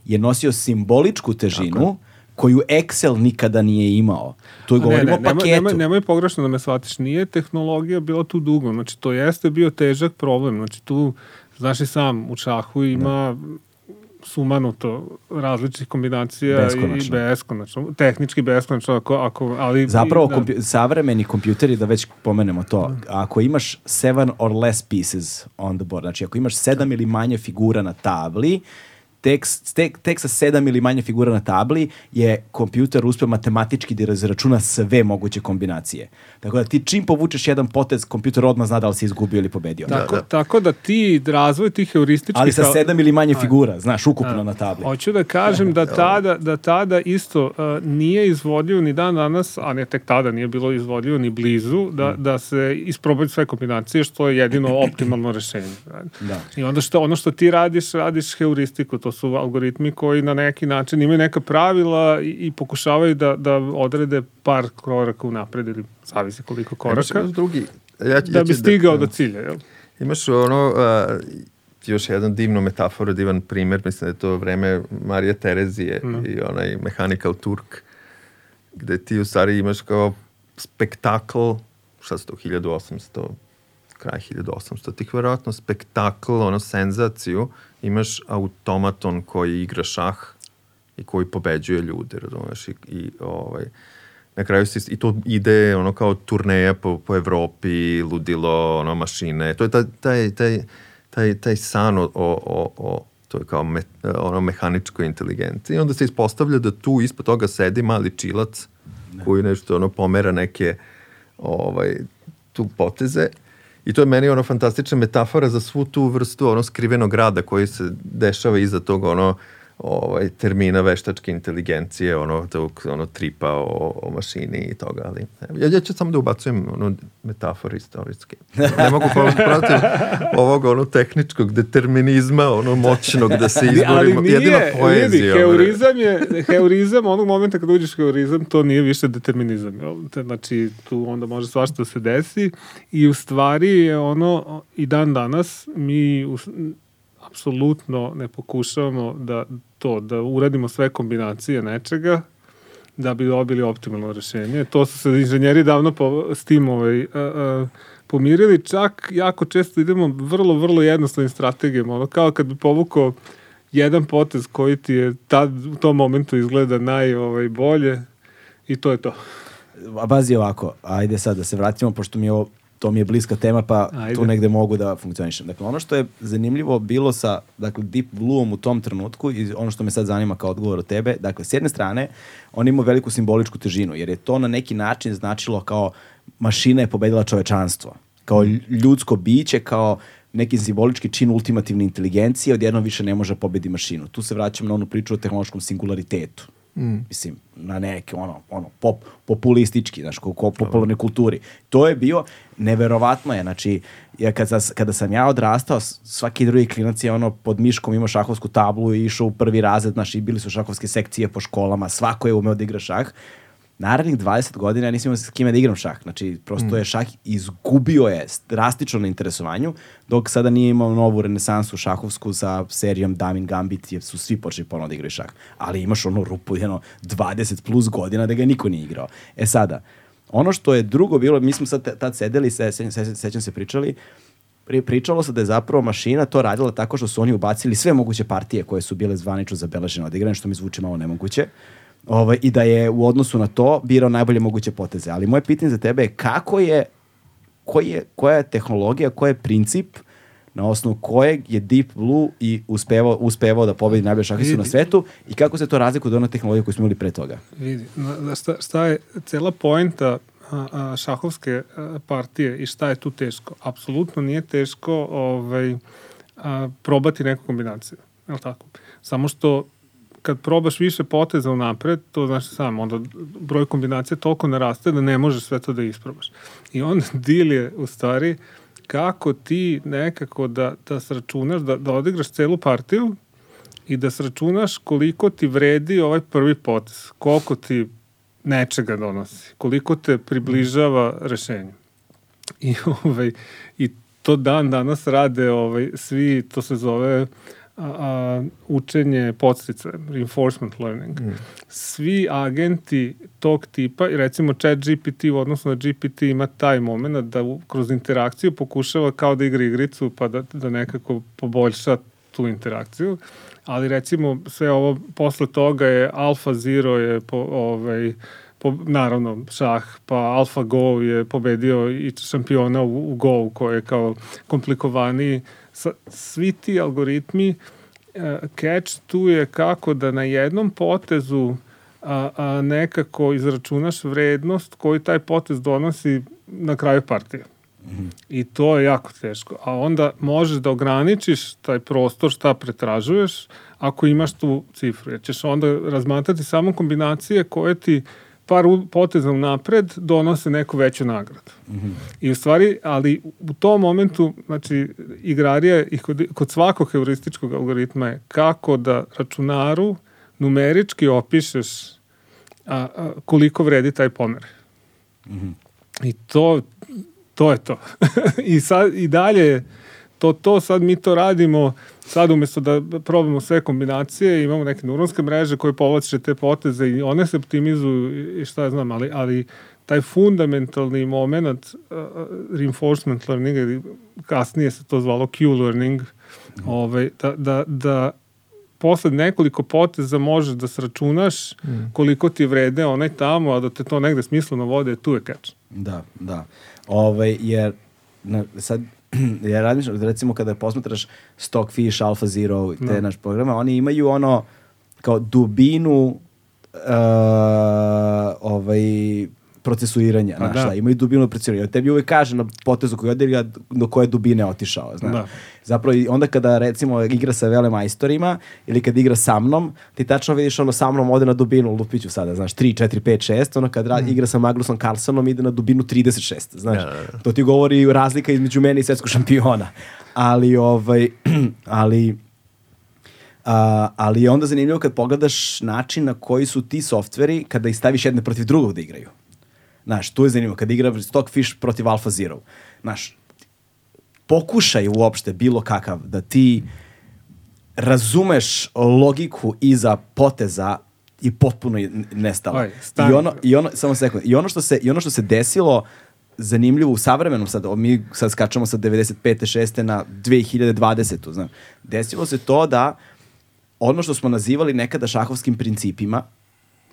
A: je nosio simboličku težinu koju Excel nikada nije imao. Tu
C: ne,
A: govorimo
C: ne,
A: o
C: nemoj,
A: paketu.
C: nemoj, nemoj pogrešno da me shvatiš, nije tehnologija bila tu dugo, znači to jeste bio težak problem, znači tu, znaš i sam, u šahu ima sumanuto različitih kombinacija
A: Beskonačno.
C: i beskonačno. Tehnički beskonačno, ako, ako, ali...
A: Zapravo,
C: da.
A: kompju- savremeni kompjuteri, da već pomenemo to, ako imaš seven or less pieces on the board, znači ako imaš sedam ili manje figura na tabli, tek, tek, tek sa sedam ili manje figura na tabli je kompjuter uspeo matematički da razračuna sve moguće kombinacije. Tako da ti čim povučeš jedan potez, kompjuter odmah zna da li si izgubio ili pobedio.
C: Tako,
B: da.
C: tako da ti razvoj tih heurističkih...
A: Ali sa sedam ili manje figura, znaš, ukupno na tabli.
C: Hoću da kažem da tada, da tada isto uh, nije izvodljivo ni dan danas, a ne tek tada nije bilo izvodljivo ni blizu, da,
A: Mm.
C: da se isprobaju sve kombinacije, što je jedino optimalno rešenje.
A: Da.
C: I onda što, ono što ti radiš, radiš heuristiku, to su algoritmi koji na neki način imaju neka pravila i, i pokušavaju da, da odrede par koraka unapred ili zavisi koliko
B: Imaš
C: koraka,
B: još drugi, ja,
C: da
B: ja
C: bi
B: ću
C: stigao do cilja. Jel?
B: Imaš ono, a, još jedan divno metafora, divan primer, mislim da je to vreme Marije Terezije i onaj Mechanical Turk, gde ti u stvari imaš kao spektakl, šta su to, 1800, kraj 1800, tih verovatno spektakl, ono, senzaciju, imaš automaton koji igra šah i koji pobeđuje ljude, razumeš, i, i ovaj, na kraju se, i to ide ono kao turneja po, po Evropi, ludilo, ono, mašine, to je taj, taj, taj, taj, taj san o, o, o, o to je kao me, ono mehaničkoj inteligenciji. I onda se ispostavlja da tu ispod toga sedi mali čilac koji nešto ono pomera neke ovaj, tu poteze I to je meni ono fantastična metafora za svu tu vrstu ono skrivenog rada koji se dešava iza tog ono ovaj, termina veštačke inteligencije, ono, tog, ono tripa o, o mašini i toga, ali ja, ja ću samo da ubacujem ono, metafore istorijske. Ne mogu protiv ovog ono tehničkog determinizma, ono moćnog da se izborimo. Jedino poezija.
C: vidi, heurizam je, heurizam, onog momenta kad uđeš heurizam, to nije više determinizam. Znači, tu onda može svašta da se desi i u stvari je ono, i dan danas, mi u, apsolutno ne pokušavamo da to, da uradimo sve kombinacije nečega, da bi dobili optimalno rešenje. To su se inženjeri davno po, s tim ovaj, a, a, pomirili. Čak jako često idemo vrlo, vrlo jednostavnim strategijama. Ono, kao kad bi povukao jedan potez koji ti je tad, u tom momentu izgleda naj ovaj, bolje i to je to.
A: A bazi ovako, ajde sad da se vratimo, pošto mi je ovo, to mi je bliska tema, pa
C: Ajde.
A: tu negde mogu da funkcionišem. Dakle, ono što je zanimljivo bilo sa dakle, Deep Blue-om u tom trenutku i ono što me sad zanima kao odgovor od tebe, dakle, s jedne strane, on ima veliku simboličku težinu, jer je to na neki način značilo kao mašina je pobedila čovečanstvo. Kao ljudsko biće, kao neki simbolički čin ultimativne inteligencije, odjednom više ne može pobedi mašinu. Tu se vraćam na onu priču o tehnološkom singularitetu. Mm. Mislim, na neke, ono, ono pop, populistički, znaš, ko, ko popularnoj kulturi. To je bio, neverovatno je, znači, ja kada, kada sam ja odrastao, svaki drugi klinac je ono pod miškom imao šahovsku tablu i išao u prvi razred, znaš, i bili su šahovske sekcije po školama, svako je umeo da igra šah. Narednih 20 godina ja nisam imao s kime da igram šah. Znači, prosto je šah izgubio je drastično na interesovanju, dok sada nije imao novu renesansu šahovsku sa serijom Damin Gambit, jer su svi počeli ponovno da igraju šah. Ali imaš ono rupu, jedno 20 plus godina da ga niko nije igrao. E sada, ono što je drugo bilo, mi smo sad tad sedeli, se, se, se, sećam se pričali, pri, pričalo se da je zapravo mašina to radila tako što su oni ubacili sve moguće partije koje su bile zvanično zabeležene odigrane, što mi zvuči malo nemoguće. Ovaj, I da je u odnosu na to birao najbolje moguće poteze. Ali moje pitanje za tebe je kako je, koji je, koja je tehnologija, koji je princip na osnovu kojeg je Deep Blue i uspevao, uspevao da pobedi najbolje šahistu na svetu i kako se to razlikuje od one tehnologije koju smo imali pre toga?
C: Vidi, šta, šta je cela poenta šahovske partije i šta je tu teško? Apsolutno nije teško ovaj, a, probati neku kombinaciju. Je li tako? Samo što kad probaš više poteza unapred, to znaš sam, onda broj kombinacija toliko naraste da ne možeš sve to da isprobaš. I onda dil je u stvari kako ti nekako da, da sračunaš, da, da odigraš celu partiju i da sračunaš koliko ti vredi ovaj prvi potez, koliko ti nečega donosi, koliko te približava rešenju. I, ovaj, I to dan danas rade ovaj, svi, to se zove a, a, učenje podstice, reinforcement learning. Mm. Svi agenti tog tipa, i recimo chat GPT u odnosu na GPT ima taj moment da u, kroz interakciju pokušava kao da igra igricu pa da, da nekako poboljša tu interakciju, ali recimo sve ovo posle toga je Alpha Zero je po, ovaj, po, naravno šah, pa AlphaGo je pobedio i šampiona u, u Go koji je kao komplikovaniji. Svi ti algoritmi, uh, catch tu je kako da na jednom potezu a, a nekako izračunaš vrednost koju taj potez donosi na kraju partije. Mm -hmm. I to je jako teško. A onda možeš da ograničiš taj prostor šta pretražuješ ako imaš tu cifru. Jer ćeš onda razmatrati samo kombinacije koje ti par poteza napred donose neku veću nagradu. Mm -hmm. I u stvari, ali u tom momentu, znači, igrarija i kod, kod svakog heurističkog algoritma je kako da računaru numerički opišeš a, a, koliko vredi taj pomer. Mm -hmm. I to, to je to. I, sad, I dalje, to, to sad mi to radimo, sad umesto da probamo sve kombinacije, imamo neke neuronske mreže koje povlače te poteze i one se optimizuju i šta ja znam, ali, ali taj fundamentalni moment uh, reinforcement learninga, kasnije se to zvalo Q-learning, mm. ovaj, da, da, da posle nekoliko poteza možeš da sračunaš mm. koliko ti vrede onaj tamo, a da te to negde smisleno vode, tu je catch.
A: Da, da. Ove, ovaj, jer na, sad ja razmišljam, recimo kada posmatraš Stockfish, Alpha Zero, te no. naš programa, oni imaju ono kao dubinu uh, ovaj procesuiranja, znaš, da. imaju dubinu procesuiranja. Tebi uvek kaže na potezu koji odigra do koje dubine otišao, znaš. Da. Zapravo onda kada recimo igra sa vele majstorima ili kad igra sa mnom, ti tačno vidiš ono sa mnom ode na dubinu, lupiću sada, znaš, 3, 4, 5, 6, ono kad mm. igra sa Magnusom Carlsonom ide na dubinu 36, znaš. Da, da, da. To ti govori razlika između mene i svetskog šampiona. Ali, ovaj, ali, Uh, ali je onda zanimljivo kad pogledaš način na koji su ti softveri kada ih staviš jedne protiv drugog da igraju. Znaš, tu je zanimljivo, kada igra Stockfish protiv Alpha Zero. Znaš, pokušaj uopšte bilo kakav da ti razumeš logiku iza poteza i potpuno nestala. Oj, I ono, i ono, samo sekund, i ono što se, i ono što se desilo zanimljivo u savremenom sad, mi sad skačamo sa 95. 6. na 2020. Znam. Desilo se to da ono što smo nazivali nekada šahovskim principima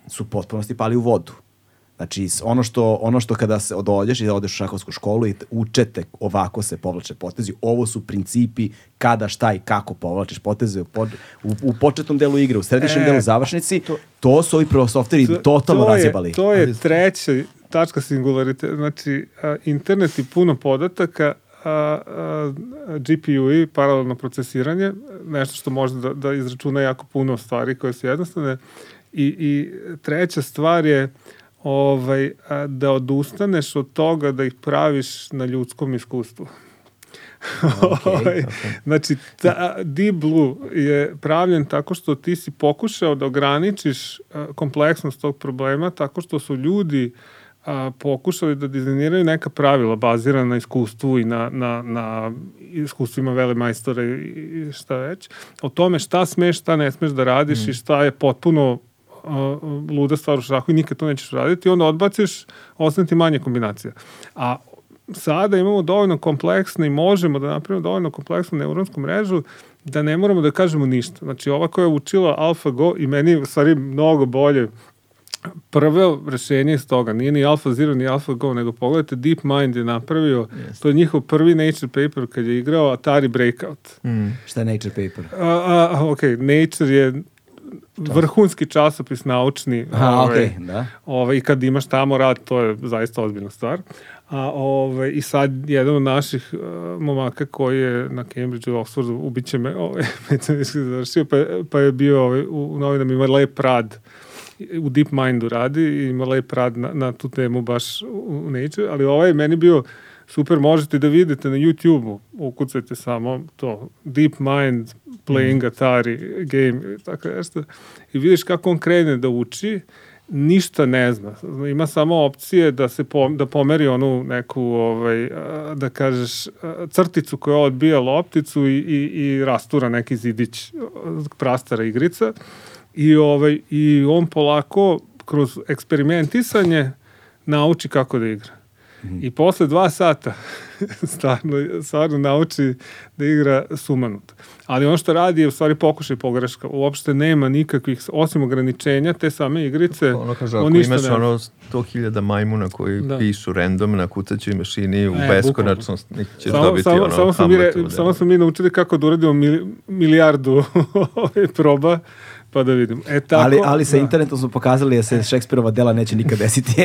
A: su potpunosti pali u vodu. Znači, ono što, ono što kada se dođeš i odeš u šahovsku školu i učete ovako se povlače potezi, ovo su principi kada, šta i kako povlačeš poteze u, pod, u, u početnom delu igre, u središnjem e, delu završnici, to, to su ovi softveri to, totalno
C: to je,
A: razjebali.
C: To je treća tačka singularite. Znači, a, internet i puno podataka, a, a, GPU i paralelno procesiranje, nešto što može da, da izračuna jako puno stvari koje su jednostavne. I, i treća stvar je ovaj, da odustaneš od toga da ih praviš na ljudskom iskustvu. Okay, ovaj, okay. Znači, ta, Deep Blue je pravljen tako što ti si pokušao da ograničiš kompleksnost tog problema tako što su ljudi a, pokušali da dizajniraju neka pravila bazirana na iskustvu i na, na, na iskustvima vele majstore i šta već, o tome šta smeš, šta ne smeš da radiš mm. i šta je potpuno luda stvar u šahu i nikad to nećeš raditi, onda odbaciš, ostane ti manje kombinacija. A sada imamo dovoljno kompleksno i možemo da napravimo dovoljno kompleksnu neuronsku mrežu da ne moramo da kažemo ništa. Znači, ova koja je učila AlphaGo i meni u stvari mnogo bolje prvo rešenje iz toga, nije ni AlphaZero ni AlphaGo, nego pogledajte DeepMind je napravio, yes. to je njihov prvi Nature paper kad je igrao Atari Breakout.
A: Mm. Šta je Nature paper?
C: A, a, ok, Nature je vrhunski časopis naučni.
A: Aha, ovaj, okay, da.
C: Ovaj, I kad imaš tamo rad, to je zaista ozbiljna stvar. A, ovaj, I sad jedan od naših uh, momaka koji je na Cambridge u Oxfordu, ubiće me, medicinski završio, pa, pa je bio ovaj, u, u novinama ima lep rad u DeepMindu radi i ima lep rad na, na tu temu baš u, u Nature, ali ovaj meni bio super, možete da vidite na YouTube-u, ukucajte samo to, DeepMind playing mm. Atari game, tako nešto, i vidiš kako on krene da uči, ništa ne zna. Ima samo opcije da se pom, da pomeri onu neku ovaj da kažeš crticu koja odbija lopticu i, i, i rastura neki zidić prastara igrica i ovaj i on polako kroz eksperimentisanje nauči kako da igra. I posle dva sata stvarno, stvarno nauči da igra sumanut. Ali ono što radi je u stvari pokušaj pogreška. Uopšte nema nikakvih, osim ograničenja te same igrice.
B: Ono kaže,
C: on
B: ako imaš
C: ne-
B: ono 100.000 majmuna koji
C: Da.
B: pišu random na kucaćoj mašini u
C: E,
B: beskonačnost, ćeš
C: Samo,
B: dobiti
C: samo,
B: ono
C: samo, smo mi, re-
B: Hamletovu
C: samo smo mi naučili kako da uradimo mili, milijardu proba, pa da vidimo. E, tako,
A: ali, ali sa
C: da.
A: internetom smo pokazali da se Šekspirova dela neće nikad desiti.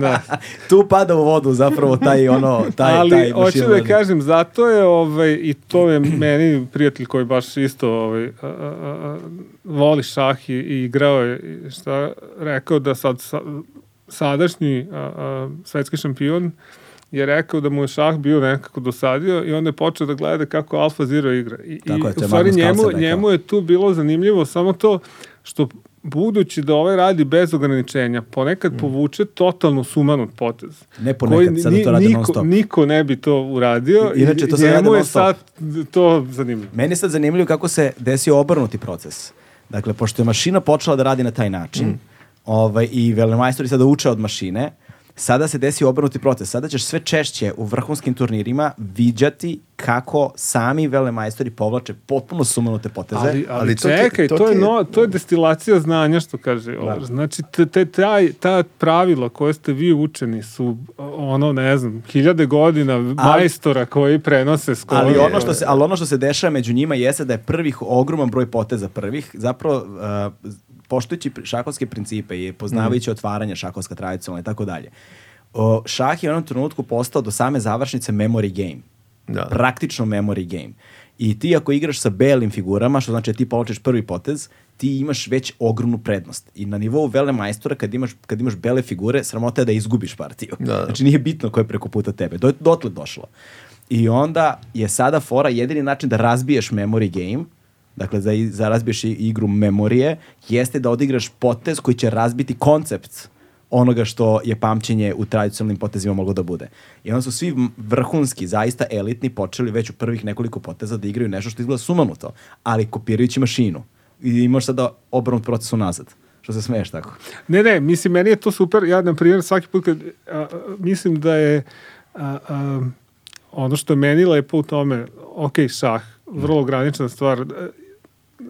C: Da.
A: tu pada u vodu zapravo taj ono, taj,
C: ali
A: taj
C: hoću da kažem, zato je ovaj, i to je meni prijatelj koji baš isto ovaj, a, a, a, voli šah i, i igrao je šta rekao da sad sa, sadašnji a, a, svetski šampion je rekao da mu je šah bio nekako dosadio i onda je počeo da gleda kako Alfa Zero igra. I,
A: Tako
C: i
A: je, je
C: u stvari njemu, njemu je tu bilo zanimljivo samo to što budući da ovaj radi bez ograničenja, ponekad povuče totalno sumanut potez
A: Ne ponekad, sada
C: ni-
A: to radi non
C: niko,
A: stop.
C: niko ne bi to uradio.
A: I- inače
C: i
A: to sad rade
C: njemu je
A: non
C: sad to zanimljivo.
A: Meni je sad zanimljivo kako se desio obrnuti proces. Dakle, pošto je mašina počela da radi na taj način,
C: Mm.
A: ovaj, i velemajstori sada uče od mašine, sada se desio obrnuti proces. Sada ćeš sve češće u vrhunskim turnirima viđati kako sami velemajstori povlače potpuno sumanute poteze.
C: Ali, ali,
B: ali to
C: čekaj, to,
B: to
C: je no, to je destilacija znanja, što kaže Olar. Znači, te, te, taj, ta pravila koje ste vi učeni su, ono, ne znam, hiljade godina majstora koji prenose skoro.
A: Ali ono, što se, ali ono što se dešava među njima jeste da je prvih ogroman broj poteza prvih, zapravo uh, poštujući šahovske principe i poznavajući otvaranje šahovska tradicionalna i tako dalje. O, šah je u onom trenutku postao do same završnice memory game.
B: Da.
A: Praktično memory game. I ti ako igraš sa belim figurama, što znači da ti povlačeš prvi potez, ti imaš već ogromnu prednost. I na nivou vele majstora, kad imaš, kad imaš bele figure, sramota je da izgubiš partiju.
B: Da, da.
A: Znači nije bitno ko je preko puta tebe. Do, dotle došlo. I onda je sada fora jedini način da razbiješ memory game, dakle za, za razbiješ igru memorije, jeste da odigraš potez koji će razbiti koncept onoga što je pamćenje u tradicionalnim potezima moglo da bude. I onda su svi vrhunski, zaista elitni, počeli već u prvih nekoliko poteza da igraju nešto što izgleda sumanuto, ali kopirajući mašinu. I imaš sada obrnut proces unazad. Što se smeješ tako?
C: Ne, ne, mislim, meni je to super. Ja, na primjer, svaki put kad, a, mislim da je a, a, ono što je meni lepo u tome, ok, šah, vrlo ograničena stvar,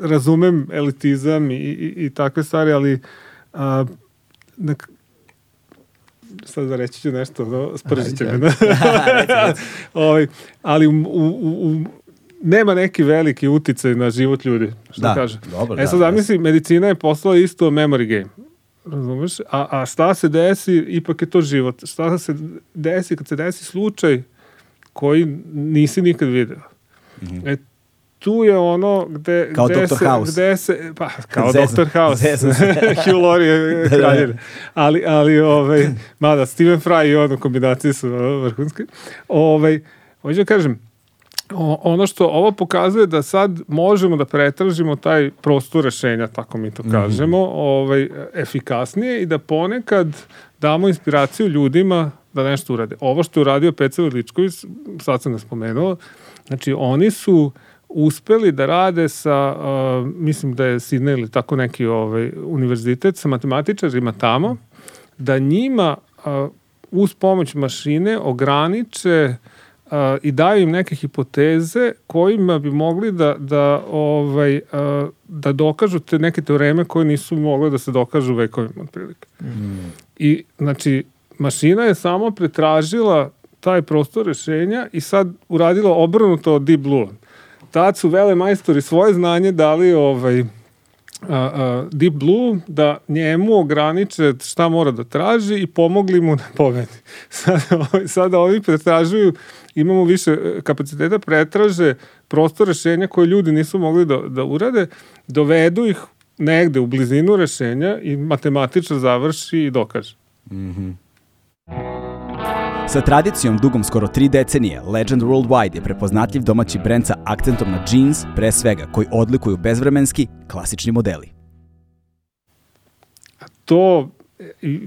C: razumem elitizam i, i, i takve stvari, ali a, nek, sad da reći ću nešto, no, spržit će me. Da. ovaj, ali u, u, u, nema neki veliki uticaj na život ljudi, što
A: Da,
C: kaže.
A: dobro,
C: e
A: da,
C: sad zamisli, medicina je postala isto memory game. Razumeš? A, a šta se desi, ipak je to život. Šta se desi kad se desi slučaj koji nisi nikad video. E, tu je ono gde,
A: Mhm. Kao
C: gde
A: Dr.
C: se,
A: House.
C: gde se, pa, kao
A: Zezam-
C: Dr. House.
A: zezam se.
C: Hugh Laurie je kraljev. Ali, ali ovaj, mada, Stephen Fry i on u kombinaciji su vrhunski. Ovaj, hoću da kažem, o, ono što ovo pokazuje da sad možemo da pretražimo taj prostor rešenja, tako mi to kažemo, ovaj, efikasnije i da ponekad damo inspiraciju ljudima da nešto urade. Ovo što je uradio Peca Veličković, sad sam ga spomenuo, znači oni su uspeli da rade sa, uh, mislim da je Sidney ili tako neki ovaj, univerzitet, sa matematičarima tamo, da njima uh, uz pomoć mašine ograniče uh, i daju im neke hipoteze kojima bi mogli da, da, ovaj, uh, da dokažu te neke teoreme koje nisu mogle da se dokažu vekovima otprilike. I znači mašina je samo pretražila taj prostor rešenja i sad uradila obrnuto od Deep Blue. Tad su vele majstori svoje znanje dali ovaj, a, a, Deep Blue da njemu ograniče šta mora da traži i pomogli mu da pobedi. Sada, sada ovi pretražuju, imamo više e, kapaciteta, pretraže prostor rešenja koje ljudi nisu mogli da, da urade, dovedu ih negde u blizinu rešenja i matematičar završi i dokaže.
A: Sa tradicijom dugom skoro tri decenije, Legend Worldwide je prepoznatljiv domaći brend sa akcentom na jeans, pre svega, koji odlikuju bezvremenski, klasični modeli.
C: to i,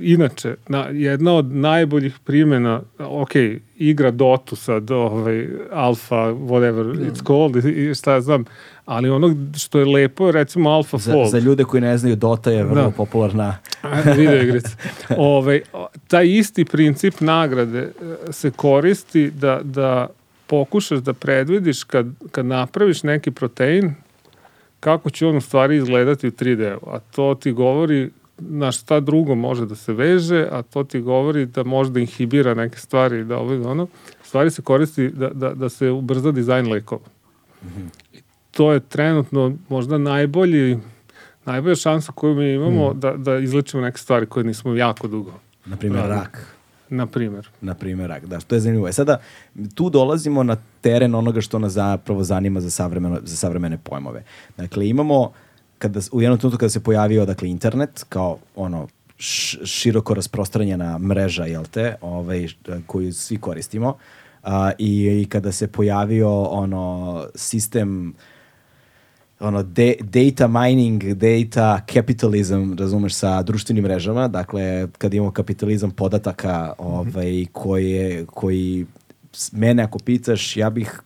C: inače, na, jedna od najboljih primjena, ok, igra Dotu sad, ovaj, Alpha, whatever it's called, i šta ja znam, ali ono što je lepo, recimo Alpha
A: Za,
C: Fold.
A: za ljude koji ne znaju, Dota je vrlo
C: Da.
A: popularna.
C: video igrice. Ove, taj isti princip nagrade e, se koristi da, da pokušaš da predvidiš kad, kad napraviš neki protein kako će on u stvari izgledati u 3D-u. A to ti govori na šta drugo može da se veže, a to ti govori da možda inhibira neke stvari, da ovo i da ono. Stvari se koristi da, da, da se ubrza dizajn lekova. I to je trenutno možda najbolji najbolja šansa koju mi imamo da, da izlečimo neke stvari koje nismo jako dugo.
A: Na primjer,
C: Radili.
A: rak.
C: Na primjer.
A: na primjer rak. Da, što je zanimljivo. E sada, tu dolazimo na teren onoga što nas zapravo zanima za, savremeno, za savremene pojmove. Dakle, imamo, kada, u jednom trenutku kada se pojavio dakle, internet, kao ono, široko rasprostranjena mreža, jel te, ovaj, koju svi koristimo, a, i, i kada se pojavio ono sistem ono de, data mining, data capitalism, razumeš, sa društvenim mrežama, dakle, kad imamo kapitalizam podataka ovaj, koje, koji, s- mene ako pitaš, ja bih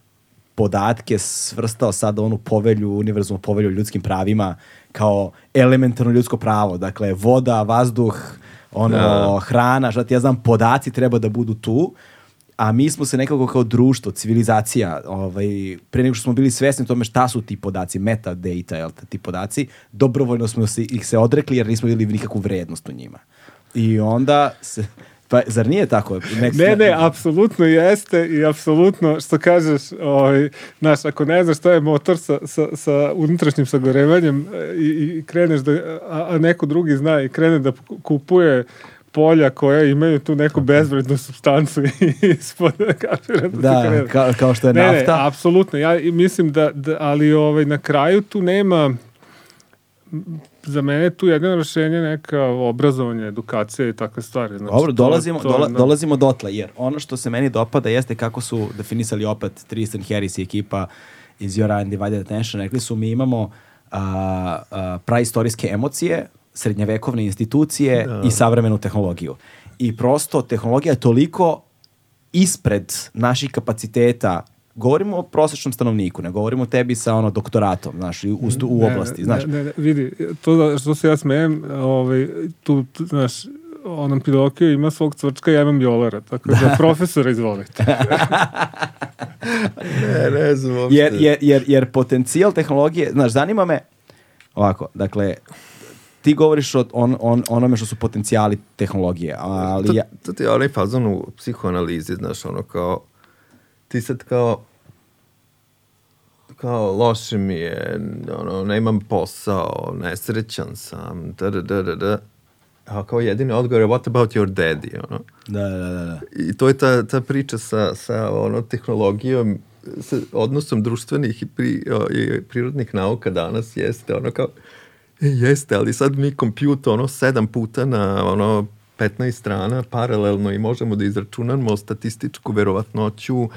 A: podatke svrstao sada u onu povelju, univerzalnu povelju o ljudskim pravima kao elementarno ljudsko pravo. Dakle, voda, vazduh, ono,
B: Da.
A: hrana, šta ti ja znam, podaci treba da budu tu, a mi smo se nekako kao društvo, civilizacija, ovaj, pre nego što smo bili svesni tome šta su ti podaci, metadata, jel ti podaci, dobrovoljno smo se, ih se odrekli jer nismo vidjeli nikakvu vrednost u njima. I onda se, pa zar nije tako? Nek,
C: Ne, ne, apsolutno jeste i apsolutno, što kažeš, ovaj, znaš, ako ne znaš šta je motor sa, sa, sa unutrašnjim sagorevanjem e, i, i kreneš da, a, a neko drugi zna i krene da kupuje polja koja imaju tu neku bezvrednu substancu ispod kapira da,
A: Da, kao, kao što je
C: Ne, ne,
A: nafta.
C: apsolutno. Ja mislim da, da ali ovaj, na kraju tu nema za mene je tu jedino rešenje neka obrazovanje, edukacija i takve stvari. Znači,
A: Dobro, dolazimo,
C: to,
A: dola,
C: da.
A: dolazimo dotle, jer ono što se meni dopada jeste kako su definisali opet Tristan Harris i ekipa iz Your Undivided Attention. Rekli su mi imamo a, a, praistorijske emocije, srednjevekovne institucije i savremenu tehnologiju. I prosto tehnologija je toliko ispred naših kapaciteta Govorimo o prosječnom stanovniku, ne govorimo o tebi sa ono doktoratom, znaš, u, u oblasti,
C: ne,
A: znaš.
C: Ne, ne, vidi, to da, što se ja smejem, ovaj, tu, tu, znaš, onom Pinokio ima svog cvrčka, ja imam Jolara, tako da profesora izvolite.
B: Ne, ne znam uopšte.
A: jer, jer, jer, jer potencijal tehnologije, znaš, zanima me, ovako, dakle, ti govoriš o on, on, onome što su potencijali tehnologije, ali
B: to,
A: ja,
B: to ti je onaj fazon u psihoanalizi, znaš, ono kao, ti sad kao, kao loše mi je, ono, nemam posao, nesrećan sam, da, da, da, da, da. A kao jedini odgovor je what about your daddy, ono.
A: da, da, da, da.
B: I to je ta, ta priča sa, sa ono, tehnologijom, sa odnosom društvenih i, pri, o, i prirodnih nauka danas jeste ono kao, e, jeste, ali sad mi kompjuter ono sedam puta na ono 15 strana paralelno i možemo da izračunamo statističku verovatnoću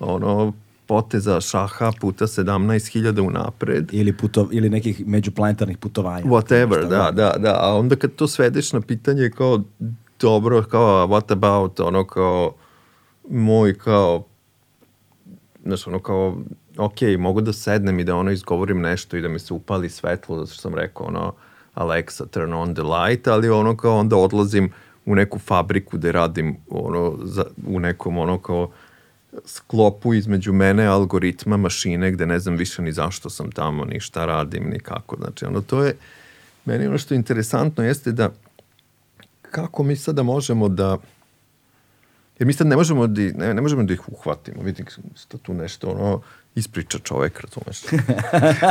B: ono poteza šaha puta 17.000 unapred
A: Ili, puto, ili nekih međuplanetarnih putovanja.
B: whatever, da, da, da, a onda kad to svedeš na pitanje kao, dobro, kao, what about, ono kao, moj kao, znaš, ono kao, ok, mogu da sednem i da ono izgovorim nešto i da mi se upali svetlo, zato što sam rekao, ono, Alexa, turn on the light, ali ono kao onda odlazim u neku fabriku da radim ono, za, u nekom ono kao sklopu između mene, algoritma, mašine, gde ne znam više ni zašto sam tamo, ni šta radim, ni kako. Znači, ono, to je, meni ono što je interesantno jeste da kako mi sada možemo da jer mi sad ne možemo da, ne, ne možemo da ih uhvatimo. Vidi, sto tu nešto ono, ispriča čovek, razumeš?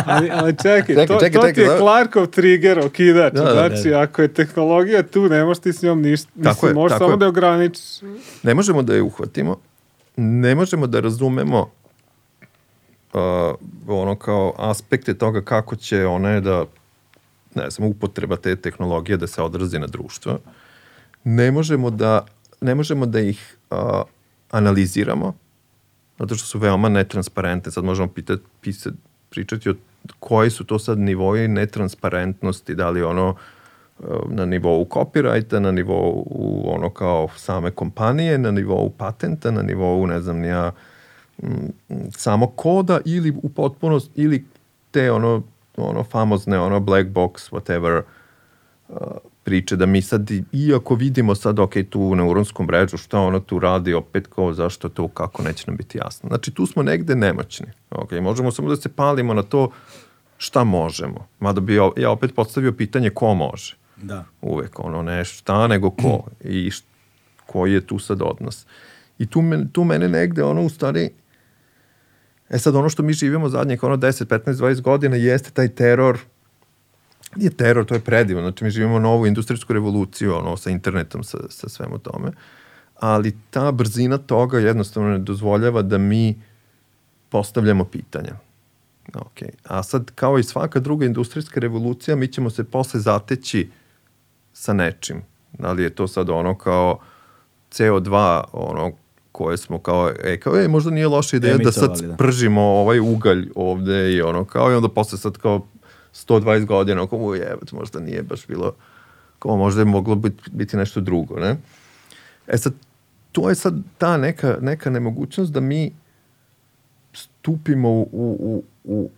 C: Ali, ali čekaj,
B: Čekaj,
C: to,
B: čekaj,
C: to
B: čekaj,
C: ti je
B: da.
C: Clarkov trigger, okidač.
B: Da, da, da.
C: znači, ako je tehnologija tu, ne možeš ti s njom ništa.
B: Tako
C: Mislim,
B: je,
C: možeš
B: tako
C: samo
B: je.
C: da je ograničiš.
B: ne možemo da je uhvatimo, ne možemo da razumemo uh, ono kao aspekte toga kako će one da ne znam, upotreba te tehnologije da se odrazi na društvo. Ne možemo da, ne možemo da ih uh, analiziramo, zato što su veoma netransparentne. Sad možemo pitati, pisati, pričati o koji su to sad nivoji netransparentnosti, da li ono na nivou copyrighta, na nivou ono kao same kompanije, na nivou patenta, na nivou ne znam nija samo koda ili u potpunost ili te ono ono famozne ono black box whatever uh, priče da mi sad iako vidimo sad ok tu neuronsku mrežu šta ona tu radi opet kao zašto to kako neće nam biti jasno. Znači tu smo negde nemoćni ok? Možemo samo da se palimo na to šta možemo. Mada bi ja opet postavio pitanje ko može?
A: Da.
B: Uvek ono ne šta nego ko? I št, koji je tu sad odnos. I tu, men, tu mene negde ono u stvari E sad ono što mi živimo zadnjih ono 10, 15, 20 godina jeste taj teror nije teror, to je predivno. Znači mi živimo novu industrijsku revoluciju ono, sa internetom, sa, sa svemu tome. Ali ta brzina toga jednostavno ne dozvoljava da mi postavljamo pitanja. Ok. A sad, kao i svaka druga industrijska revolucija, mi ćemo se posle zateći sa nečim. Da li je to sad ono kao CO2, ono koje smo kao, e, kao, e, možda nije loša ideja da sad da. pržimo ovaj ugalj ovde i ono, kao, i onda posle sad kao 120 godina, kao, je, možda nije baš bilo, kao, možda je moglo biti, biti nešto drugo, ne? E sad, to je sad ta neka, neka nemogućnost da mi stupimo u, u, u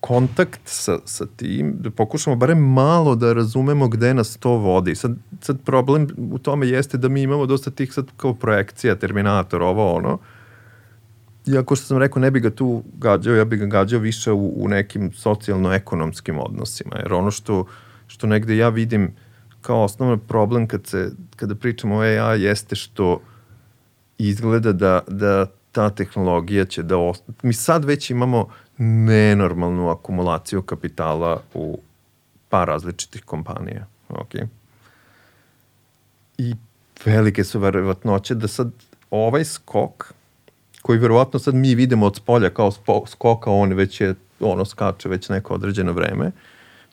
B: kontakt sa, sa tim, da pokušamo barem malo da razumemo gde nas to vodi. Sad, sad problem u tome jeste da mi imamo dosta tih sad kao projekcija, Terminator, ovo ono, iako što sam rekao ne bi ga tu gađao, ja bi ga gađao više u, u nekim socijalno-ekonomskim odnosima, jer ono što, što negde ja vidim kao osnovno problem kad se, kada pričamo o AI jeste što izgleda da, da ta tehnologija će da ostane. Mi sad već imamo nenormalnu akumulaciju kapitala u par različitih kompanija. Ok. I velike su verovatnoće da sad ovaj skok, koji verovatno sad mi vidimo od spolja kao skoka, on već je, ono skače već neko određeno vreme,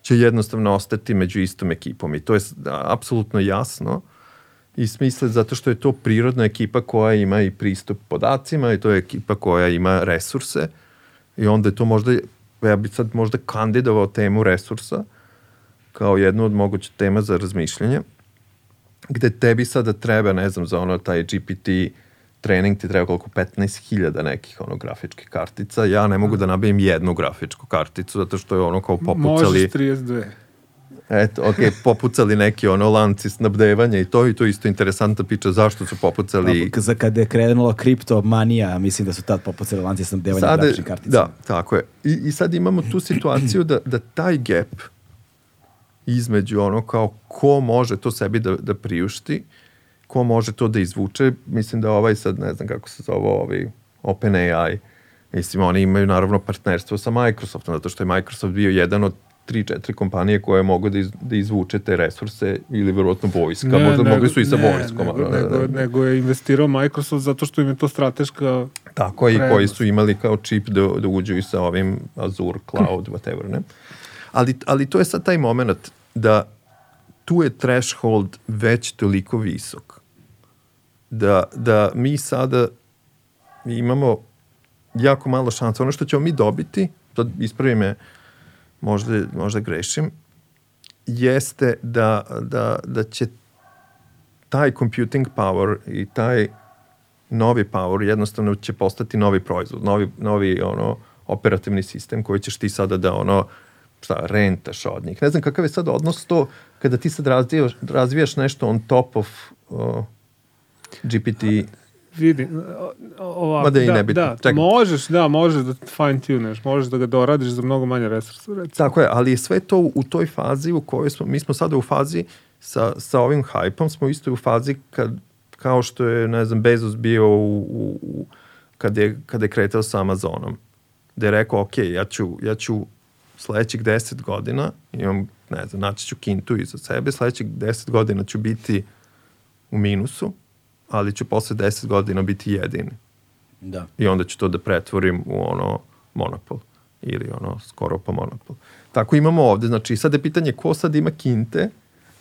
B: će jednostavno ostati među istom ekipom. I to je apsolutno jasno i smisle zato što je to prirodna ekipa koja ima i pristup podacima i to je ekipa koja ima resurse I onda je to možda, ja bih sad možda kandidovao temu resursa kao jednu od moguće tema za razmišljanje, gde tebi sada treba, ne znam, za ono taj GPT trening ti treba koliko 15.000 nekih ono grafičkih kartica. Ja ne mogu da nabavim jednu grafičku karticu zato što je ono kao popucali...
C: Možeš 32.
B: Eto, ok, popucali neki ono lanci snabdevanja i to i to isto interesantna priča zašto su popucali.
A: Za kada je krenula kriptomanija, mislim da su tad popucali lanci snabdevanja Sada, grafičnih kartica.
B: Da, tako je. I, I sad imamo tu situaciju da, da taj gap između ono kao ko može to sebi da, da priušti, ko može to da izvuče, mislim da ovaj sad, ne znam kako se zove, ovaj OpenAI, mislim oni imaju naravno partnerstvo sa Microsoftom, zato što je Microsoft bio jedan od tri, četiri kompanije koje mogu da, iz, da izvuče te resurse ili verovatno vojska, ne, možda nego, mogli su i sa ne, vojskom.
C: Nego, ne, nego, ne. nego je investirao Microsoft zato što im je to strateška
B: Tako, i koji su imali kao čip da, da uđu i sa ovim Azure, Cloud, whatever, ne? Ali, ali to je sad taj moment da tu je threshold već toliko visok da, da mi sada imamo jako malo šansa. Ono što ćemo mi dobiti, to ispravi me možda, možda grešim, jeste da, da, da će taj computing power i taj novi power jednostavno će postati novi proizvod, novi, novi ono, operativni sistem koji ćeš ti sada da ono, šta, rentaš od njih. Ne znam kakav je sad odnos to kada ti sad razvijaš, razvijaš nešto on top of uh, GPT
C: vidi, ovako, da, ne da, Čekaj. možeš, da, možeš da fine tuneš, možeš da ga doradiš za mnogo manje resursa. Recimo.
B: Tako je, ali je sve to u toj fazi u kojoj smo, mi smo sada u fazi sa, sa ovim hajpom, smo isto u fazi kad, kao što je, ne znam, Bezos bio u, u, u kad, je, kad je kretao sa Amazonom, gde je rekao, ok, ja ću, ja ću sledećih deset godina, imam, ne znam, naći ću kintu iza sebe, sledećih deset godina ću biti u minusu, ali ću posle 10 godina biti jedini.
A: Da.
B: I onda ću to da pretvorim u ono monopol ili ono skoro pa monopol. Tako imamo ovde, znači sad je pitanje ko sad ima kinte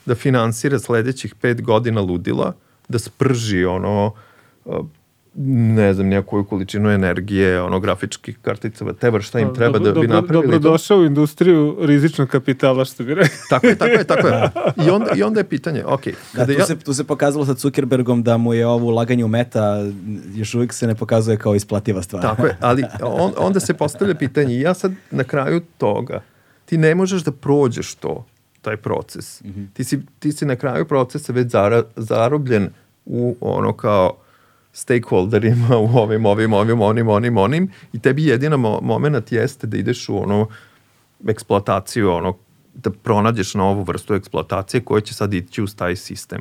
B: da finansira sledećih pet godina ludila, da sprži ono ne znam, nijakoju količinu energije, ono, grafičkih kartica, whatever, šta im treba
C: Dobro-
B: da bi
C: dobro-
B: napravili to.
C: Dobrodošao u industriju rizičnog kapitala, što bi rekao.
B: Tako je, tako je, tako je. I onda, i onda je pitanje, ok,
A: Da,
B: kada
A: tu,
B: ja...
A: se, tu se pokazalo sa Zuckerbergom da mu je ovo ulaganje u meta još uvijek se ne pokazuje kao isplativa stvar.
B: Tako je, ali on, onda se postavlja pitanje i ja sad na kraju toga, ti ne možeš da prođeš to, taj proces. ti, si, ti si na kraju procesa već zara, zarobljen u ono kao stakeholderima, u ovim, ovim, ovim, onim, onim, onim i tebi jedina mo moment jeste da ideš u ono eksploataciju, ono, da pronađeš novu vrstu eksploatacije koja će sad ići uz taj sistem.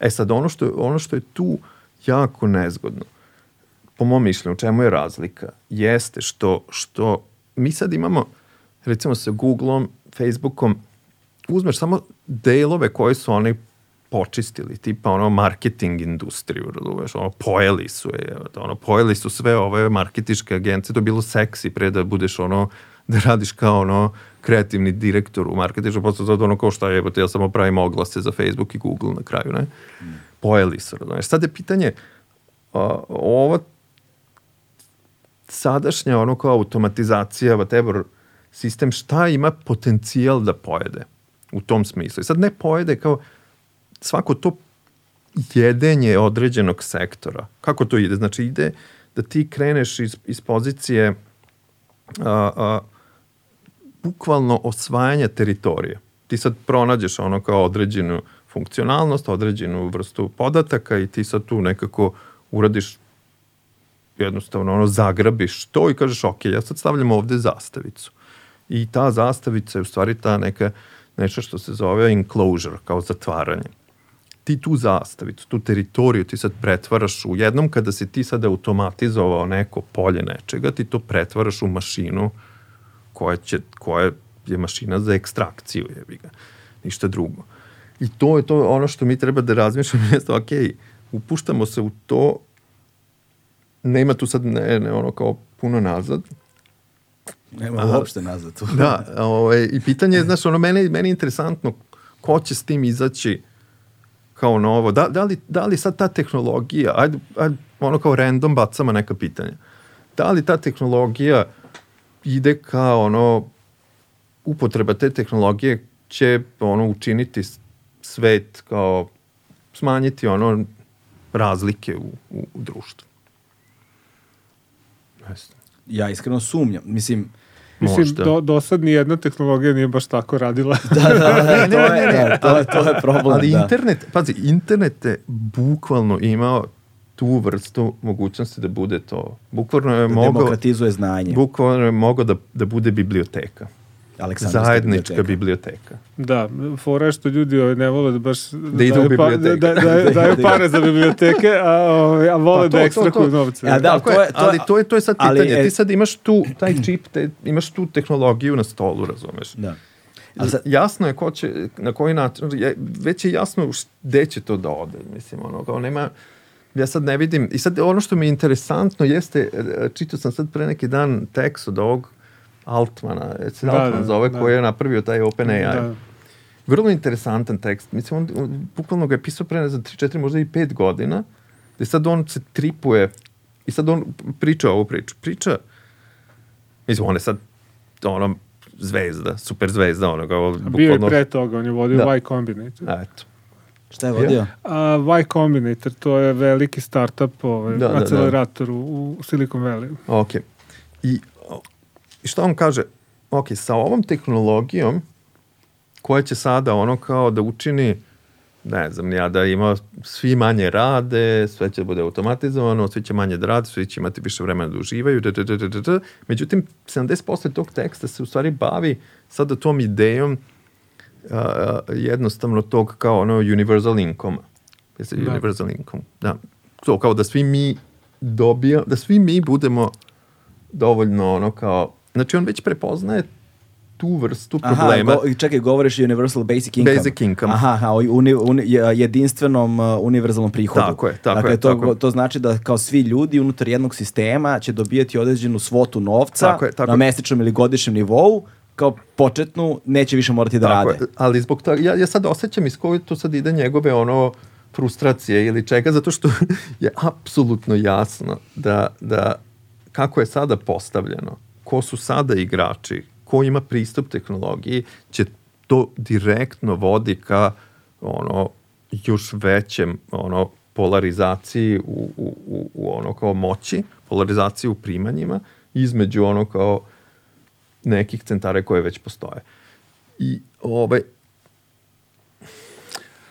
B: E sad, ono što, ono što je tu jako nezgodno, po mom mišljenju, čemu je razlika, jeste što, što mi sad imamo, recimo sa Googleom, Facebookom, uzmeš samo delove koje su oni počistili, tipa ono marketing industriju, razumeš, ono pojeli su je, ono pojeli su sve ove marketičke agencije, to je bilo seksi pre da budeš ono, da radiš kao ono kreativni direktor u marketingu, posle zato ono kao šta je, evo te, ja samo pravim oglase za Facebook i Google na kraju, ne? Pojeli su, razumeš. Sad je pitanje, a, ova sadašnja ono kao automatizacija, whatever, sistem, šta ima potencijal da pojede u tom smislu. I sad ne pojede kao svako to jedenje određenog sektora. Kako to ide? Znači ide da ti kreneš iz, iz pozicije a, a, bukvalno osvajanja teritorije. Ti sad pronađeš ono kao određenu funkcionalnost, određenu vrstu podataka i ti sad tu nekako uradiš jednostavno ono zagrabiš to i kažeš ok, ja sad stavljam ovde zastavicu. I ta zastavica je u stvari ta neka nešto što se zove enclosure, kao zatvaranje. Ti tu zastavicu, tu teritoriju ti sad pretvaraš u jednom kada si ti sad automatizovao neko polje nečega, ti to pretvaraš u mašinu koja, će, koja je mašina za ekstrakciju, jebi ga. Ništa drugo. I to je to ono što mi treba da razmišljamo, jeste, ok, upuštamo se u to, nema tu sad ne, ne ono kao puno nazad,
A: Nema uopšte nazad tu.
B: Da, ovaj, i pitanje je, znaš, ono, meni, meni je interesantno ko će s tim izaći kao novo. Da, da, li, da li sad ta tehnologija, ajde, ajde ono kao random bacamo neka pitanja. Da li ta tehnologija ide kao ono, upotreba te tehnologije će ono učiniti svet kao smanjiti ono razlike u, u, u društvu.
A: Ja iskreno sumnjam. Mislim,
C: Mislim,
B: Možda.
C: do, do sad nijedna tehnologija nije baš tako radila.
A: da, da, da,
B: Ne,
A: to,
B: ne,
A: je,
B: ne,
A: da, to, je, to je problem.
B: Ali
A: da.
B: internet, pazi, internet je bukvalno imao tu vrstu mogućnosti da bude to. Bukvalno je
A: Da
B: mogao,
A: demokratizuje znanje.
B: bukvalno je mogao da, da bude biblioteka.
A: Aleksandrovska
B: Zajednička
A: biblioteka.
B: biblioteka.
C: Da, fora što ljudi ovaj, ne vole da baš da,
B: idu u
C: daju, pa, da,
B: biblioteku.
C: da, da, daju pare za biblioteke, a, ovaj, a vole
B: Pa to,
C: da ekstrakuju
B: to.
C: novce.
A: E, da,
B: Tako
A: to
B: je,
A: to
B: ali
A: je-
B: to je, to je sad
A: ali,
B: pitanje.
A: e-
B: Ti sad imaš tu taj čip, te, imaš tu tehnologiju na stolu, razumeš?
A: Da. Ali sad,
B: jasno je ko će, na koji način, je, već je jasno gde će to da ode, mislim, ono, kao nema, ja sad ne vidim, i sad ono što mi je interesantno jeste, čitao sam sad pre neki dan tekst od ovog Altmana, je se
C: Da,
B: Altman
C: da,
B: zove,
C: da.
B: koji je napravio taj OpenAI.
C: Da.
B: Vrlo interesantan tekst, mislim, on, on bukvalno ga je pisao pre, ne znam, 3, 4, možda i 5 godina, gde sad on se tripuje, i sad on priča ovu priču, priča, mislim, on je sad, ono, zvezda, super zvezda, ono, kao,
C: Bio je pre toga, on je vodio
B: Da.
C: Y Combinator.
B: Eto.
A: šta je vodio?
C: A, y Combinator, to je veliki startup, ovaj,
B: Da, da, da.
C: u, Silicon Valley.
B: Ok. I, I šta on kaže? Ok, sa ovom tehnologijom koja će sada ono kao da učini ne znam ja, da ima svi manje rade, sve će da bude automatizovano, svi će manje da rade, svi će imati više vremena da uživaju, da, da, da, da, da. Međutim, 70% tog teksta se u stvari bavi sada tom idejom a, jednostavno tog kao ono universal income. Jeste
C: Da.
B: universal income. Da. To kao da svi mi dobija, da svi mi budemo dovoljno ono kao, znači on već prepoznaje tu vrstu problema.
A: Aha, go, čekaj, govoriš Universal Basic Income.
B: Basic income.
A: Aha, aha o uni, uni, jedinstvenom uh, univerzalnom prihodu.
B: Tako je, tako
A: dakle,
B: je,
A: To,
B: tako
A: to znači da kao svi ljudi unutar jednog sistema će dobijati određenu svotu novca
B: Tako je, tako
A: na mesečnom ili godišnjem nivou, kao početnu neće više morati da
B: Tako
A: rade.
B: je, ali zbog toga, ja, ja sad osjećam iz koje to sad ide njegove ono frustracije ili čega, zato što je apsolutno jasno da, da kako je sada postavljeno, ko su sada igrači, ko ima pristup tehnologiji, će to direktno vodi ka ono još većem ono polarizaciji u, u, u, u ono kao moći, polarizaciji u primanjima između ono kao nekih centara koje već postoje. I ovaj,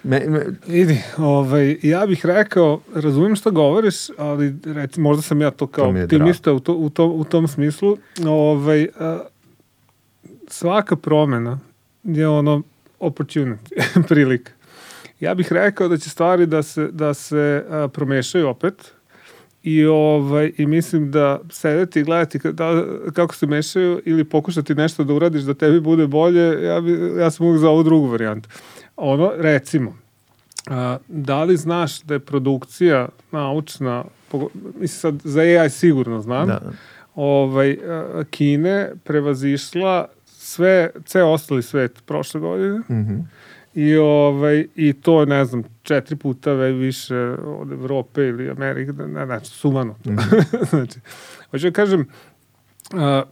C: Me, me... Idi, ovaj, ja bih rekao, razumijem šta govoriš, ali reci, možda sam ja to kao to optimista u, to, u, to, u tom smislu. Ovaj, a, svaka promena je ono opportunity, prilika. Ja bih rekao da će stvari da se, da se a, promešaju opet i, ovaj, i mislim da sedeti i gledati da, kako se mešaju ili pokušati nešto da uradiš da tebi bude bolje, ja, bi, ja sam uvijek za ovu drugu varijantu ono, recimo, a, da li znaš da je produkcija naučna, mislim sad za AI sigurno znam, da. ovaj, a, Kine prevazišla sve, ceo ostali svet prošle godine. Mm -hmm. I, ovaj, I to, ne znam, četiri puta više od Evrope ili Amerike, ne, znači, sumano. Mm -hmm. znači, hoću da kažem, a,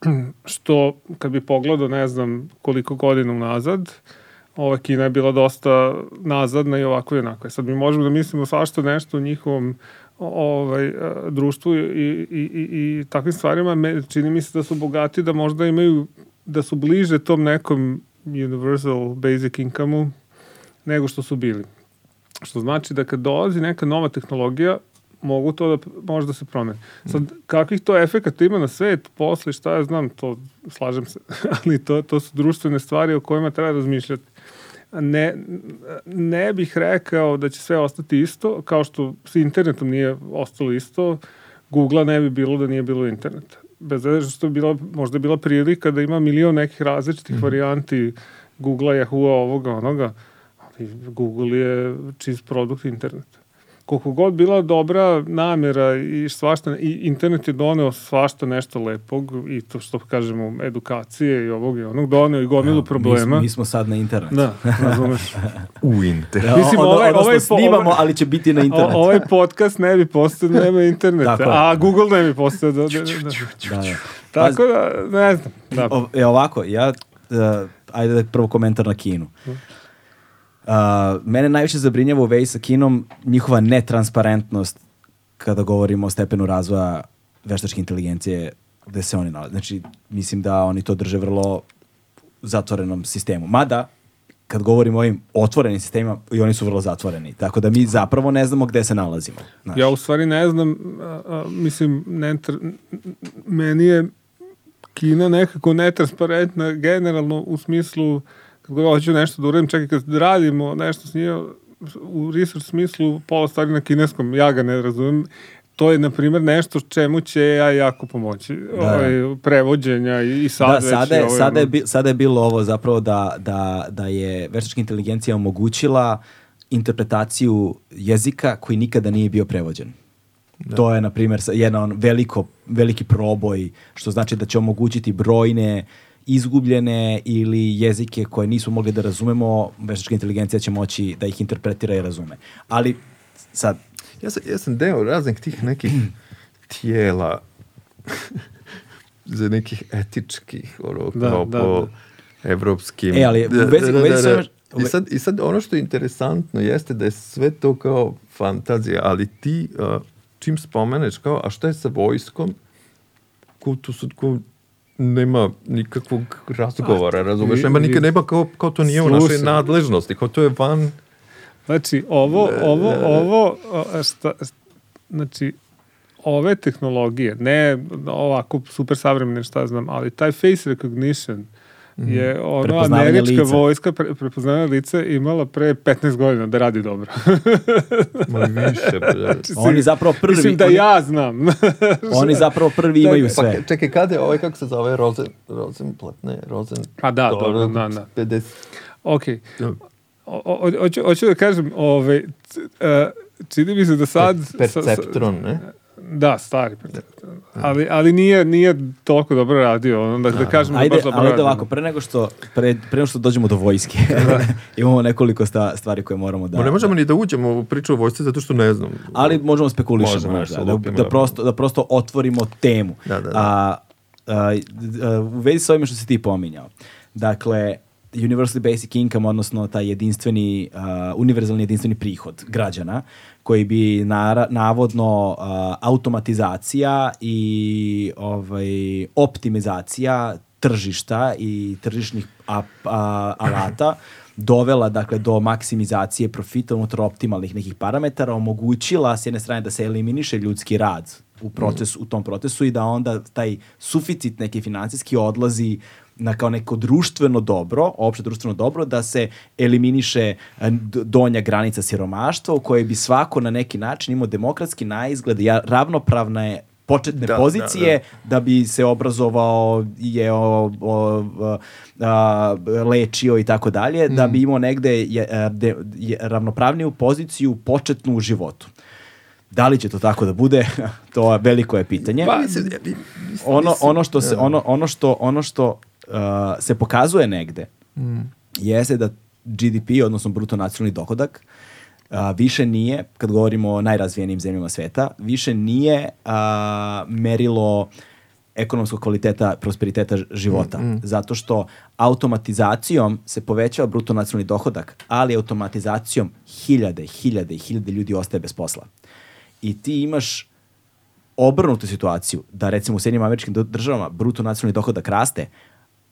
C: što kad bi pogledao, ne znam, koliko godina unazad, uh, ova Kina je bila dosta nazadna i ovako i onako. E, sad mi možemo da mislimo svašta nešto u njihovom ovaj, društvu i, i, i, i takvim stvarima. Me, čini mi se da su bogati, da možda imaju, da su bliže tom nekom universal basic income-u nego što su bili. Što znači da kad dolazi neka nova tehnologija, mogu to da možda se promeni. Sad, kakvih to efekata ima na svet, posle, šta ja znam, to slažem se, ali to, to su društvene stvari o kojima treba razmišljati ne, ne bih rekao da će sve ostati isto, kao što s internetom nije ostalo isto, Google-a ne bi bilo da nije bilo interneta. Bez obzira što je bila, možda je bila prilika da ima milion nekih različitih mm -hmm. varijanti Google-a, Yahoo-a, ovoga, onoga, ali Google je čist produkt interneta koliko god bila dobra namera i svašta, i internet je doneo svašta nešto lepog i to što kažemo edukacije i ovog i onog doneo i gomilu problema. Mi
A: smo, mi smo sad na internetu.
C: Da, razumeš.
B: U internet.
A: Da, Mislim, ovaj, odnosno, ovaj, snimamo, ali će biti na internetu.
C: ovaj podcast ne bi postao, nema interneta, a Google ne bi postao. Da, da, da. da, da. Tako da, ne znam. Da.
A: O, e, ovako, ja, uh, ajde da prvo komentar na Kinu. Uh. Uh, mene najviše zabrinjava u vezi sa Kinom njihova netransparentnost kada govorimo o stepenu razvoja veštačke inteligencije gde se oni nalaze. Znači, mislim da oni to drže vrlo zatvorenom sistemu. Mada, kad govorimo o ovim otvorenim sistemima, i oni su vrlo zatvoreni. Tako da mi zapravo ne znamo gde se nalazimo.
C: Znaš. Ja u stvari ne znam, a, a, mislim, ne, meni je Kina nekako netransparentna generalno u smislu kad god hoću nešto da uradim, čekaj kad radimo nešto s njima, u research smislu pola stvari na kineskom, ja ga ne razumem, to je, na primjer, nešto čemu će ja jako pomoći. Da. Ovaj, prevođenja i, i sad
A: da,
C: već...
A: Sada je, ovaj, sada, je, bi, sada je bilo ovo zapravo da, da, da je veštačka inteligencija omogućila interpretaciju jezika koji nikada nije bio prevođen. Da. To je, na primjer, jedan veliko, veliki proboj, što znači da će omogućiti brojne uh, izgubljene ili jezike koje nisu mogli da razumemo, veštačka inteligencija će moći da ih interpretira i razume. Ali sad...
B: Ja sam, ja sam deo raznih tih nekih tijela za nekih etičkih, ono, da, kao da, po da. evropskim...
A: E, ali u vezi, da, da, da, da.
B: I sad, I sad ono što je interesantno jeste da je sve to kao fantazija, ali ti uh, čim spomeneš kao, a šta je sa vojskom, ko, tu su, ko, nema nikakvog razgovora, razumeš? Nema, nikad, nema kao, kao to nije u našoj nadležnosti, kao to je van...
C: Znači, ovo, ovo, ovo, šta, znači, ove tehnologije, ne ovako super savremene, šta znam, ali taj face recognition, Mhm. Je ono američka lica. vojska pre, prepoznavanje lica imala pre 15 godina da radi dobro.
B: Ma više.
A: znači, oni zapravo prvi...
C: Mislim da
A: oni,
C: ja znam.
A: oni zapravo prvi imaju da, sve.
B: Pa, čekaj, kada je ovaj, kako se zove, Rozen, Rozenplat, ne, Rozen...
C: A da, dobro, da, da.
B: 50.
C: Ok. Hoću, hoću da kažem, ovaj, uh, čini mi se da sad...
B: Perceptron, ne?
C: Da, stari ali, ali nije, nije toliko dobro radio. Ono, da, da kažemo
A: Ajde,
C: da baš dobro
A: ali
C: radio.
A: da ovako, pre nego što, pre, pre nego što dođemo do vojske, imamo nekoliko sta, stvari koje moramo da...
B: Ma ne možemo ni da uđemo u priču o vojsci zato što ne znam.
A: Ali možemo da, da,
B: lupimo,
A: da,
B: da.
A: prosto, da prosto otvorimo temu.
B: Da, da, da.
A: A, a, a, u vezi sa ovime što si ti pominjao. Dakle, Universal Basic Income, odnosno taj jedinstveni, a, univerzalni jedinstveni prihod građana, koji bi nara, navodno a, automatizacija i ovaj, optimizacija tržišta i tržišnih a, a, alata dovela dakle do maksimizacije profita unutar optimalnih nekih parametara, omogućila s jedne strane da se eliminiše ljudski rad u procesu, u tom procesu i da onda taj suficit neki financijski odlazi na kao neko društveno dobro, opšte društveno dobro, da se eliminiše e, donja granica siromaštva u kojoj bi svako na neki način imao demokratski naizgled, ja, ravnopravne početne
B: Da,
A: pozicije da, bi se obrazovao, jeo, o, a, lečio i tako dalje, da bi imao negde je, a, de, je, ravnopravniju poziciju početnu u životu. Da li će to tako da bude? to je veliko je pitanje.
B: Pa,
A: ono, ono što se ono ono što ono što se pokazuje negde jeste da GDP odnosno bruto nacionalni dohodak uh, više nije kad govorimo o najrazvijenijim zemljama sveta više nije uh, merilo ekonomskog kvaliteta prosperiteta života. Zato što automatizacijom se povećava bruto nacionalni dohodak ali automatizacijom hiljade hiljade i hiljade ljudi ostaje bez posla. I ti imaš obrnutu situaciju, da recimo u Sjednjim američkim državama bruto nacionalni dohodak raste,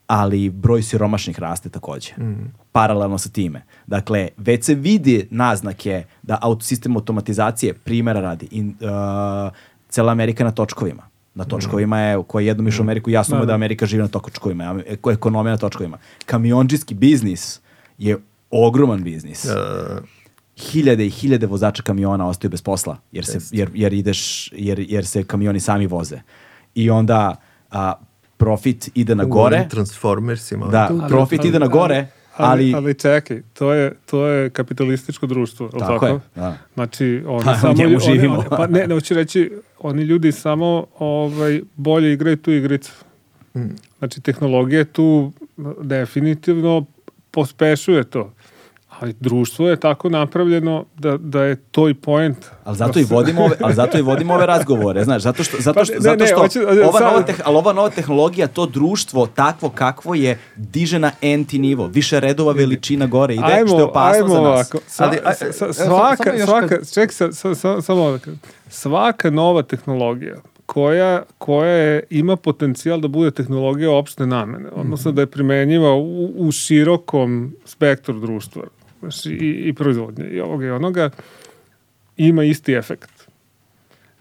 A: ali broj siromašnih raste takođe. Paralelno sa time. Dakle, već se vidi naznake da auto, sistem automatizacije primjera radi in, uh, cela Amerika na točkovima. Na točkovima je, ko je jednom išao u Ameriku, jasno mu je da Amerika živi na točkovima, ekonomija na točkovima. Kamionđiski biznis je ogroman biznis hiljade i hiljade vozača kamiona ostaju bez posla jer se jer, jer ideš jer, jer se kamioni sami voze i onda a, profit ide na
B: u
A: gore
B: ovim Transformersima.
A: da
C: Ali-
A: profit
C: ali-
A: ide na gore ali,
C: ali, ali čekaj, to je, to je kapitalističko društvo,
A: Tako
C: tako?
A: je, da.
C: Znači, oni
A: Pa, u
C: samo...
A: njemu
C: oni-
A: živimo.
C: oni- pa ne, ne, hoću reći, oni ljudi samo ovaj, bolje igraju tu igricu. Znači, tehnologija tu definitivno pospešuje to. Ali društvo je tako napravljeno da, da je to i point.
A: ali zato i vodimo ove, ali zato i vodimo ove razgovore, znaš, zato što zato
C: Pa
A: što,
C: ne,
A: zato
C: ne,
A: što
C: hoću-
A: ova
C: sad-
A: nova teh, ali ova nova tehnologija to društvo takvo kakvo je diže na enti nivo, više redova veličina gore ide što je opasno za nas.
C: ovako. Sva,
B: Ali, a-
C: sa- sa- svaka,
B: samo
C: svaka,
B: kad-
C: ček, sa, sa, sa, samo ovako. svaka nova tehnologija koja, koja je, ima potencijal da bude tehnologija opšte namene, odnosno
B: Mhm.
C: da je primenjiva u, u širokom spektru društva znači, i, i proizvodnje i ovoga i onoga, ima isti efekt.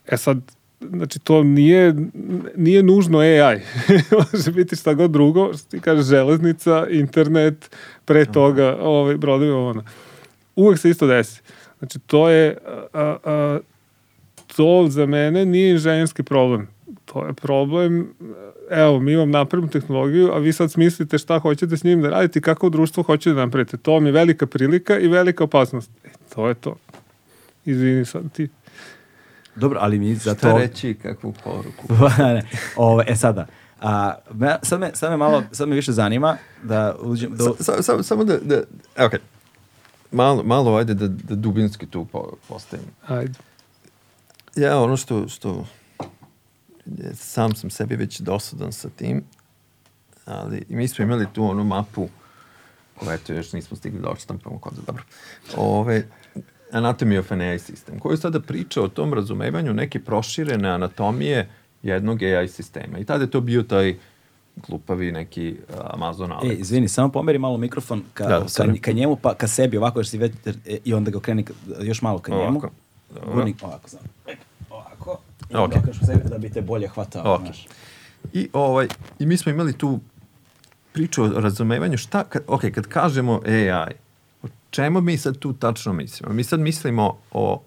C: E sad, znači to nije, nije nužno AI. Može biti šta god drugo, što ti kaže železnica, internet, pre toga ovaj, brodovi, ono. Uvek se isto desi. Znači to je, a, a, to za mene nije inženjerski problem. To je problem, evo, mi vam napravimo tehnologiju, a vi sad smislite šta hoćete s njim da radite i kako društvo hoće da napravite. To vam je velika prilika i velika opasnost. E, to je to. Izvini sad ti.
A: Dobro, ali mi zato
B: Šta reći, kakvu poruku?
A: Ove, e sada, a, me, sad, me, sad me malo, sad me više zanima da uđem, da,
B: Sa- sa- Samo samo da, da e, ok, malo, malo ajde da, da dubinski tu po, postavim.
C: Ajde.
B: Ja ono što, što sam sam sebi već dosadan sa tim, ali mi smo imali tu onu mapu koju eto još nismo stigli da odštampamo kod dobro. Ove, Anatomy of an AI system, koji sada priča o tom razumevanju neke proširene anatomije jednog AI sistema. I tada je to bio taj glupavi neki Amazon Alex.
A: E, izvini, samo pomeri malo mikrofon ka,
B: Da,
A: ka, ka njemu, pa ka sebi, ovako još si već, e, i onda ga okreni još malo ka njemu.
B: Ovako. Dobro.
A: Gurni, ovako, samo. I onda
B: Ok.
A: okreneš u sebi da bi te bolje hvatao.
B: Ok.
A: znaš.
B: I, ovaj, I mi smo imali tu priču o razumevanju šta, kad, ok, kad kažemo AI, o čemu mi sad tu tačno mislimo? Mi sad mislimo o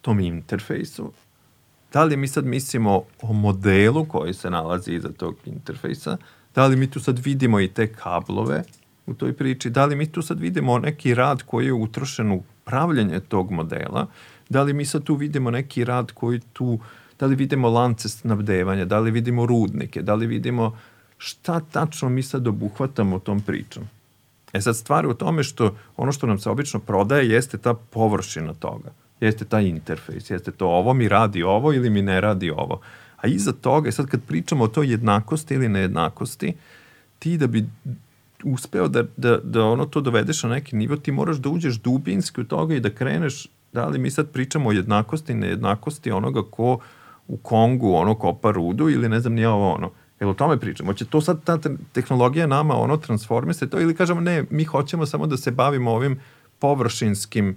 B: tom interfejsu, da li mi sad mislimo o modelu koji se nalazi iza tog interfejsa, da li mi tu sad vidimo i te kablove u toj priči, da li mi tu sad vidimo neki rad koji je utrošen u pravljanje tog modela, da li mi sad tu vidimo neki rad koji tu da li vidimo lance snabdevanja, da li vidimo rudnike, da li vidimo šta tačno mi sad obuhvatamo tom pričom. E sad stvar u tome što ono što nam se obično prodaje jeste ta površina toga, jeste taj interfejs, jeste to ovo mi radi ovo ili mi ne radi ovo. A iza toga, sad kad pričamo o toj jednakosti ili nejednakosti, ti da bi uspeo da, da, da ono to dovedeš na neki nivo, ti moraš da uđeš dubinski u toga i da kreneš, da li mi sad pričamo o jednakosti, nejednakosti onoga ko u Kongu ono kopa rudu ili ne znam nije ovo ono. Jel o tome pričamo? Hoće to sad ta tehnologija nama ono transforme se to ili kažemo ne, mi hoćemo samo da se bavimo ovim površinskim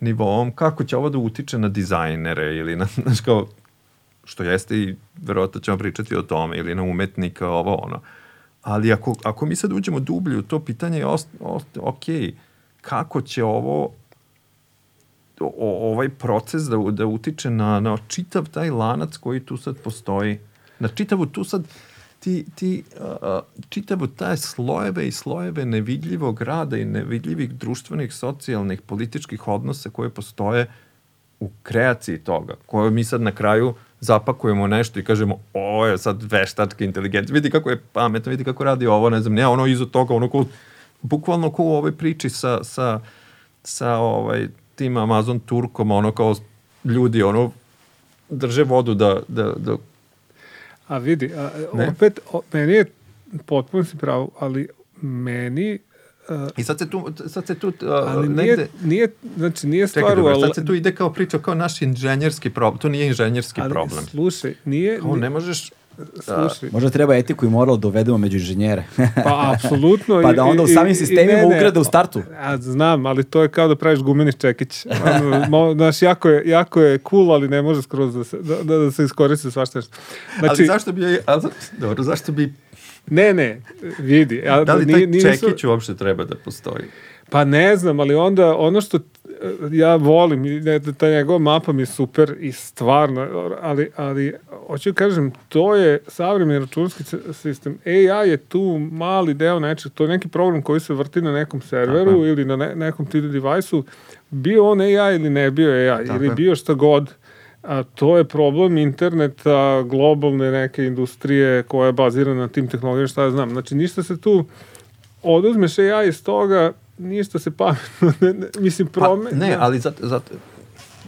B: nivom, kako će ovo da utiče na dizajnere ili na, znaš kao, što jeste i verovatno ćemo pričati o tome, ili na umetnika, ovo ono. Ali ako, ako mi sad uđemo dublje u to pitanje, je ok, kako će ovo o, ovaj proces da, da utiče na, na čitav taj lanac koji tu sad postoji, na čitavu tu sad ti, ti uh, čitavu taj slojeve i slojeve nevidljivog rada i nevidljivih društvenih, socijalnih, političkih odnosa koje postoje u kreaciji toga, koje mi sad na kraju zapakujemo nešto i kažemo, o je sad veštačka inteligencija, vidi kako je pametno, vidi kako radi ovo, ne znam, ne, ono iza toga, ono ko, bukvalno ko u ovoj priči sa, sa, sa ovaj, tim Amazon Turkom, ono kao ljudi, ono, drže vodu da, da, da
C: A vidi, a, opet, o, meni je potpuno si pravo, ali meni
B: Uh, I sad se tu, sad se tu uh,
C: ali negde... nije, nije, znači nije stvar... Čekaj,
B: dobro, sad se tu ide kao priča kao naš inženjerski problem, to nije inženjerski
C: ali,
B: problem.
C: slušaj, nije...
B: Kao ne možeš...
C: Slušaj.
A: Možda treba etiku i moral da uvedemo među inženjere.
C: pa, apsolutno.
A: pa da onda u samim sistemima ugrade u startu.
C: Ja, znam, ali to je kao da praviš gumeni čekić. Ono, znaš, jako je, jako je cool, ali ne može skroz da se, da, da, da se iskoristi svašta nešto.
B: Znači, ali zašto bi... Ali, dobro, zašto bi
C: Ne, ne, vidi.
B: Ja, da li taj nije, čekić uopšte treba da postoji?
C: Pa ne znam, ali onda ono što ja volim, ta njegova mapa mi je super i stvarno, ali, ali hoću da kažem, to je savremeni računski sistem. AI je tu mali deo nečeg, to je neki program koji se vrti na nekom serveru Tako. ili na ne, nekom TD device-u, bio on AI ili ne bio AI, Tako ili bio šta god a to je problem interneta, globalne neke industrije koja je bazirana na tim tehnologijama, šta ja znam. Znači, ništa se tu oduzmeš AI iz toga, ništa se pametno, ne, ne, mislim, prome...
B: Pa, ne, ali zato, zato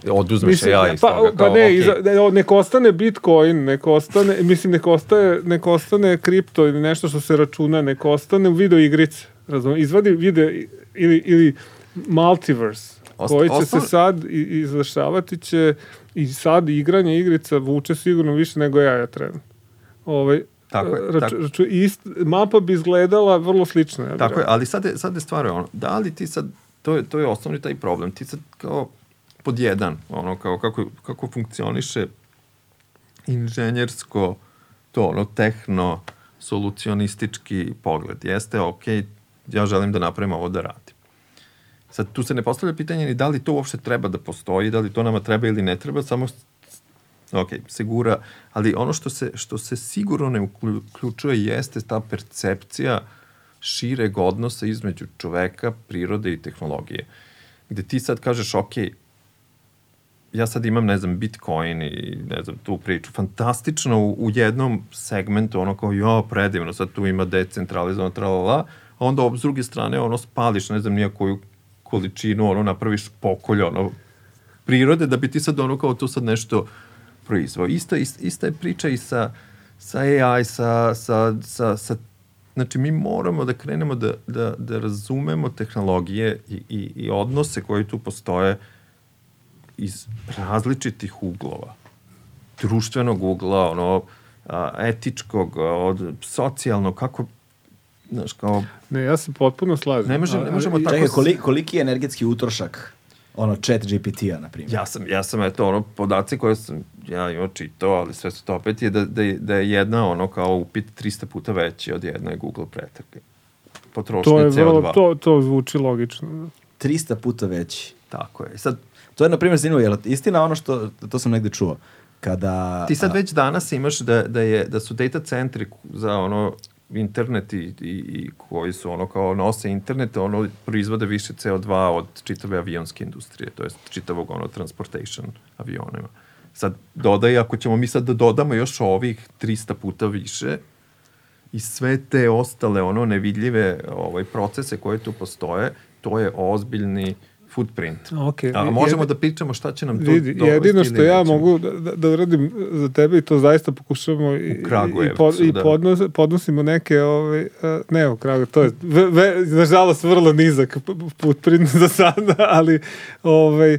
B: oduzmeš mislim, AI iz
C: pa,
B: toga.
C: Pa ne, okay. iza, nek ostane Bitcoin, nek ostane, mislim, nek ostaje, nek ostane kripto ili nešto što se računa, nek ostane video igrice, razumem, izvadi video ili, ili multiverse, Osta, koji će ostal... se sad izvršavati će i sad igranje igrica vuče sigurno više nego ja ja trenutno. Ovaj,
B: Tako je. Tako.
C: Rač, ist, mapa bi izgledala vrlo slično. Ja
B: tako je, ali sad je, sad je stvar ono, da li ti sad, to je, to je osnovni taj problem, ti sad kao pod jedan, ono, kao kako, kako funkcioniše inženjersko, to ono, tehno, solucionistički pogled. Jeste, ok, ja želim da napravim ovo da radim. Sad, tu se ne postavlja pitanje ni da li to uopšte treba da postoji, da li to nama treba ili ne treba, samo ok, sigura, ali ono što se, što se sigurno ne uključuje jeste ta percepcija šireg odnosa između čoveka, prirode i tehnologije. Gde ti sad kažeš, ok, ja sad imam, ne znam, Bitcoin i ne znam, tu priču, fantastično u, u jednom segmentu, ono kao, jo, predivno, sad tu ima decentralizovano, tralala, a onda s druge strane, ono, spališ, ne znam, nijakoju količinu, ono, napraviš pokolj, ono, prirode, da bi ti sad ono kao to sad nešto proizvao. Isto, ist, ista je priča i sa, sa AI, sa, sa, sa, sa Znači, mi moramo da krenemo da, da, da razumemo tehnologije i, i, i odnose koji tu postoje iz različitih uglova. Društvenog ugla, ono, a, etičkog, od socijalnog, kako Znaš, kao...
C: Ne, ja se potpuno slažem.
B: Ne, možemo, ne možemo tako...
A: Čekaj, koliko, koliki je energetski utrošak ono chat GPT-a, na primjer?
B: Ja sam, ja sam, eto, ono, podaci koje sam ja imao čitao, ali sve su to opet je da, da, da je jedna, ono, kao upit 300 puta veći od jedne Google pretrage. Potrošnje
C: to je
B: CO2.
C: Vrlo, to, to zvuči logično.
A: 300 puta veći.
B: Tako je. Sad,
A: to je, na primjer, zanimljivo, je istina ono što, to sam negde čuo, kada...
B: Ti sad već danas imaš da, da, je, da su data centri za ono internet i, i, i koji su ono kao nose internet, ono proizvode više CO2 od čitave avionske industrije, to je čitavog ono transportation avionima. sad dodaj, ako ćemo mi sad da dodamo još ovih 300 puta više, i sve te ostale ono nevidljive ovaj procese koje tu postoje, to je ozbiljni footprint.
C: Okay.
B: A možemo da pričamo šta će nam to
C: vidi,
B: dovesti
C: jedino što ja
B: nećemo.
C: mogu da, da, da uradim za tebe i to zaista pokušamo i, i, pod, i
B: da.
C: podnos, podnosimo neke ovaj, a, ne u Kragu, to je ve, ve, nažalost vrlo nizak footprint za sada, ali ovaj,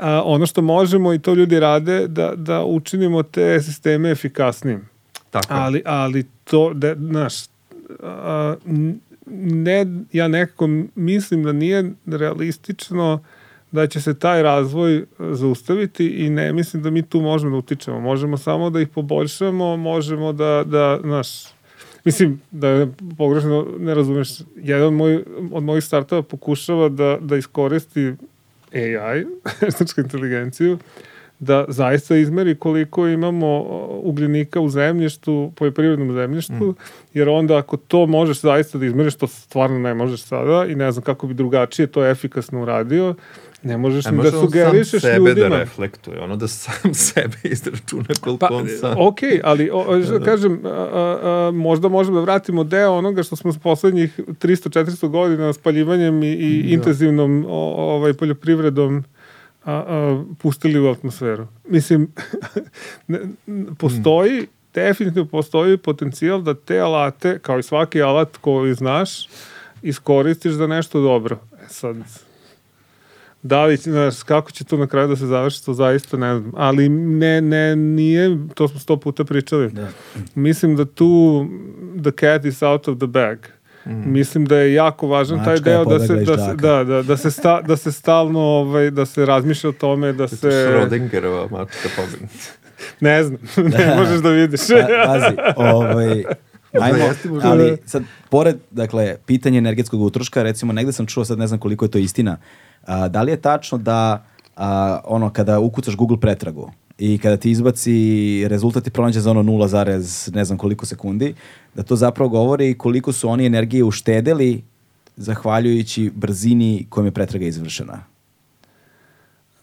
C: a, ono što možemo i to ljudi rade da, da učinimo te sisteme efikasnijim.
B: Tako.
C: Ali, ali to, da, znaš, a, ne, ja nekako mislim da nije realistično da će se taj razvoj zaustaviti i ne mislim da mi tu možemo da utičemo. Možemo samo da ih poboljšamo, možemo da, da znaš, mislim, da pogrešno ne razumeš, jedan moj, od mojih startova pokušava da, da iskoristi AI, veštačku inteligenciju, da zaista izmeri koliko imamo ugljenika u zemljištu, poljoprivrednom zemljištu,
B: Mm.
C: jer onda ako to možeš zaista da izmeriš, to stvarno ne možeš sada i ne znam kako bi drugačije to efikasno uradio, ne možeš
B: Ne
C: ni da
B: može on
C: sugerišeš
B: sam sebe
C: ljudima.
B: da reflektuje, ono da sam sebe izračuna koliko
C: Pa,
B: on sam...
C: ok, ali o, o, što kažem, a, a, a, možda možemo da vratimo deo onoga što smo s poslednjih 300-400 godina spaljivanjem i, i
B: Da.
C: intenzivnom o, ovaj, poljoprivredom a, a, pustili u atmosferu. Mislim, postoji, definitivno postoji potencijal da te alate, kao i svaki alat koji znaš, iskoristiš za nešto dobro. E sad, da li, znaš, kako će to na kraju da se završi, to zaista ne znam. Ali ne, ne, nije, to smo sto puta pričali.
A: Da.
C: Mislim da tu the cat is out of the bag. Mislim da je jako važan taj
A: Mačka je
C: deo da se,
A: pobegla
C: da, se, da, da, da, se sta, da se stalno, ovaj, da se razmišlja o tome, da se...
B: Schrödingerova mačka pobegna.
C: Ne znam, ne možeš da vidiš.
A: Pa, pazi, ovaj, ajmo, ali sad, pored, dakle, pitanje energetskog utroška, recimo, negde sam čuo, sad ne znam koliko je to istina, a, da li je tačno da, a, ono, kada ukucaš Google pretragu i kada ti izbaci rezultat ti pronađe za ono 0, zarez ne znam koliko sekundi, da to zapravo govori koliko su oni energije uštedeli zahvaljujući brzini kojom je pretraga izvršena.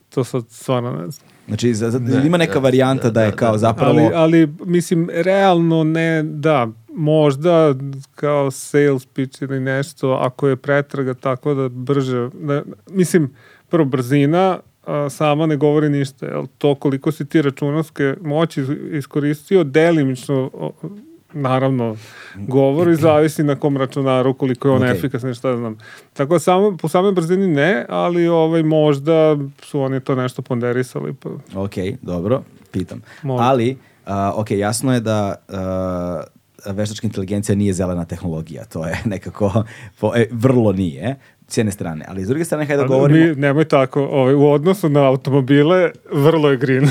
C: to sad stvarno ne znam.
A: Znači, za, za,
B: Ne,
A: ima neka
B: da,
A: varijanta da,
B: da,
A: je
B: da,
A: kao
B: da.
A: zapravo...
C: Ali, ali, mislim, realno ne, da, možda kao sales pitch ili nešto, ako je pretraga tako da brže, da, mislim, prvo brzina, a, sama ne govori ništa, jel? To koliko si ti računarske moći is- iskoristio, delimično, naravno, govori, zavisi na kom računaru, koliko je on
A: Ok.
C: efikasan i šta ja znam. Tako da samo, po samoj brzini ne, ali ovaj, možda su oni to nešto ponderisali, pa
A: Ok, dobro, pitam.
C: Možda.
A: Ali, a, ok, jasno je da a, veštačka inteligencija nije zelena tehnologija, to je nekako, po, e, vrlo nije, s jedne strane, ali s druge strane, hajde da
C: Ali
A: govorimo,
C: Mi, nemoj tako, ovaj, u odnosu na automobile, vrlo je green.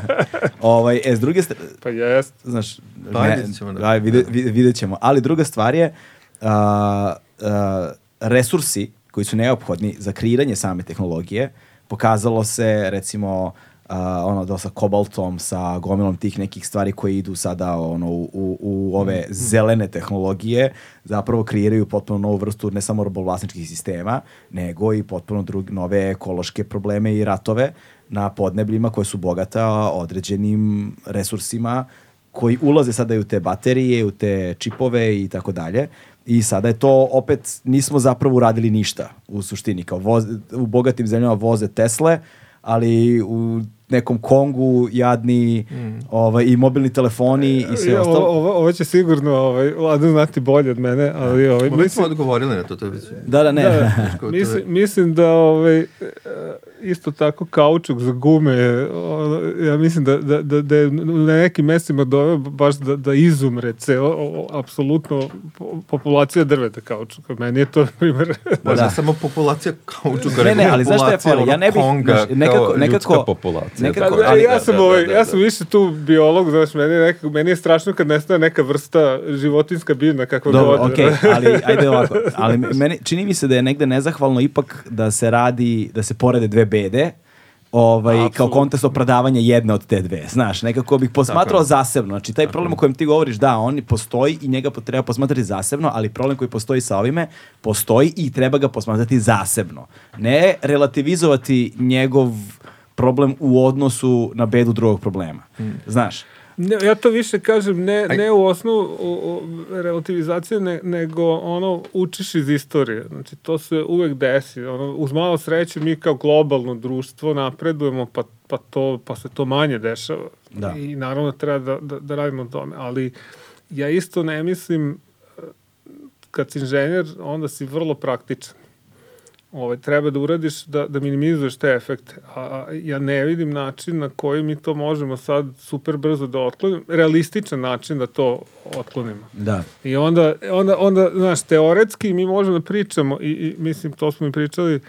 A: ovaj, e, s druge strane,
C: pa jest.
A: znaš,
B: Pa
A: ne,
B: vidjet ćemo da-
A: aj, vide, vide- vidjet ćemo, ali druga stvar je a, a, resursi koji su neophodni za kreiranje same tehnologije, pokazalo se recimo a, ono da sa kobaltom, sa gomilom tih nekih stvari koje idu sada ono u, u, u ove zelene tehnologije, zapravo kreiraju potpuno novu vrstu ne samo robovlasničkih sistema, nego i potpuno drug, nove ekološke probleme i ratove na podnebljima koje su bogata određenim resursima koji ulaze sada i u te baterije, u te čipove i tako dalje. I sada je to opet, nismo zapravo uradili ništa u suštini. Kao voz, u bogatim zemljama voze Tesle, ali u nekom Kongu jadni ovaj, i mobilni telefoni i sve
C: Ja,
A: ostalo.
C: ovo, ovo, će sigurno ovaj, Vladan znati bolje od mene, ali ovaj,
B: Mi smo
C: mislim,
B: odgovorili na to, to je.
A: Da, da, ne.
C: Da, mislim, mislim da ovaj, e, isto tako kaučuk za gume, ja mislim da, da, da, da je na nekim mestima doveo baš da, da izumre ceo, o- o- apsolutno po- populacija drveta kaučuka. Meni je to, na primjer,
B: Možda
A: Da.
B: samo populacija kaučuka,
A: Ne, ne, ali znaš šta je fora? Ja ne bih-
B: Konga,
A: znaš, nekako-
B: kao
A: nekako-
B: ljudska populacija.
A: nekako-
C: Pa,
A: ali-
C: ja sam,
B: da,
C: ovaj,
B: da,
C: ja
B: da.
C: sam više tu biolog, znaš, meni je, nekako, meni je strašno kad nestane neka vrsta životinska biljna kakva
A: Dobro,
C: god.
A: okej, ali ajde ovako. Ali meni, čini mi se da je negde nezahvalno ipak da se radi, da se porede dve bede, ovaj, kao
C: Apsolutno.
A: kontekst opravdavanja jedne od te dve. Znaš, nekako bih posmatrao
B: Tako
A: zasebno. Znači, taj problem o kojem ti govoriš, da, on postoji i njega treba posmatrati zasebno, ali problem koji postoji sa ovime, postoji i treba ga posmatrati zasebno. Ne relativizovati njegov problem u odnosu na bedu drugog problema. Znaš?
C: Ne, ja to više kažem, ne, ne u osnovu o, o, relativizacije, ne, nego ono, učiš iz istorije. Znači, to se uvek desi. Ono, uz malo sreće mi kao globalno društvo napredujemo, pa, pa, to, pa se to manje dešava.
A: Da.
C: I naravno treba da, da, da radimo tome. Ali ja isto ne mislim, eh, kad si inženjer, onda si vrlo praktičan. Ovaj, treba da uradiš da, da minimizuješ te efekte. A, ja ne vidim način na koji mi to možemo sad super brzo da otklonimo, realističan način da to otklonimo.
A: Da.
C: I onda, onda, onda znaš, teoretski mi možemo da pričamo, i, i mislim, to smo i pričali,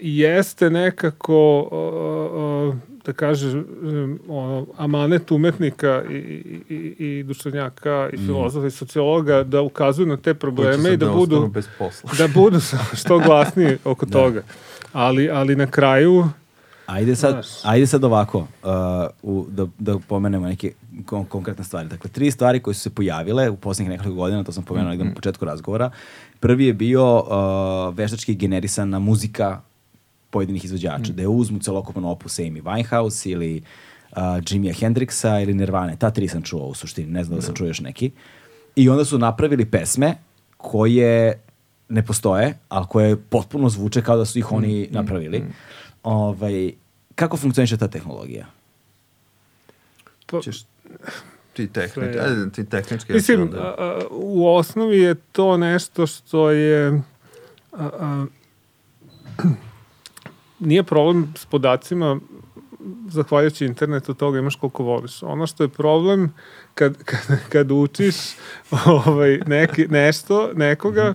C: jeste nekako, uh, uh, da kažem, ono, amanet umetnika i, i, i, i duševnjaka i filozofa i sociologa da ukazuju na te probleme i da
B: ne
C: budu
B: bez posla.
C: da budu što glasniji oko toga. Ali, ali na kraju,
A: Ajde sad,
C: Znaš.
A: ajde sad ovako, uh, u, da, da pomenemo neke kon- konkretne stvari. Dakle, tri stvari koje su se pojavile u posljednjih nekoliko godina, to sam pomenuo negdje na početku razgovora. Prvi je bio uh, veštački generisana muzika pojedinih izvođača, da je uzmu celokupan opus Amy Winehouse ili uh, Jimmya Hendrixa ili Nirvane. Ta tri sam čuo u suštini, ne znam da sam čuo još neki. I onda su napravili pesme koje ne postoje, ali koje potpuno zvuče kao da su ih oni napravili. Ovaj, kako funkcioniše ta tehnologija?
C: pa,
B: Ćeš ti, tehnič,
C: Sve-
B: ajde, ti tehnički...
C: Mislim,
B: onda-
C: a, a, u osnovi je to nešto što je... A, a, nije problem s podacima, zahvaljujući internetu toga imaš koliko voliš. Ono što je problem kad, kad, kad učiš ovaj, neki, nešto, nekoga,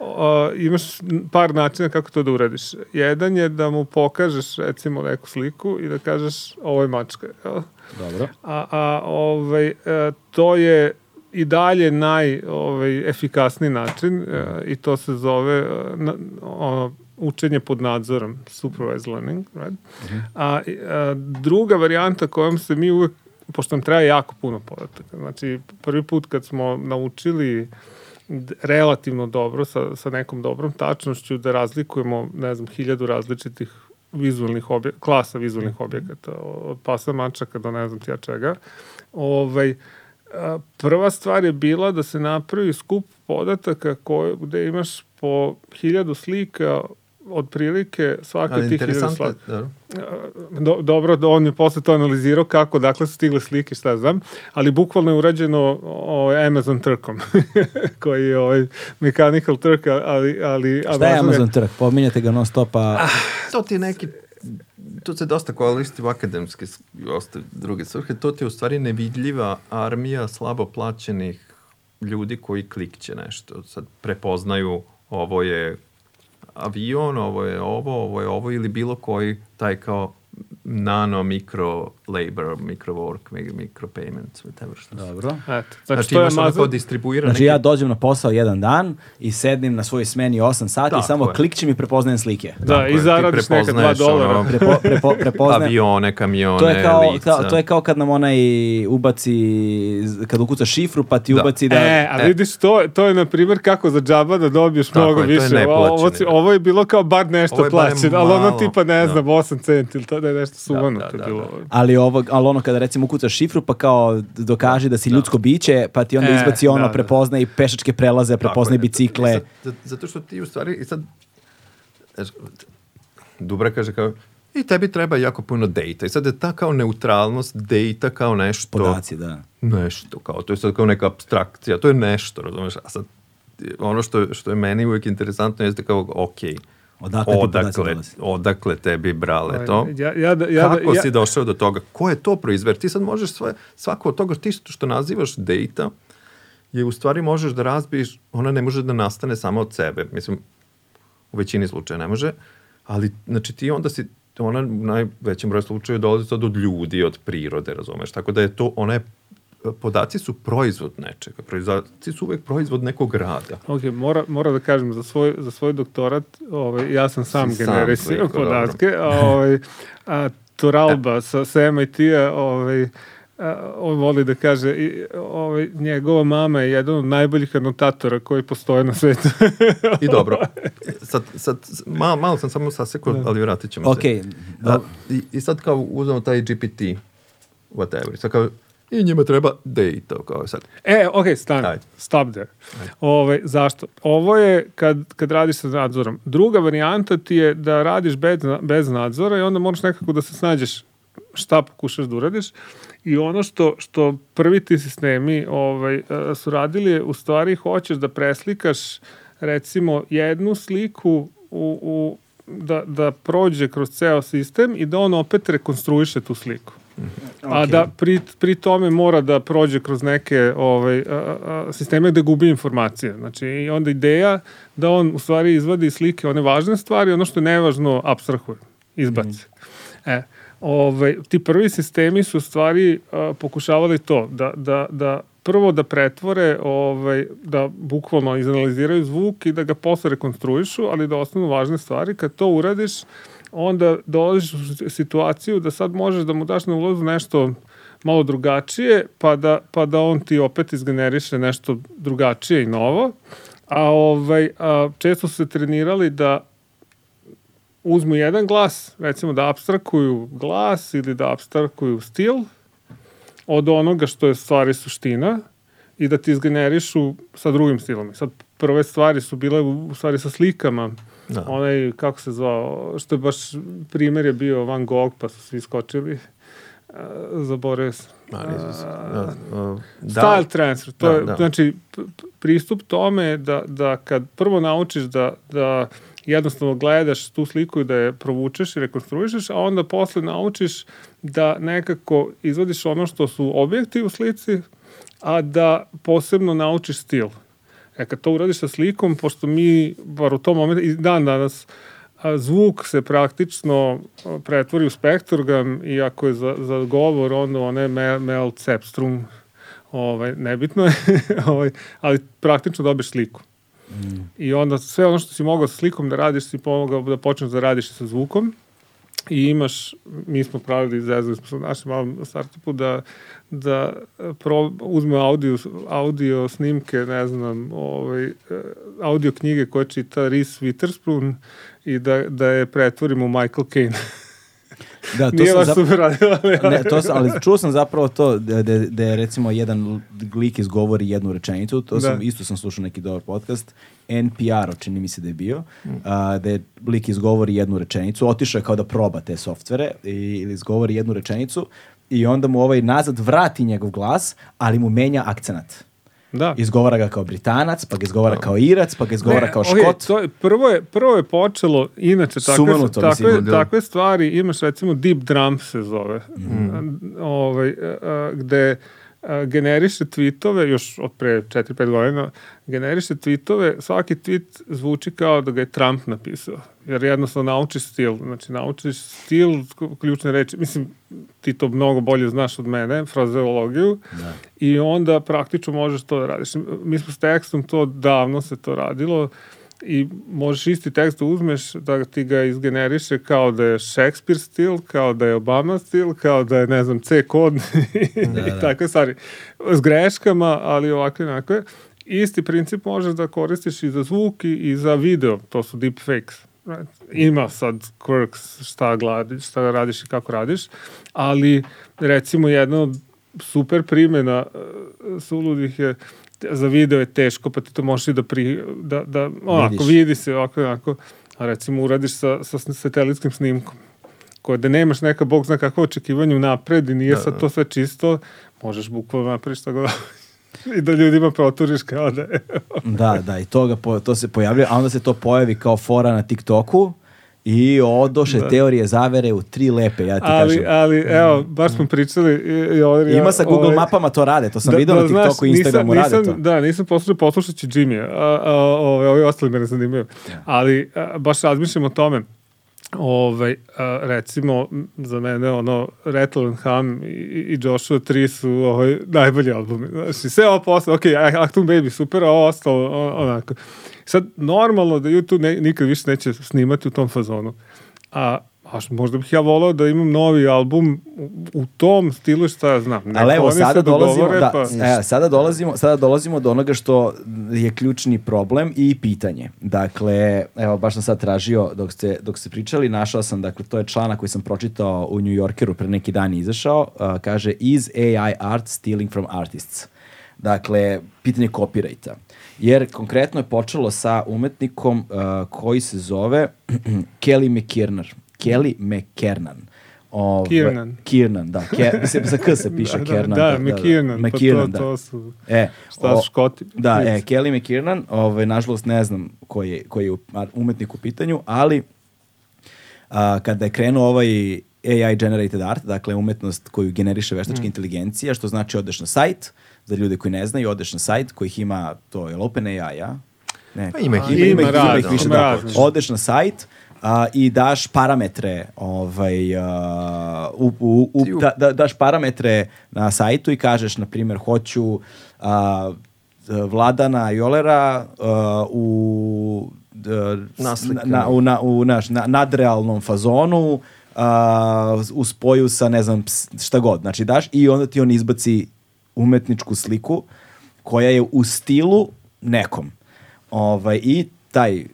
C: a, imaš par načina kako to da uradiš. Jedan je da mu pokažeš recimo neku sliku i da kažeš ovo je mačka. Jel?
A: Dobro.
C: A, a ovaj, e, to je i dalje naj ovaj, efikasniji način e, i to se zove e, ono, učenje pod nadzorom, supervised learning. Right? A, a druga varijanta kojom se mi uvek, pošto nam treba jako puno podataka, znači prvi put kad smo naučili relativno dobro, sa, sa nekom dobrom tačnošću, da razlikujemo, ne znam, hiljadu različitih vizualnih obje, klasa vizualnih objekata, od pasa mačaka do ne znam ti ja čega. Ovaj, a, prva stvar je bila da se napravi skup podataka koje, gde imaš po hiljadu slika otprilike svaka od tih
B: interesantno,
C: slika.
B: dobro.
C: Do, dobro, da on je posle to analizirao kako, dakle su stigle slike, šta znam, ali bukvalno je urađeno ovaj, Amazon trkom, koji je ovaj Mechanical Turk, ali... ali
A: Šta je Amazon trg? Pominjate ga non stopa.
B: To ti je neki to se dosta koristi u akademske ostale druge svrhe, to ti je u stvari nevidljiva armija slabo plaćenih ljudi koji klikće nešto. Sad prepoznaju ovo je avion, ovo je ovo, ovo je ovo ili bilo koji taj kao nano micro labor, micro work, mi- micro payments, whatever što
A: Dobro.
C: Eto, znači,
B: Znači,
C: to je
B: imaš ono kao
C: Amazon,
B: distribuiran
A: Znači
B: neki-
A: ja dođem na posao jedan dan i sednim na svojoj smeni 8 sati i
B: Tako
A: samo
B: je.
A: klikćem i prepoznajem slike.
C: da,
B: Tako je,
C: i zaradiš neka dva
B: prepoznaješ
C: dolara.
B: ono-
A: Prepo, prepo, prepoznajem.
B: avione, kamione,
A: To je kao,
B: lica.
A: kao, to je kao kad nam onaj ubaci, kad ukuca šifru pa ti
B: Da.
A: ubaci da...
C: E, a
B: E.
C: vidiš, to, to je, na primjer, kako za džaba da dobiješ
B: Tako
C: mnogo
B: je, to je
C: više.
B: neplaćeni,
C: ovo, si- ovo je bilo kao bar nešto
B: je
C: plaćeno, ali ono tipa, ne
B: da.
C: znam, 8 centi ili to da je nešto suvano.
B: da,
C: to je
B: da,
C: bilo.
B: da.
A: Ali, ovo, ali ono kada recimo ukucaš šifru pa kao dokaži da si ljudsko biće pa ti onda
C: E,
A: izbaci ono
C: da, da.
A: prepoznaje i pešačke prelaze,
B: Tako
A: prepoznaje
B: je.
A: bicikle.
B: I sad- za- zato što ti u stvari, i sad, Dubra kaže kao, i tebi treba jako puno data. I sad je ta kao neutralnost data kao nešto...
A: Podaci, da.
B: Nešto, kao, to je sad kao neka abstrakcija, to je nešto, razumeš? A sad, ono što, je- što je meni uvijek interesantno jeste kao, ok,
A: Odakle
B: odakle, odakle tebi brale to?
C: Ja, ja, ja,
B: Kako
C: ja,
B: si došao do toga? Ko je to proizver? Ti sad možeš sve, svako od toga ti što, što nazivaš data je u stvari možeš da razbiješ, ona ne može da nastane samo od sebe. Mislim, u većini slučaja ne može, ali znači ti onda si ona u najvećem broju slučaja dolazi sad od ljudi, od prirode, razumeš? Tako da je to, ona je, podaci su proizvod nečega. Podaci su uvek proizvod nekog rada.
C: Ok, mora, mora da kažem, za svoj, za svoj doktorat, ovaj, ja sam sam
B: sam
C: generisao
B: klikao,
C: podatke, a, ovaj, a Toralba sa, sa MIT-a ovaj, a, on voli da kaže i, ovaj, njegova mama je jedan od najboljih anotatora koji postoje na svetu.
B: I dobro. Sad, sad malo, malo sam samo sasekao,
C: Da.
B: ali vratit ćemo
A: Ok,
B: se. A, i, I sad kao uzmemo taj GPT, whatever. Sad kao, i njima treba data, kao sad.
C: E, ok, stani.
B: Ajde.
C: Stop there. Ove, zašto? Ovo je kad, kad radiš sa nadzorom. Druga varijanta ti je da radiš bez, bez nadzora i onda moraš nekako da se snađeš šta pokušaš da uradiš. I ono što, što prvi ti sistemi ovaj, e, su radili je u stvari hoćeš da preslikaš recimo jednu sliku u, u, da, da prođe kroz ceo sistem i da on opet rekonstruiše tu sliku. A
A: Ok.
C: da pri, pri tome mora da prođe kroz neke ovaj, a, a, sisteme gde gubi informacije. Znači, i onda ideja da on u stvari izvadi slike one važne stvari, ono što je nevažno abstrahuje, izbaci. E, ovaj, ti prvi sistemi su u stvari a, pokušavali to, da, da, da prvo da pretvore, ovaj, da bukvalno izanaliziraju zvuk i da ga posle rekonstruišu, ali da ostanu važne stvari. Kad to uradiš, onda dolaziš u situaciju da sad možeš da mu daš na ulazu nešto malo drugačije, pa da, pa da on ti opet izgeneriše nešto drugačije i novo. A, ovaj, a često su se trenirali da uzmu jedan glas, recimo da abstrakuju glas ili da abstrakuju stil od onoga što je stvari suština i da ti izgenerišu sa drugim stilom. Sad prve stvari su bile u, u stvari sa slikama.
B: Da.
C: Onaj, kako se zvao, što je baš primjer je bio Van Gogh, pa su svi skočili. Uh, zaboravio sam.
B: Nisam se- da, da,
C: Style transfer, to
B: Da,
C: je,
B: da.
C: znači, pristup tome da, da kad prvo naučiš da, da jednostavno gledaš tu sliku i da je provučeš i rekonstruišeš, a onda posle naučiš da nekako izvadiš ono što su objekti u slici, a da posebno naučiš stil. E kad to uradiš sa slikom, pošto mi, bar u tom momentu, i dan danas, a, zvuk se praktično pretvori u spektrogram i ako je za, za govor, onda one mel, mel cepstrum, ovaj, nebitno je, ovaj, ali praktično dobiješ sliku. I onda sve ono što si mogao sa slikom da radiš, si pomogao da počneš da radiš sa zvukom i imaš, mi smo pravili, zezali smo se u našem malom startupu da, da pro, uzme audio, audio snimke, ne znam, ovaj, eh, audio knjige koje čita Reese Witherspoon i da, da je pretvorimo Michael Caine.
A: da, to
C: Nije
A: sam
C: super radio, ali...
A: Ne, to sam, ali čuo sam zapravo to da, da, da je recimo jedan lik izgovori jednu rečenicu, to sam,
C: Da.
A: isto sam slušao neki dobar podcast, NPR, čini mi se da je bio, a, da je lik izgovori jednu rečenicu, otišao je kao da proba te softvere i, ili izgovori jednu rečenicu i onda mu ovaj nazad vrati njegov glas, ali mu menja akcenat.
C: Da.
A: Izgovara ga kao Britanac, pa ga izgovara kao Irac, pa ga izgovara
C: Ne,
A: kao Škot.
C: to je, prvo, je, prvo je počelo, inače, takve,
A: Sumanuto,
C: takve,
A: mislim,
B: da.
C: takve stvari, imaš recimo Deep Drum se zove. A, ovaj, a, a, gde generiše tweetove, još od pre 4-5 godina, generiše tweetove, svaki tweet zvuči kao da ga je Trump napisao, jer jednostavno naučiš stil, znači naučiš stil, ključne reči, mislim, ti to mnogo bolje znaš od mene, frazeologiju,
A: Da.
C: i onda praktično možeš to da radiš. Mi smo s tekstom to davno se to radilo i možeš isti tekst da uzmeš da ti ga izgeneriše kao da je Shakespeare stil, kao da je Obama stil, kao da je, ne znam, C kod i
A: da.
C: takve stvari. S greškama, ali ovakve i onakve. Isti princip možeš da koristiš i za zvuk i, i za video, to su deepfakes. Right? Ima sad quirks šta, gladiš, šta radiš i kako radiš, ali recimo jedna od super primjena uh, suludih je za video je teško, pa ti to možeš i da, pri, da, da onako,
A: Vidiš.
C: vidi se ovako, onako, a recimo uradiš sa, sa satelitskim snimkom koje da nemaš neka, bog zna kakvo očekivanje unapred i nije
B: Da,
C: sad
B: da.
C: to sve čisto, možeš bukvalno napraviš šta god i da ljudima proturiš kao da je.
A: Da, da, i to, ga, po- to se pojavljuje, a onda se to pojavi kao fora na TikToku i odoše
C: Da.
A: teorije zavere u tri lepe, ja ti
C: ali,
A: kažem.
C: ali, evo, baš smo pričali i, i
A: Ima sa Google
C: ovaj,
A: mapama to rade, to sam vidio na
C: znaš,
A: TikToku i Instagramu
C: nisam,
A: rade to.
C: Da, nisam poslušao, poslušat ću Jimmy, a, a, ove, ovi ostali me ne zanimaju. Ali a, baš razmišljam o tome. Ovaj, a, recimo, za mene ono Rattle and Hum i, i Joshua 3 su ovaj, najbolji albumi. Znaš, i sve ovo posle, ok, Actum Baby, super, a ovo ostalo, on- onako. Sad, normalno da YouTube ne, nikad više neće snimati u tom fazonu. A A možda bih ja volao da imam novi album u, tom stilu šta ja znam. Neko
A: Ali evo, sada dolazimo,
C: dogovore,
A: da,
C: pa...
A: e, sada, dolazimo, sada dolazimo do onoga što je ključni problem i pitanje. Dakle, evo, baš sam sad tražio, dok ste, dok ste pričali, našao sam, dakle, to je članak koji sam pročitao u New Yorkeru pre neki dan izašao, uh, kaže, is AI art stealing from artists? Dakle, pitanje copyrighta. Jer konkretno je počelo sa umetnikom uh, koji se zove Kelly McKiernan. Kelly McKiernan. Ove,
C: Kiernan.
A: Kiernan, da. Ke, mislim, sa K se piše
C: da,
A: Kiernan.
C: Da, da, McKiernan, pa
A: McKiernan,
C: to,
A: da.
C: to su...
A: E,
C: Šta
A: o-
C: Škoti?
A: Da, e, Kelly McKiernan, ovaj, nažalost ne znam koji je, koji je umetnik u pitanju, ali a, kada je krenuo ovaj AI generated art, dakle umetnost koju generiše veštačka inteligencija, što znači odeš na sajt, za ljude koji ne znaju, odeš na sajt kojih ima, to je OpenAI, ja? Ne,
B: Pa ima ih-
A: ima,
C: ima
A: ih, ima ih više,
C: ima
A: da. Odeš na sajt, a, i daš parametre ovaj a, u, u, u, da, da, daš parametre na sajtu i kažeš na primjer hoću a, Vladana Jolera a, u
B: Naslikano.
A: na, u, na, u naš, na, nadrealnom fazonu a, u spoju sa ne znam šta god znači daš i onda ti on izbaci umetničku sliku koja je u stilu nekom ovaj, i taj uh,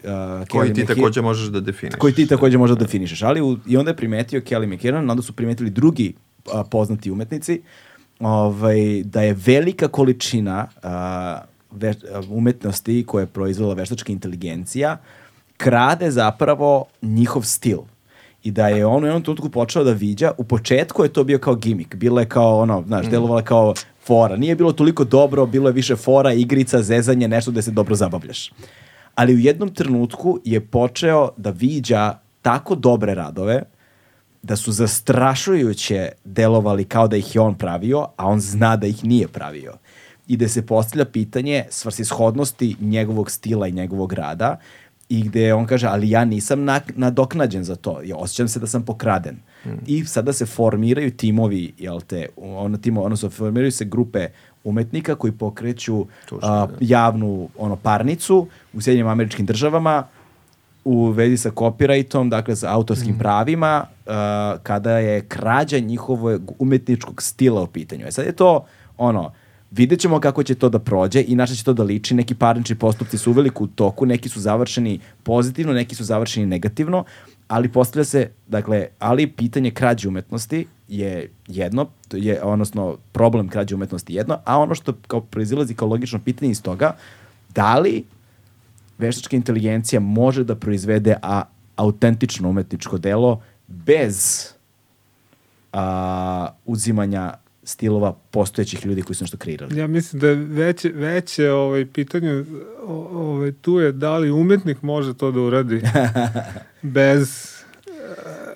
B: Koji
A: Kelly
B: ti
A: McKi-
B: takođe možeš da definiš.
A: koji ti takođe možda definišeš. Ali u, i onda je primetio Kelly McKiernan, onda su primetili drugi a, poznati umetnici, ovaj, da je velika količina a, ve, a, umetnosti koje je proizvela veštačka inteligencija krade zapravo njihov stil i da je on u jednom trenutku počeo da viđa, u početku je to bio kao gimik, bilo je kao ono, znaš, delovalo je kao fora. Nije bilo toliko dobro, bilo je više fora, igrica, zezanje, nešto da se dobro zabavljaš. Ali u jednom trenutku je počeo da viđa tako dobre radove da su zastrašujuće delovali kao da ih je on pravio, a on zna da ih nije pravio. I da se postavlja pitanje svrsishodnosti njegovog stila i njegovog rada i gde on kaže, ali ja nisam nadoknađen za to, ja osjećam se da sam pokraden. I sada se formiraju timovi, jel te, ono, timo, odnosno formiraju se grupe umetnika koji pokreću
B: Tužno,
A: a,
B: da.
A: javnu ono, parnicu u Sjedinjim američkim državama u vezi sa copyrightom, dakle sa autorskim pravima, uh, kada je krađa njihovog umetničkog stila u pitanju. E sad je to, ono, vidjet ćemo kako će to da prođe i na šta će to da liči. Neki parnični postupci su uveliko u toku, neki su završeni pozitivno, neki su završeni negativno, ali postavlja se, dakle, ali pitanje krađe umetnosti je jedno, je, odnosno problem krađe umetnosti je jedno, a ono što kao proizilazi kao logično pitanje iz toga, da li veštačka inteligencija može da proizvede a, autentično umetničko delo bez a, uzimanja stilova postojećih ljudi koji su nešto kreirali.
C: Ja mislim da je veće, veće ovaj, pitanje ovaj, tu je da li umetnik može to da uradi bez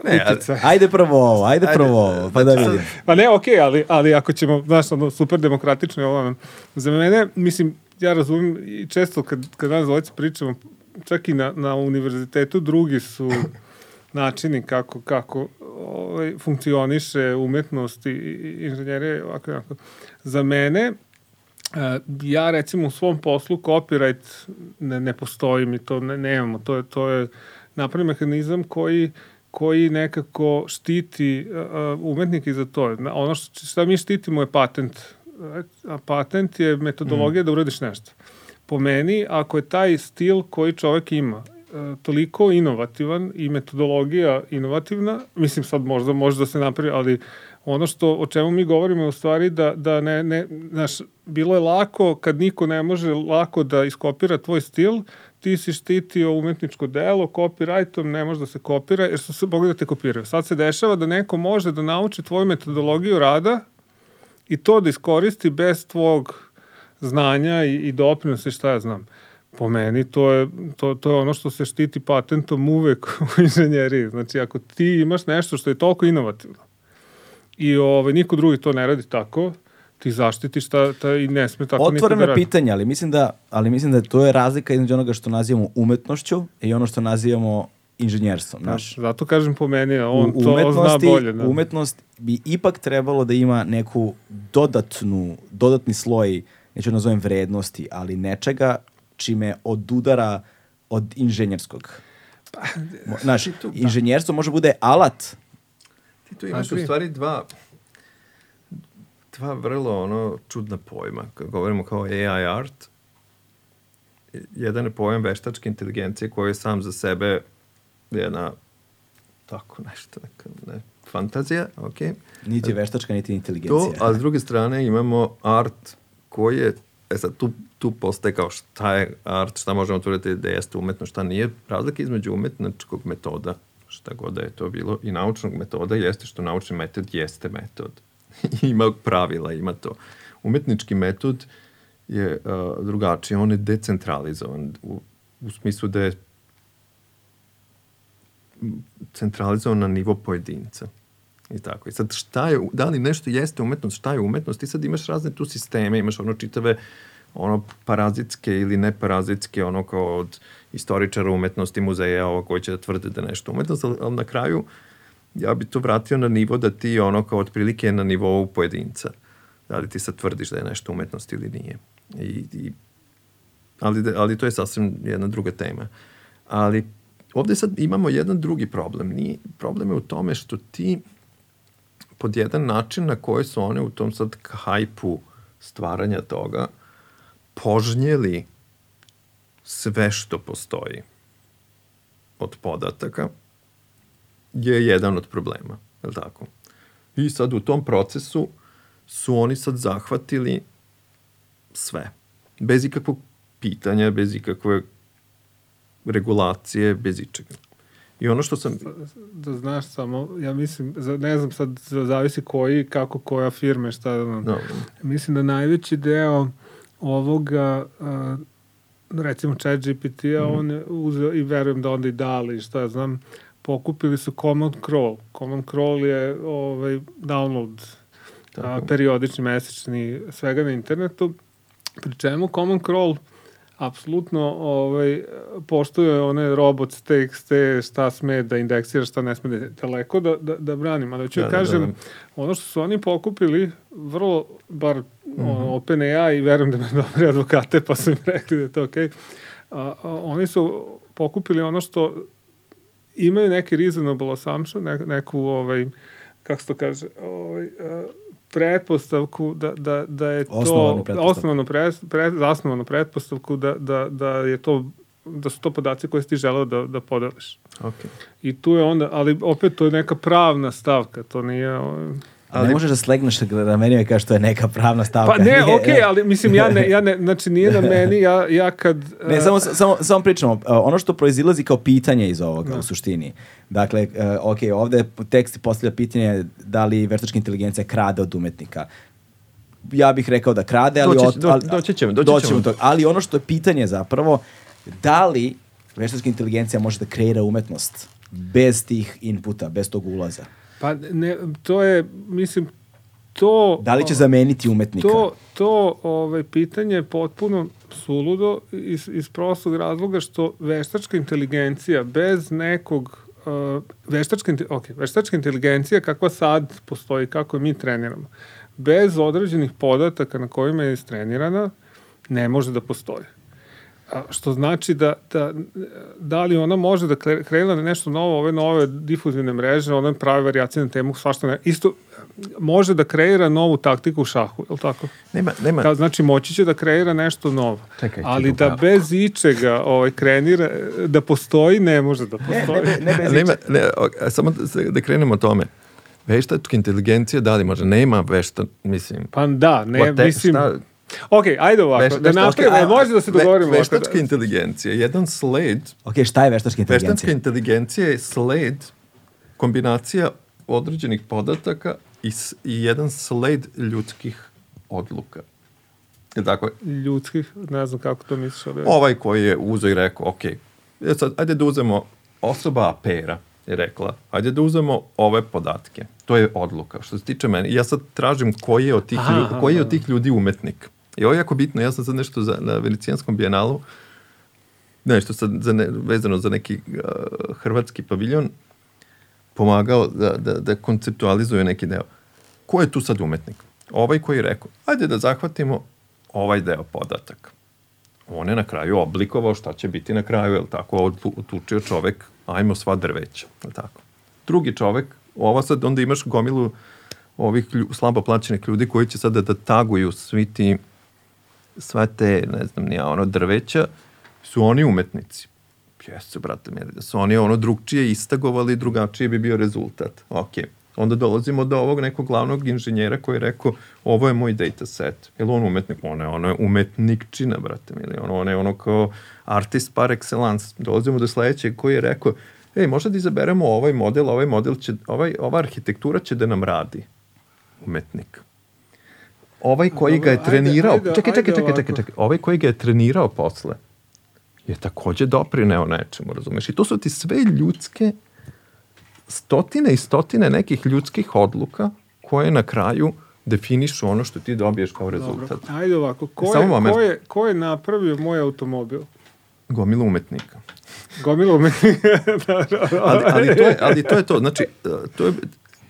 B: Ne, ali-
C: uticaja.
A: Ajde prvo ovo, ajde
B: Ajde,
A: prvo ovo, pa da
B: sad-
A: vidim.
C: Pa ne, okej, ali, ali ako ćemo, znaš, ono, super demokratično je ovo. Za mene, mislim, ja razumim i često kad, kad nas dvojica pričamo, čak i na, na univerzitetu drugi su načini kako, kako ovaj, funkcioniše umetnost i, i. Ovako, ovako. Za mene, e, ja recimo u svom poslu copyright ne, ne postoji mi to ne, nemamo to je to je napravljen mehanizam koji koji nekako štiti uh, umetnike za to. Ono što, šta mi štitimo je patent. A patent je metodologija da uradiš nešto. Po meni, ako je taj stil koji čovek ima toliko inovativan i metodologija inovativna, mislim sad možda može da se napravi, ali ono što o čemu mi govorimo je u stvari da, da ne, ne, znaš, bilo je lako kad niko ne može lako da iskopira tvoj stil, ti si štitio umetničko delo, copyrightom ne može da se kopira, jer su se mogli da te kopiraju. Sad se dešava da neko može da nauči tvoju metodologiju rada i to da iskoristi bez tvog znanja i, i doprinosa i šta ja znam. Po meni to je, to, to je ono što se štiti patentom uvek u inženjeriji. Znači, ako ti imaš nešto što je toliko inovativno i ovaj, niko drugi to ne radi tako, ti zaštitiš ta, ta i ne sme tako niko
A: Otvoreno
C: da
A: je
C: radi.
A: pitanje, ali mislim da, ali mislim da to je razlika između onoga što nazivamo umetnošću i ono što nazivamo inženjerstvom, znaš.
C: Znaš, zato kažem po meni, on
A: u
C: to zna bolje. Da.
A: umetnost bi ipak trebalo da ima neku dodatnu, dodatni sloj, neću da nazovem vrednosti, ali nečega čime odudara od inženjerskog. Mo- Znaš,
B: Ti tu- da.
A: inženjerstvo može bude alat.
B: Ti tu imaš u stvari dva dva vrlo ono čudna pojma. Kad govorimo kao AI art, jedan je pojam veštačke inteligencije koji je sam za sebe jedna tako nešto, neka, ne, fantazija, ok.
A: Niti je veštačka, niti
B: To,
A: inteligencija.
B: a s druge strane imamo art koji je, e sad tu, tu postaje kao šta je art, šta možemo tvrditi da jeste umetno, šta nije. Razlika između umetničkog metoda, šta god da je to bilo, i naučnog metoda jeste što naučni metod jeste metod. ima pravila, ima to. Umetnički metod je uh, drugačiji, on je decentralizovan u, u smislu da je centralizovan na nivo pojedinca. I tako. I sad šta je, da li nešto jeste umetnost, šta je umetnost? Ti sad imaš razne tu sisteme, imaš ono čitave ono parazitske ili neparazitske, ono kao od istoričara umetnosti, muzeja, ovo koji će da tvrde da nešto umetnost, ali, ali na kraju ja bi to vratio na nivo da ti ono kao otprilike na nivou pojedinca. Da li ti sad tvrdiš da je nešto umetnost ili nije. I, i, ali, da- ali to je sasvim jedna druga tema. Ali ovde sad imamo jedan drugi problem. Nije, problem je u tome što ti pod jedan način na koji su one u tom sad hajpu stvaranja toga požnjeli sve što postoji od podataka je jedan od problema, je li tako? I sad u tom procesu su oni sad zahvatili sve. Bez ikakvog pitanja, bez ikakve regulacije, bez ičega. I ono što sam...
C: Da znaš samo, ja mislim, ne znam sad, zavisi koji, kako koja firme, šta da znam.
B: No,
C: Mislim da najveći deo ovoga, a, recimo chat GPT-a,
B: Mhm.
C: on je uzeo i verujem da onda i dali, šta ja znam, pokupili su Command Crawl. Command Crawl je ovaj, download a, periodični, mesečni, svega na internetu, pri čemu Command Crawl apsolutno ovaj, poštuje one robots, TXT, šta sme da indeksira, šta ne sme da daleko da, da, da branim. Ali ću
B: Da,
C: da,
B: da,
C: kažem,
B: da.
C: ono što su oni pokupili, vrlo, bar mm. -hmm. OpenAI, i verujem da me dobri advokate, pa su im rekli da je to okej, a, a, oni su pokupili ono što imaju neki reasonable assumption, ne, neku, ovaj, kako se to kaže, ovaj, a, pretpostavku da, da, da je to
A: pretpostavku.
C: osnovanu pre, pre, zasnovanu pretpostavku da, da, da je to da su to podaci koje si ti želeo da, da podeliš.
B: okay.
C: I tu je onda, ali opet to je neka pravna stavka, to nije...
A: Ali ne možeš da slegneš da meni kažeš to je neka pravna stavka.
C: Pa ne, okej, ali mislim ja ne, ja ne, znači nije na meni, ja, ja kad...
A: Ne,
C: eh,
A: samo, samo, samo pričamo. Uh, Ono što proizilazi kao pitanje iz ovoga u suštini. Dakle, uh, ok, ovde tekst postavlja pitanje da li veštačka inteligencija krade od umetnika. Ja bih rekao da krade, ali...
B: Doći- do- doći ćemo, doći
A: doći
B: ćemo.
A: Ali ono što je pitanje zapravo, da li veštačka inteligencija može da kreira umetnost bez tih inputa, bez tog ulaza?
C: Pa ne, to je, mislim, to...
A: Da li će zameniti umetnika?
C: To, to ovaj, pitanje je potpuno suludo iz, iz prostog razloga što veštačka inteligencija bez nekog uh, veštačka, okay, veštačka inteligencija kakva sad postoji, kako mi treniramo, bez određenih podataka na kojima je istrenirana, ne može da postoji. A, što znači da, da, da li ona može da kre- krene na nešto novo, ove nove difuzivne mreže, one prave variacije na temu, svašta ne, isto može da kreira novu taktiku u šahu, je li tako?
B: Nema, nema,
C: Kao, znači, moći će da kreira nešto novo.
B: Čekaj,
C: ali da
B: upravo.
C: bez ičega ovaj, krenira, da postoji, ne može da
A: Ne,
C: postoji.
A: ne, ne, bez
B: nema, ne, o- samo da, se- da krenemo o tome. Veštačka inteligencija, da li može? Nema vešta, mislim...
C: Pa da, ne,
B: the-
C: mislim...
B: šta-
C: Ok, ajde ovako,
B: veš-
C: da napravimo, e, može da se
B: ve-
C: dogovorimo. ovako,
B: Veštačka
C: da-
B: inteligencija, jedan sled,
A: Ok, šta je veštačka
B: veštačka
A: inteligencija?
B: inteligencija je sled, kombinacija određenih podataka i, s- i jedan sled ljudskih odluka. Je tako?
C: ljudskih, ne znam kako to misliš. Ali...
B: Ovaj koji je uzeo i rekao, ok, e sad, ajde da uzemo osoba Pera je rekla, ajde da uzemo ove podatke. To je odluka. Što se tiče mene, ja sad tražim koji je od tih,
C: Aha,
B: ljudi, koji je od tih ljudi umetnik. I ovo je jako bitno, ja sam sad nešto za, na Venecijanskom bijenalu, nešto sad za ne, vezano za neki uh, hrvatski paviljon, pomagao da, da, da konceptualizuje neki deo. Ko je tu sad umetnik? Ovaj koji je rekao, ajde da zahvatimo ovaj deo podataka. on je na kraju oblikovao šta će biti na kraju, je tako, otučio čovek, ajmo sva drveća, je tako. Drugi čovek, ova sad, onda imaš gomilu ovih slabo plaćenih ljudi koji će sada da taguju svi ti, sve te, ne znam, nija, ono, drveća, su oni umetnici. Jeste, brate, mili, da su oni ono drugčije istagovali, drugačije bi bio rezultat. Okay onda dolazimo do ovog nekog glavnog inženjera koji je rekao ovo je moj data set. Je li on umetnik? On je, ono je umetnikčina, brate mili. Ono, on je ono kao artist par excellence. Dolazimo do sledećeg koji je rekao ej, možda da izaberemo ovaj model, ovaj model će, ovaj, ova arhitektura će da nam radi. Umetnik. Ovaj koji ga je trenirao, ajde, ajde, čekaj, čekaj, čekaj, čekaj, čekaj, ovaj koji ga je trenirao posle, je takođe doprineo nečemu, razumeš? I to su ti sve ljudske stotine i stotine nekih ljudskih odluka koje na kraju definišu ono što ti dobiješ kao rezultat. Dobro.
C: Ajde ovako, ko je, ko, je, ko je napravio moj automobil?
B: Gomila umetnika.
C: Gomila umetnika,
B: da, da, da. ali, ali, to je, ali to je to, znači, e, to je,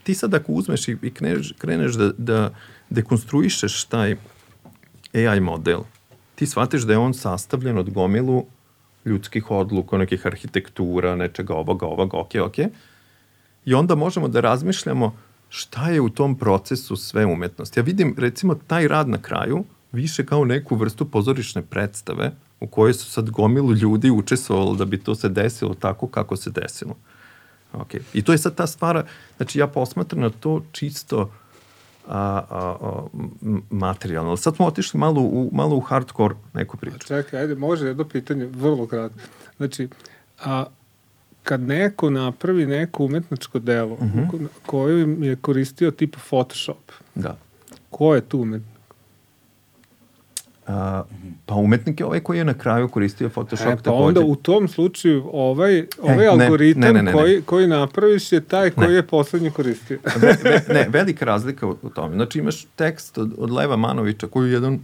B: ti sad ako uzmeš i, i kreneš, kreneš da, da dekonstruišeš taj AI model, ti shvatiš da je on sastavljen od gomilu ljudskih odluka, nekih arhitektura, nečega ovoga, ovoga, ok, ok, i onda možemo da razmišljamo šta je u tom procesu sve umetnost. Ja vidim recimo taj rad na kraju više kao neku vrstu pozorišne predstave u kojoj su sad gomilu ljudi učestvovali da bi to se desilo tako kako se desilo. Okay. I to je sad ta stvar, znači ja posmatram na to čisto a, a, a, materijalno. Sad smo otišli malo u, malo u hardcore neku priču.
C: čekaj, ajde, može jedno pitanje, vrlo kratko. Znači, a, kad neko napravi neko umetničko delo uh mhm. -huh. koju je koristio tipa Photoshop,
B: da.
C: ko je tu umetnik?
B: A, pa umetnik je ovaj koji je na kraju koristio Photoshop e, pa
C: takođe. onda u tom slučaju ovaj, ovaj e, algoritam ne, ne, ne, ne, koji, koji napraviš je taj koji ne. je poslednji koristio.
B: Ve, ve, ne, velika razlika u, u tome. Znači imaš tekst od, od Leva Manovića koji je jedan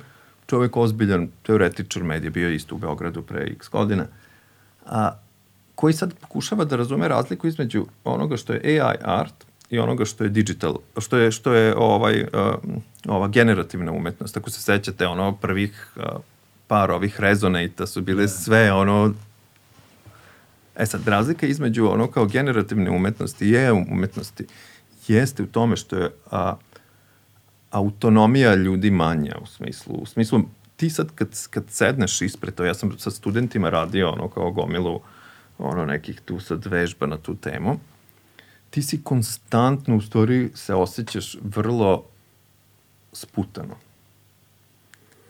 B: čovek ozbiljan teoretičar medija, bio isto u Beogradu pre x godina. A, koji sad pokušava da razume razliku između onoga što je AI art i onoga što je digital, što je, što je ovaj, uh, ova generativna umetnost. Ako se sećate, ono prvih uh, par ovih rezonata su bile da. sve ono E sad, razlika između ono kao generativne umetnosti i umetnosti jeste u tome što je a, autonomija ljudi manja u smislu, u smislu ti sad kad, kad sedneš ispred to, ja sam sa studentima radio ono kao gomilu ono nekih tu sad vežba na tu temu, ti si konstantno u stvari se osjećaš vrlo sputano.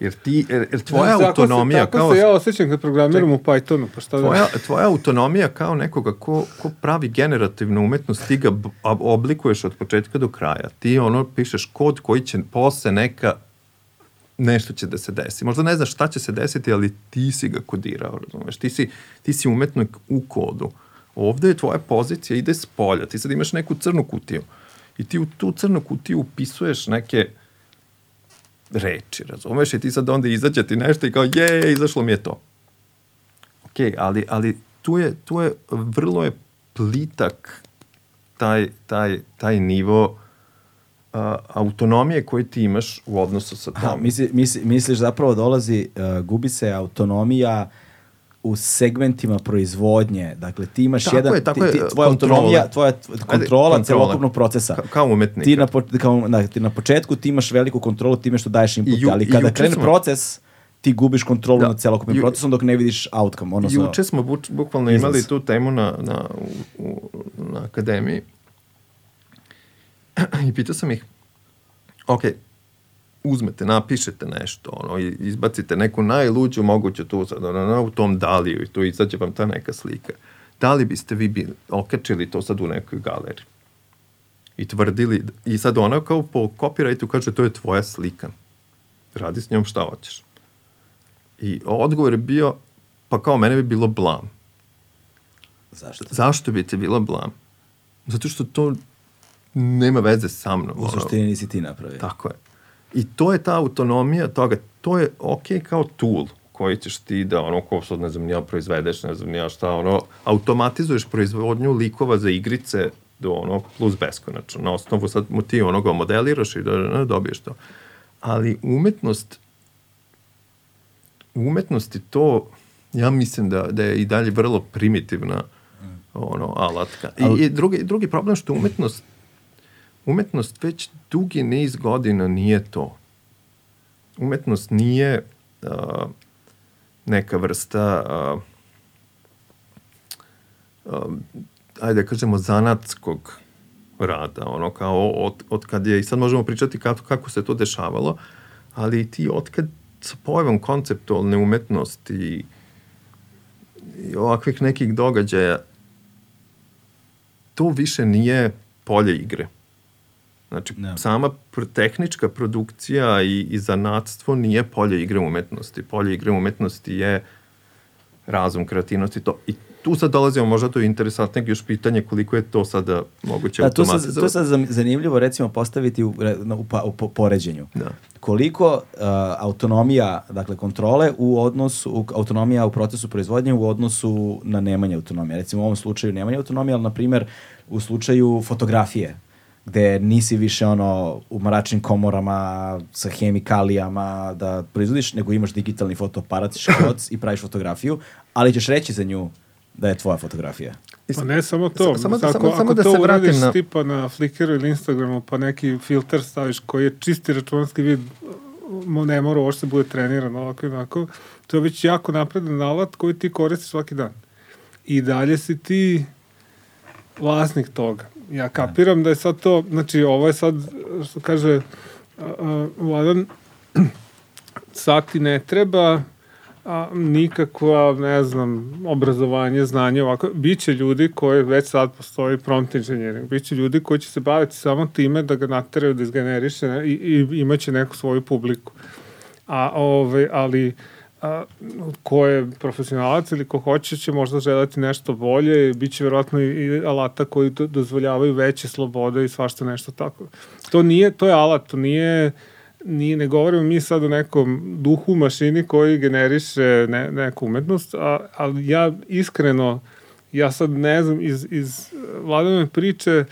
B: Jer ti, jer, jer tvoja
C: ja,
B: autonomija...
C: Se, tako kao, se ja osjećam kad programiram u Pythonu, pa šta
B: tvoja, da... Tvoja autonomija kao nekoga ko, ko pravi generativnu umetnost, ti ga oblikuješ od početka do kraja. Ti ono pišeš kod koji će posle neka nešto će da se desi. Možda ne znaš šta će se desiti, ali ti si ga kodirao, razumeš? Ti si, ti si umetnik u kodu. Ovde je tvoja pozicija, ide s polja. Ti sad imaš neku crnu kutiju i ti u tu crnu kutiju upisuješ neke reči, razumeš? I ti sad onda izađe ti nešto i kao, je, izašlo mi je to. Ok, ali, ali tu je, tu je, vrlo je plitak taj, taj, taj nivo a, autonomije koje ti imaš u odnosu sa tom.
A: misli, misli, misliš zapravo dolazi, uh, gubi se autonomija u segmentima proizvodnje. Dakle, ti imaš
B: tako
A: jedan...
B: Je, tako ti, ti,
A: tvoja kontrola. autonomija, tvoja kontrola, celokupnog procesa. Ka,
B: kao umetnik.
A: Ti na, po, kao, na, ti na početku ti imaš veliku kontrolu time što daješ input, ju, ali kada krene smo... proces, ti gubiš kontrolu da. nad celokupnim procesom dok ne vidiš outcome. Ono
B: juče smo buč, bukvalno izlaz. imali tu temu na, na, u, na akademiji I pitao sam ih, ok, uzmete, napišete nešto, ono, izbacite neku najluđu moguću tu sad, ono, u tom daliju i tu izađe vam ta neka slika. Da li biste vi bili, okačili to sad u nekoj galeriji? I tvrdili, i sad ona kao po copyrightu kaže to je tvoja slika. Radi s njom šta hoćeš. I odgovor je bio, pa kao mene bi bilo blam.
A: Zašto?
B: Zašto bi te bilo blam? Zato što to nema veze sa mnom.
A: U suštini nisi ti napravio.
B: Tako je. I to je ta autonomija toga, to je ok kao tool koji ćeš ti da ono ko sad ne znam nija proizvedeš, ne znam nija šta, ono automatizuješ proizvodnju likova za igrice do ono plus beskonačno. Na osnovu sad mu ti onoga modeliraš i da, da, da dobiješ to. Ali umetnost u umetnosti to, ja mislim da, da je i dalje vrlo primitivna ono, alatka. I, i drugi, drugi problem što umetnost, umetnost već dugi niz godina nije to. Umetnost nije uh, neka vrsta uh, um, ajde da kažemo zanatskog rada, ono kao od, od kad je, i sad možemo pričati kako, kako se to dešavalo, ali ti od kad sa pojavom konceptualne umetnosti i, i ovakvih nekih događaja, to više nije polje igre. Znači,
A: Da.
B: sama tehnička produkcija i, i zanatstvo nije polje igre umetnosti. Polje igre umetnosti je razum, kreativnost i to. I tu sad dolazimo možda do interesantnog još pitanje koliko je to sada moguće
A: Da, sad,
B: automatizovati.
A: to je sad zanimljivo recimo postaviti u, u, pa, u po- poređenju.
B: Da.
A: Koliko uh, autonomija, dakle kontrole u odnosu, u, autonomija u procesu proizvodnje u odnosu na nemanje autonomije. Recimo u ovom slučaju nemanje autonomije, ali na primjer u slučaju fotografije gde nisi više ono u mračnim komorama sa hemikalijama da proizvodiš, nego imaš digitalni fotoaparat, škoc i praviš fotografiju, ali ćeš reći za nju da je tvoja fotografija.
C: Pa ne samo to.
B: Samo- samo da-
C: ako,
B: samo-
C: ako
B: samo da
C: to
B: se vratim
C: uradiš
B: na-
C: tipa na Flickeru ili Instagramu, pa neki filter staviš koji je čisti računarski vid, mo- ne mora uopšte bude treniran ovako i onako, to je već jako napredan alat koji ti koristiš svaki dan. I dalje si ti vlasnik toga. Ja kapiram da je sad to, znači ovo je sad, što kaže a, Vladan, sad ti ne treba a, nikakva, ne znam, obrazovanje, znanje, ovako. Biće ljudi koji već sad postoji prompt engineering. Biće ljudi koji će se baviti samo time da ga nateraju da izgeneriše ne, i, i imaće neku svoju publiku. A, ove, ali a, ko je profesionalac ili ko hoće će možda želeti nešto bolje, bit će verovatno i, i alata koji do, dozvoljavaju veće slobode i svašta nešto tako. To nije, to je alat, to nije nije, ne govorimo mi sad o nekom duhu mašini koji generiše ne, neku umetnost, a, ali ja iskreno, ja sad ne znam, iz, iz vladane priče,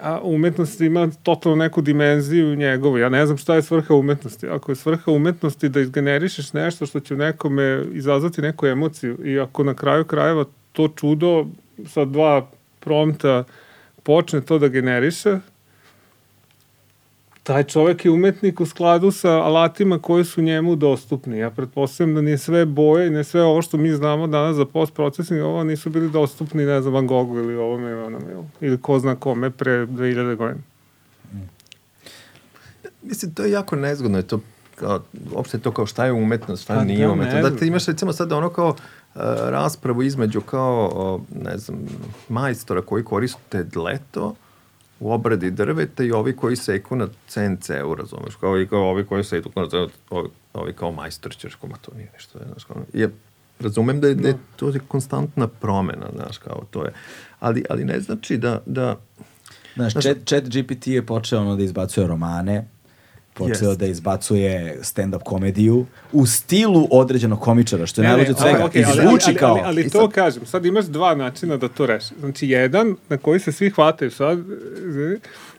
C: a umetnost ima totalno neku dimenziju njegovu. Ja ne znam šta je svrha umetnosti. Ako je svrha umetnosti da izgenerišeš nešto što će nekome izazvati neku emociju i ako na kraju krajeva to čudo sa dva prompta počne to da generiše, taj čovek je umetnik u skladu sa alatima koji su njemu dostupni. Ja pretpostavljam da nije sve boje i ne sve ovo što mi znamo danas za post-processing, ovo nisu bili dostupni, ne znam, Van Goghu ili ovome ili onome, ili- ili ko zna kome pre 2000 godina.
B: Mislim, to je jako nezgodno, je to kao, uopšte to kao šta je umetnost, šta
C: Pa
B: nije
C: da,
B: umetnost. Da
C: znam.
B: ti imaš recimo sad ono kao uh, raspravu između kao, o, ne znam, majstora koji koriste dleto u obradi drveta i ovi koji seku na CNC-u, razumeš, kao i kao ovi koji seku na ovi, ovi kao majstor ćeš, koma to nije nešto, znaš, kao, je, razumem da je, da je to je konstantna promena, znaš, kao to je, ali, ali ne znači da, da
A: Znaš, chat, chat GPT je počeo ono da izbacuje romane, počeo
B: Jest.
A: da izbacuje stand-up komediju u stilu određenog komičara, što je najluđe od svega. I
C: ali-
A: zvuči
C: ali,
A: kao...
C: Ali, ali, to
B: sad-
C: kažem, sad imaš dva načina da to reši. Znači, jedan na koji se svi hvataju sad,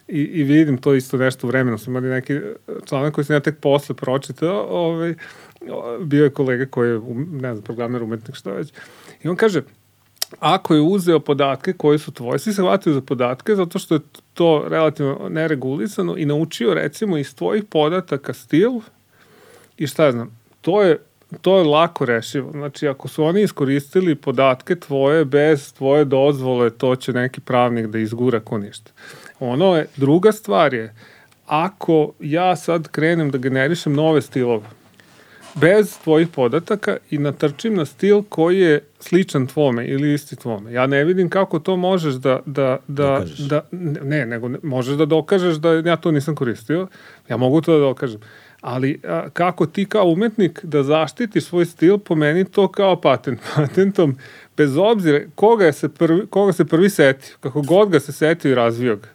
C: i, i vidim to isto nešto u vremenu, sam imali neki članak koji sam ja tek posle pročitao, ovaj, bio je kolega koji je, ne znam, programer, umetnik, šta već, i on kaže, ako je uzeo podatke koji su tvoje, svi se hvataju za podatke zato što je to relativno neregulisano i naučio recimo iz tvojih podataka stil i šta znam, to je to je lako rešivo. Znači, ako su oni iskoristili podatke tvoje bez tvoje dozvole, to će neki pravnik da izgura ko ništa. Ono je, druga stvar je, ako ja sad krenem da generišem nove stilove, bez tvojih podataka i natrčim na stil koji je sličan tvome ili isti tvome. Ja ne vidim kako to možeš da, da, da,
A: Dokažeš.
C: da ne, nego ne, možeš da dokažeš da ja to nisam koristio. Ja mogu to da dokažem. Ali a, kako ti kao umetnik da zaštitiš svoj stil, po meni to kao patent. Patentom, bez obzira koga, je se prvi, koga se prvi setio, kako god ga se setio i razvio ga,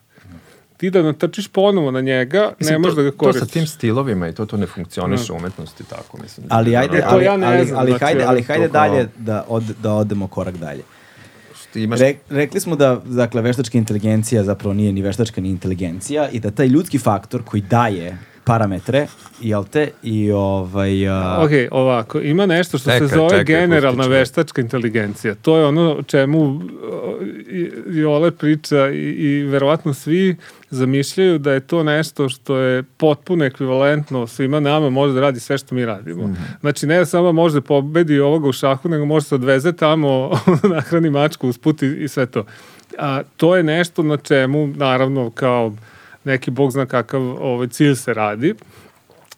C: ti da natrčiš ponovo na njega,
B: Mislim,
C: ne možeš
B: to,
C: da ga
B: To
C: koristiš.
B: sa tim stilovima i to, to ne funkcioniše u umetnosti tako, mislim.
A: Ali ajde,
C: E, to
A: ali,
C: ja ne
A: ali,
C: znam,
A: ali,
C: znači,
A: hajde, ali hajde
B: to kao-
A: dalje da, od, da odemo korak dalje.
B: Imaš,
A: Re, rekli smo da dakle, veštačka inteligencija zapravo nije ni veštačka ni inteligencija i da taj ljudski faktor koji daje parametre, jel te, i ovaj... A...
C: Ok, ovako, ima nešto što
B: Čekaj,
C: se zove
B: čekaj,
C: generalna
B: pustit ću.
C: veštačka inteligencija. To je ono o čemu uh, i- Jole priča i, i verovatno svi zamišljaju da je to nešto što je potpuno ekvivalentno svima nama, može da radi sve što mi radimo.
B: Mhm.
C: Znači, ne samo može da pobedi ovoga u šahu, nego može se odveze tamo, nahrani mačku usput i, i sve to. A, to je nešto na čemu, naravno, kao neki bog zna kakav ovaj, cilj se radi,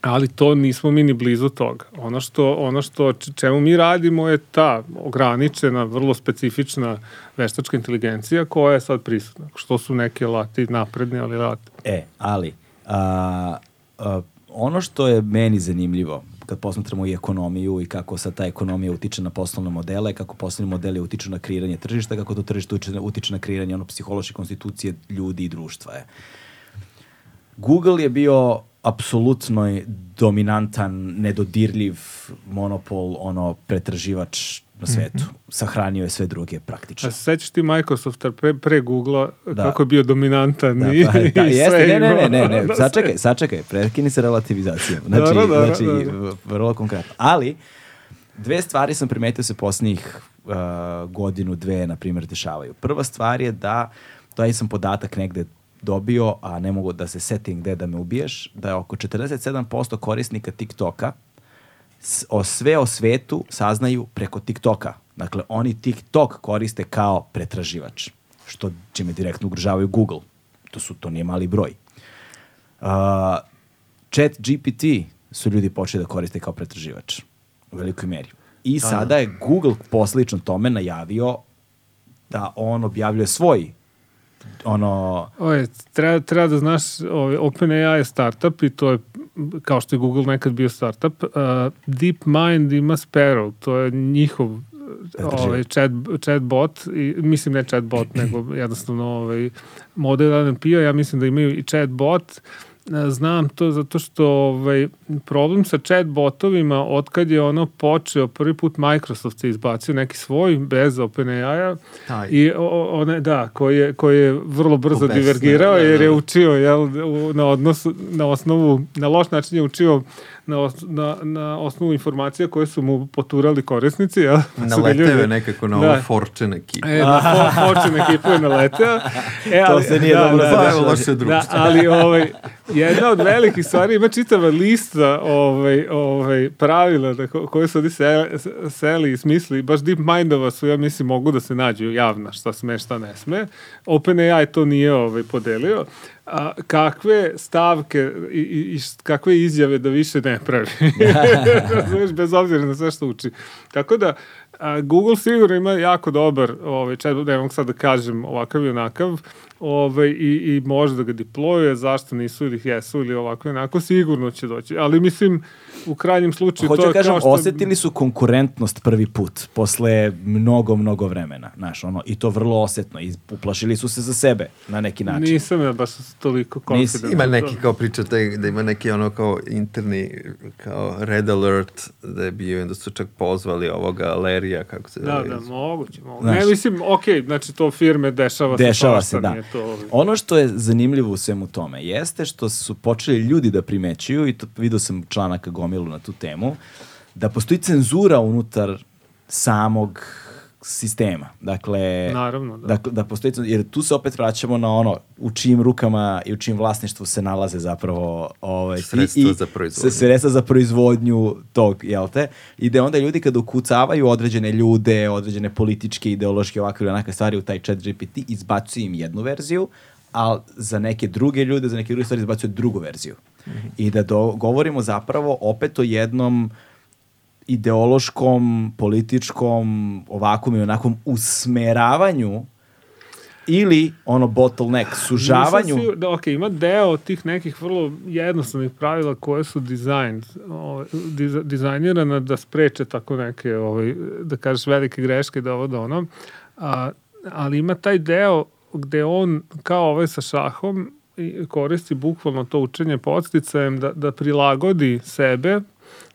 C: ali to nismo mi ni blizu toga. Ono što, ono što čemu mi radimo je ta ograničena, vrlo specifična veštačka inteligencija koja je sad prisutna. Što su neke lati napredni, ali lati.
A: E, ali, a, a, ono što je meni zanimljivo, kad posmatramo i ekonomiju i kako sad ta ekonomija utiče na poslovne modele, kako poslovni modeli utiču na kreiranje tržišta, kako to tržište utiče na kreiranje ono psihološke konstitucije ljudi i društva je. Google je bio apsolutno dominantan, nedodirljiv monopol, ono, pretraživač na svetu. Sahranio je sve druge praktično.
C: A se sećaš ti Microsofta pre, pre Google-a
A: Da.
C: kako je bio dominantan
A: Da,
C: i,
A: pa, da,
C: i sve
A: jeste, ne, ne, ne, ne, ne,
C: Da,
A: sačekaj, sačekaj, prekini se relativizacijom. Znači,
C: Dobro, dobro,
A: znači
C: dobro.
A: v- vrlo konkretno. Ali, dve stvari sam primetio se poslednjih uh, godinu, dve, na primjer, dešavaju. Prva stvar je da, taj sam podatak negde dobio, a ne mogu da se setim gde da me ubiješ, da je oko 47% korisnika TikToka o sve o svetu saznaju preko TikToka. Dakle, oni TikTok koriste kao pretraživač, što čime direktno ugrožavaju Google. To su to nije mali broj. Uh, chat GPT su ljudi počeli da koriste kao pretraživač u velikoj meri. I sada je Google poslično tome najavio da on objavljuje svoj ono
C: Oje, treba, treba da znaš, ovaj, OpenAI je startup i to je, kao što je Google nekad bio startup, uh, DeepMind ima Sparrow, to je njihov ovaj, chat, chatbot, i, mislim ne chatbot, nego jednostavno ovaj, model NLP-a, ja mislim da imaju i chatbot, E, Znam to zato što ovaj, problem sa chatbotovima, otkad je ono počeo, prvi put Microsoft je izbacio neki svoj bez OpenAI-a i o- one, da, koji je, koji je vrlo brzo
B: Obesne,
C: divergirao
B: da, da,
C: jer je
B: da.
C: učio jel, u- na, odnosu, na osnovu, na loš način je učio na, os, na, na osnovu informacija koje su mu poturali korisnici. Ga
B: Naleteo je nekako na
C: Da.
B: ovo Fortune ekipu.
C: E, na fo, Fortune ekipu je naleteo. E,
A: To se nije dobro
C: da,
B: Bavilo
C: da,
B: se
C: da,
B: društvo.
C: ali ovaj, jedna od velikih stvari, ima čitava lista ovaj, ovaj, pravila da, ko- koje su se, seli i smisli. Baš DeepMindova su, ja mislim, mogu da se nađu javna, šta sme, šta ne sme. OpenAI to nije ovaj, podelio. A, kakve stavke i, i, kakve izjave da više ne pravi. Razumeš, bez obzira na sve što uči. Tako da, a, Google sigurno ima jako dobar ovaj, chat, ne mogu sad da kažem ovakav i onakav, ovaj, i, i može da ga diplojuje, zašto nisu ili jesu ili ovako onako, sigurno će doći. Ali mislim, u krajnjem slučaju
A: Hoću
C: to
A: da
C: je
A: kažem,
C: kao što...
A: osetili su konkurentnost prvi put posle mnogo, mnogo vremena. Znaš, ono, I to vrlo osetno. I uplašili su se za sebe na neki način.
C: Nisam ja baš toliko confident.
B: Ima neki kao priča taj, da ima neki ono kao interni kao red alert da je bio da su čak pozvali ovoga Lerija kako se
C: Da,
B: zove.
C: da, moguće, moguće.
A: Znaš.
C: Ne, mislim, okej, znači to firme dešava,
A: Dešava
C: se,
A: se, da.
C: nije To,
A: Ono što je zanimljivo u svemu tome jeste što su počeli ljudi da primećuju, i to vidio sam članaka gomilu na tu temu, da postoji cenzura unutar samog sistema. Dakle,
C: Naravno, da.
A: Dakle, da postoji, jer tu se opet vraćamo na ono u čijim rukama i u čijim vlasništvu se nalaze zapravo ovaj,
B: Sredstva
A: i-
B: za proizvodnju.
A: se- sredstva za proizvodnju tog, jel te? I da onda ljudi kada ukucavaju određene ljude, određene političke, ideološke, ovakve ili onakve stvari u taj chat GPT, izbacuju im jednu verziju, a za neke druge ljude, za neke druge stvari izbacuju drugu verziju. I da do, govorimo zapravo opet o jednom ideološkom, političkom, ovakvom i onakvom usmeravanju ili ono bottleneck, sužavanju.
C: Nisam da, ok, ima deo tih nekih vrlo jednostavnih pravila koje su dizajn, ovaj, diz, dizajnirana da spreče tako neke, ovaj, da kažeš, velike greške da ovo da ono. A, ali ima taj deo gde on, kao ovaj sa šahom, koristi bukvalno to učenje podsticajem da, da prilagodi sebe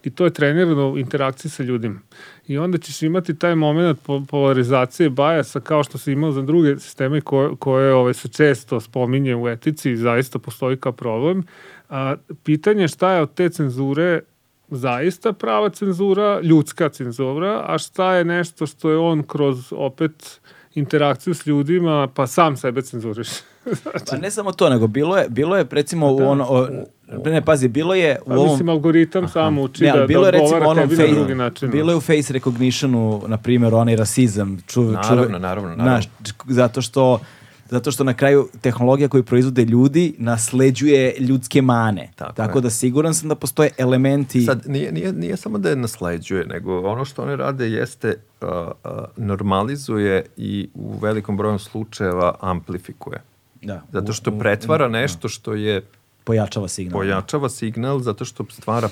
C: i to je trenirano u interakciji sa ljudima. I onda ćeš imati taj moment po- polarizacije bajasa kao što se imao za druge sisteme koje, koje ovaj, se često spominje u etici i zaista postoji kao problem, A, pitanje je šta je od te cenzure zaista prava cenzura, ljudska cenzura, a šta je nešto što je on kroz opet interakciju s ljudima, pa sam sebe cenzuriš. Znači,
A: Pa ne samo to, nego bilo je, bilo je recimo u ono, o, ne pazi, bilo je u
C: pa
A: ovom...
C: mislim, algoritam sam uči
A: Ne, ali
C: da,
A: bilo
C: da
A: je recimo
C: odgovara
A: onom
C: tebi na drugi
A: face,
C: način.
A: bilo je u face recognitionu, na primjer, onaj rasizam. Ču,
B: Naravno,
A: čuve-
B: naravno, naravno.
A: Znaš, zato što zato što na kraju tehnologija koju proizvode ljudi nasleđuje ljudske mane.
B: Tako
A: Tako, da siguran sam da postoje elementi...
B: Sad, nije, nije, nije samo da je nasleđuje, nego ono što oni rade jeste uh, uh, normalizuje i u velikom broju slučajeva amplifikuje.
A: Da,
B: Zato što pretvara nešto što je
A: Pojačava signal.
B: pojačava signal zato što stvara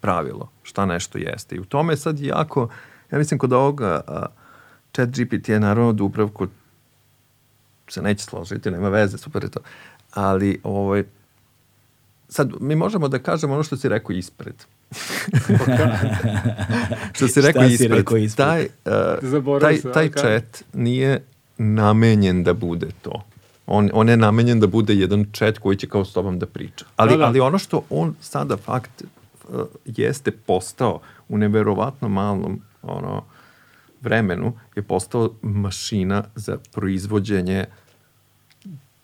B: pravilo šta nešto jeste. I u tome je sad jako, ja mislim kod ovoga a, chat GPT je naravno Dubravko se neće složiti, nema veze, super je to. Ali ovaj, sad mi možemo da kažemo ono što si rekao ispred. što si
A: Šta
B: rekao
A: si
B: ispred.
A: rekao ispred?
B: Taj, uh, taj, taj chat nije namenjen da bude to. On, on je namenjen da bude jedan chat koji će kao s tobom da priča. Ali,
C: Da, da.
B: ali ono što on sada fakt uh, jeste postao u neverovatno malom ono, vremenu je postao mašina za proizvođenje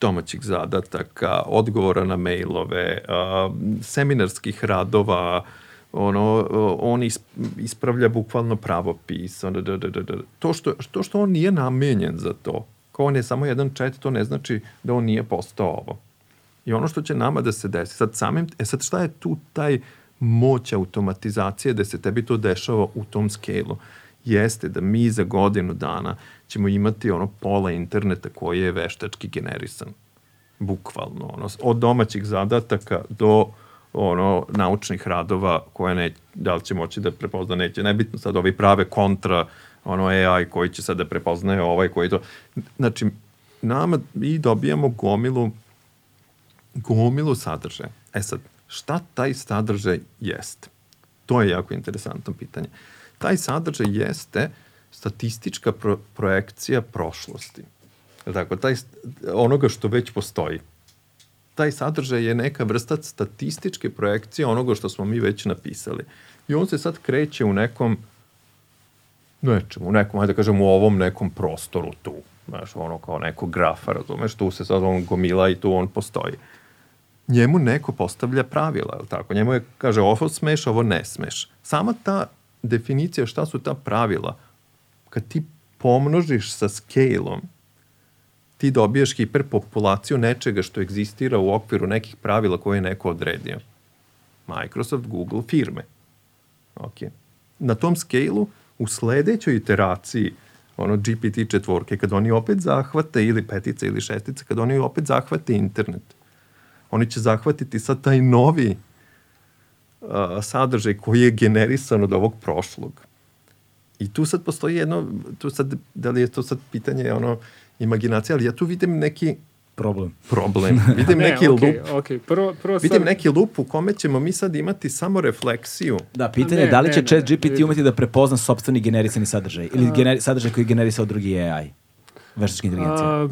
B: domaćih zadataka, odgovora na mailove, a, seminarskih radova, ono, on is, ispravlja bukvalno pravopis. Ono, da, da, da, da. To, što, to što on nije namenjen za to, kao on je samo jedan chat, to ne znači da on nije postao ovo. I ono što će nama da se desi, sad samim, e sad šta je tu taj moć automatizacije da se tebi to dešava u tom skelu? Jeste da mi za godinu dana ćemo imati ono pola interneta koji je veštački generisan. Bukvalno. Ono, od domaćih zadataka do ono naučnih radova koje ne, da li će moći da prepozna, neće. Nebitno sad ovi prave kontra ono AI koji će sad da prepoznaje ovaj koji to. Znači, nama i dobijamo gomilu gomilu sadržaja. E sad, šta taj sadržaj jeste? To je jako interesantno pitanje. Taj sadržaj jeste statistička pro projekcija prošlosti. Tako, taj, onoga što već postoji. Taj sadržaj je neka vrsta statističke projekcije onoga što smo mi već napisali. I on se sad kreće u nekom nečemu, u nekom, ajde da kažem, u ovom nekom prostoru tu. Znaš, ono kao neko grafa, razumeš, tu se sad on gomila i tu on postoji. Njemu neko postavlja pravila, je tako? Njemu je, kaže, ovo smeš, ovo ne smeš. Sama ta definicija šta su ta pravila, kad ti pomnožiš sa scale-om, ti dobiješ hiperpopulaciju nečega što egzistira u okviru nekih pravila koje je neko odredio. Microsoft, Google, firme. Ok. Na tom scale-u, u sledećoj iteraciji ono GPT četvorke, kad oni opet zahvate ili petice ili šestice, kad oni opet zahvate internet, oni će zahvatiti sad taj novi uh, sadržaj koji je generisan od ovog prošlog. I tu sad postoji jedno, tu sad, da li je to sad pitanje ono, imaginacije, ali ja tu vidim neki
A: Problem.
B: problem. Vidim
C: Ne,
B: neki
C: okej,
B: lup.
C: okej. Prvo, prvo
B: Vidim
C: sad-
B: neki lup u kome ćemo mi sad imati samo refleksiju.
A: Da, pitanje
C: Ne,
A: je da li
C: ne,
A: će chat GPT umeti da prepozna sopstveni generisani sadržaj ili generi, sadržaj koji generisao drugi AI. Veštačka inteligencija.
C: A,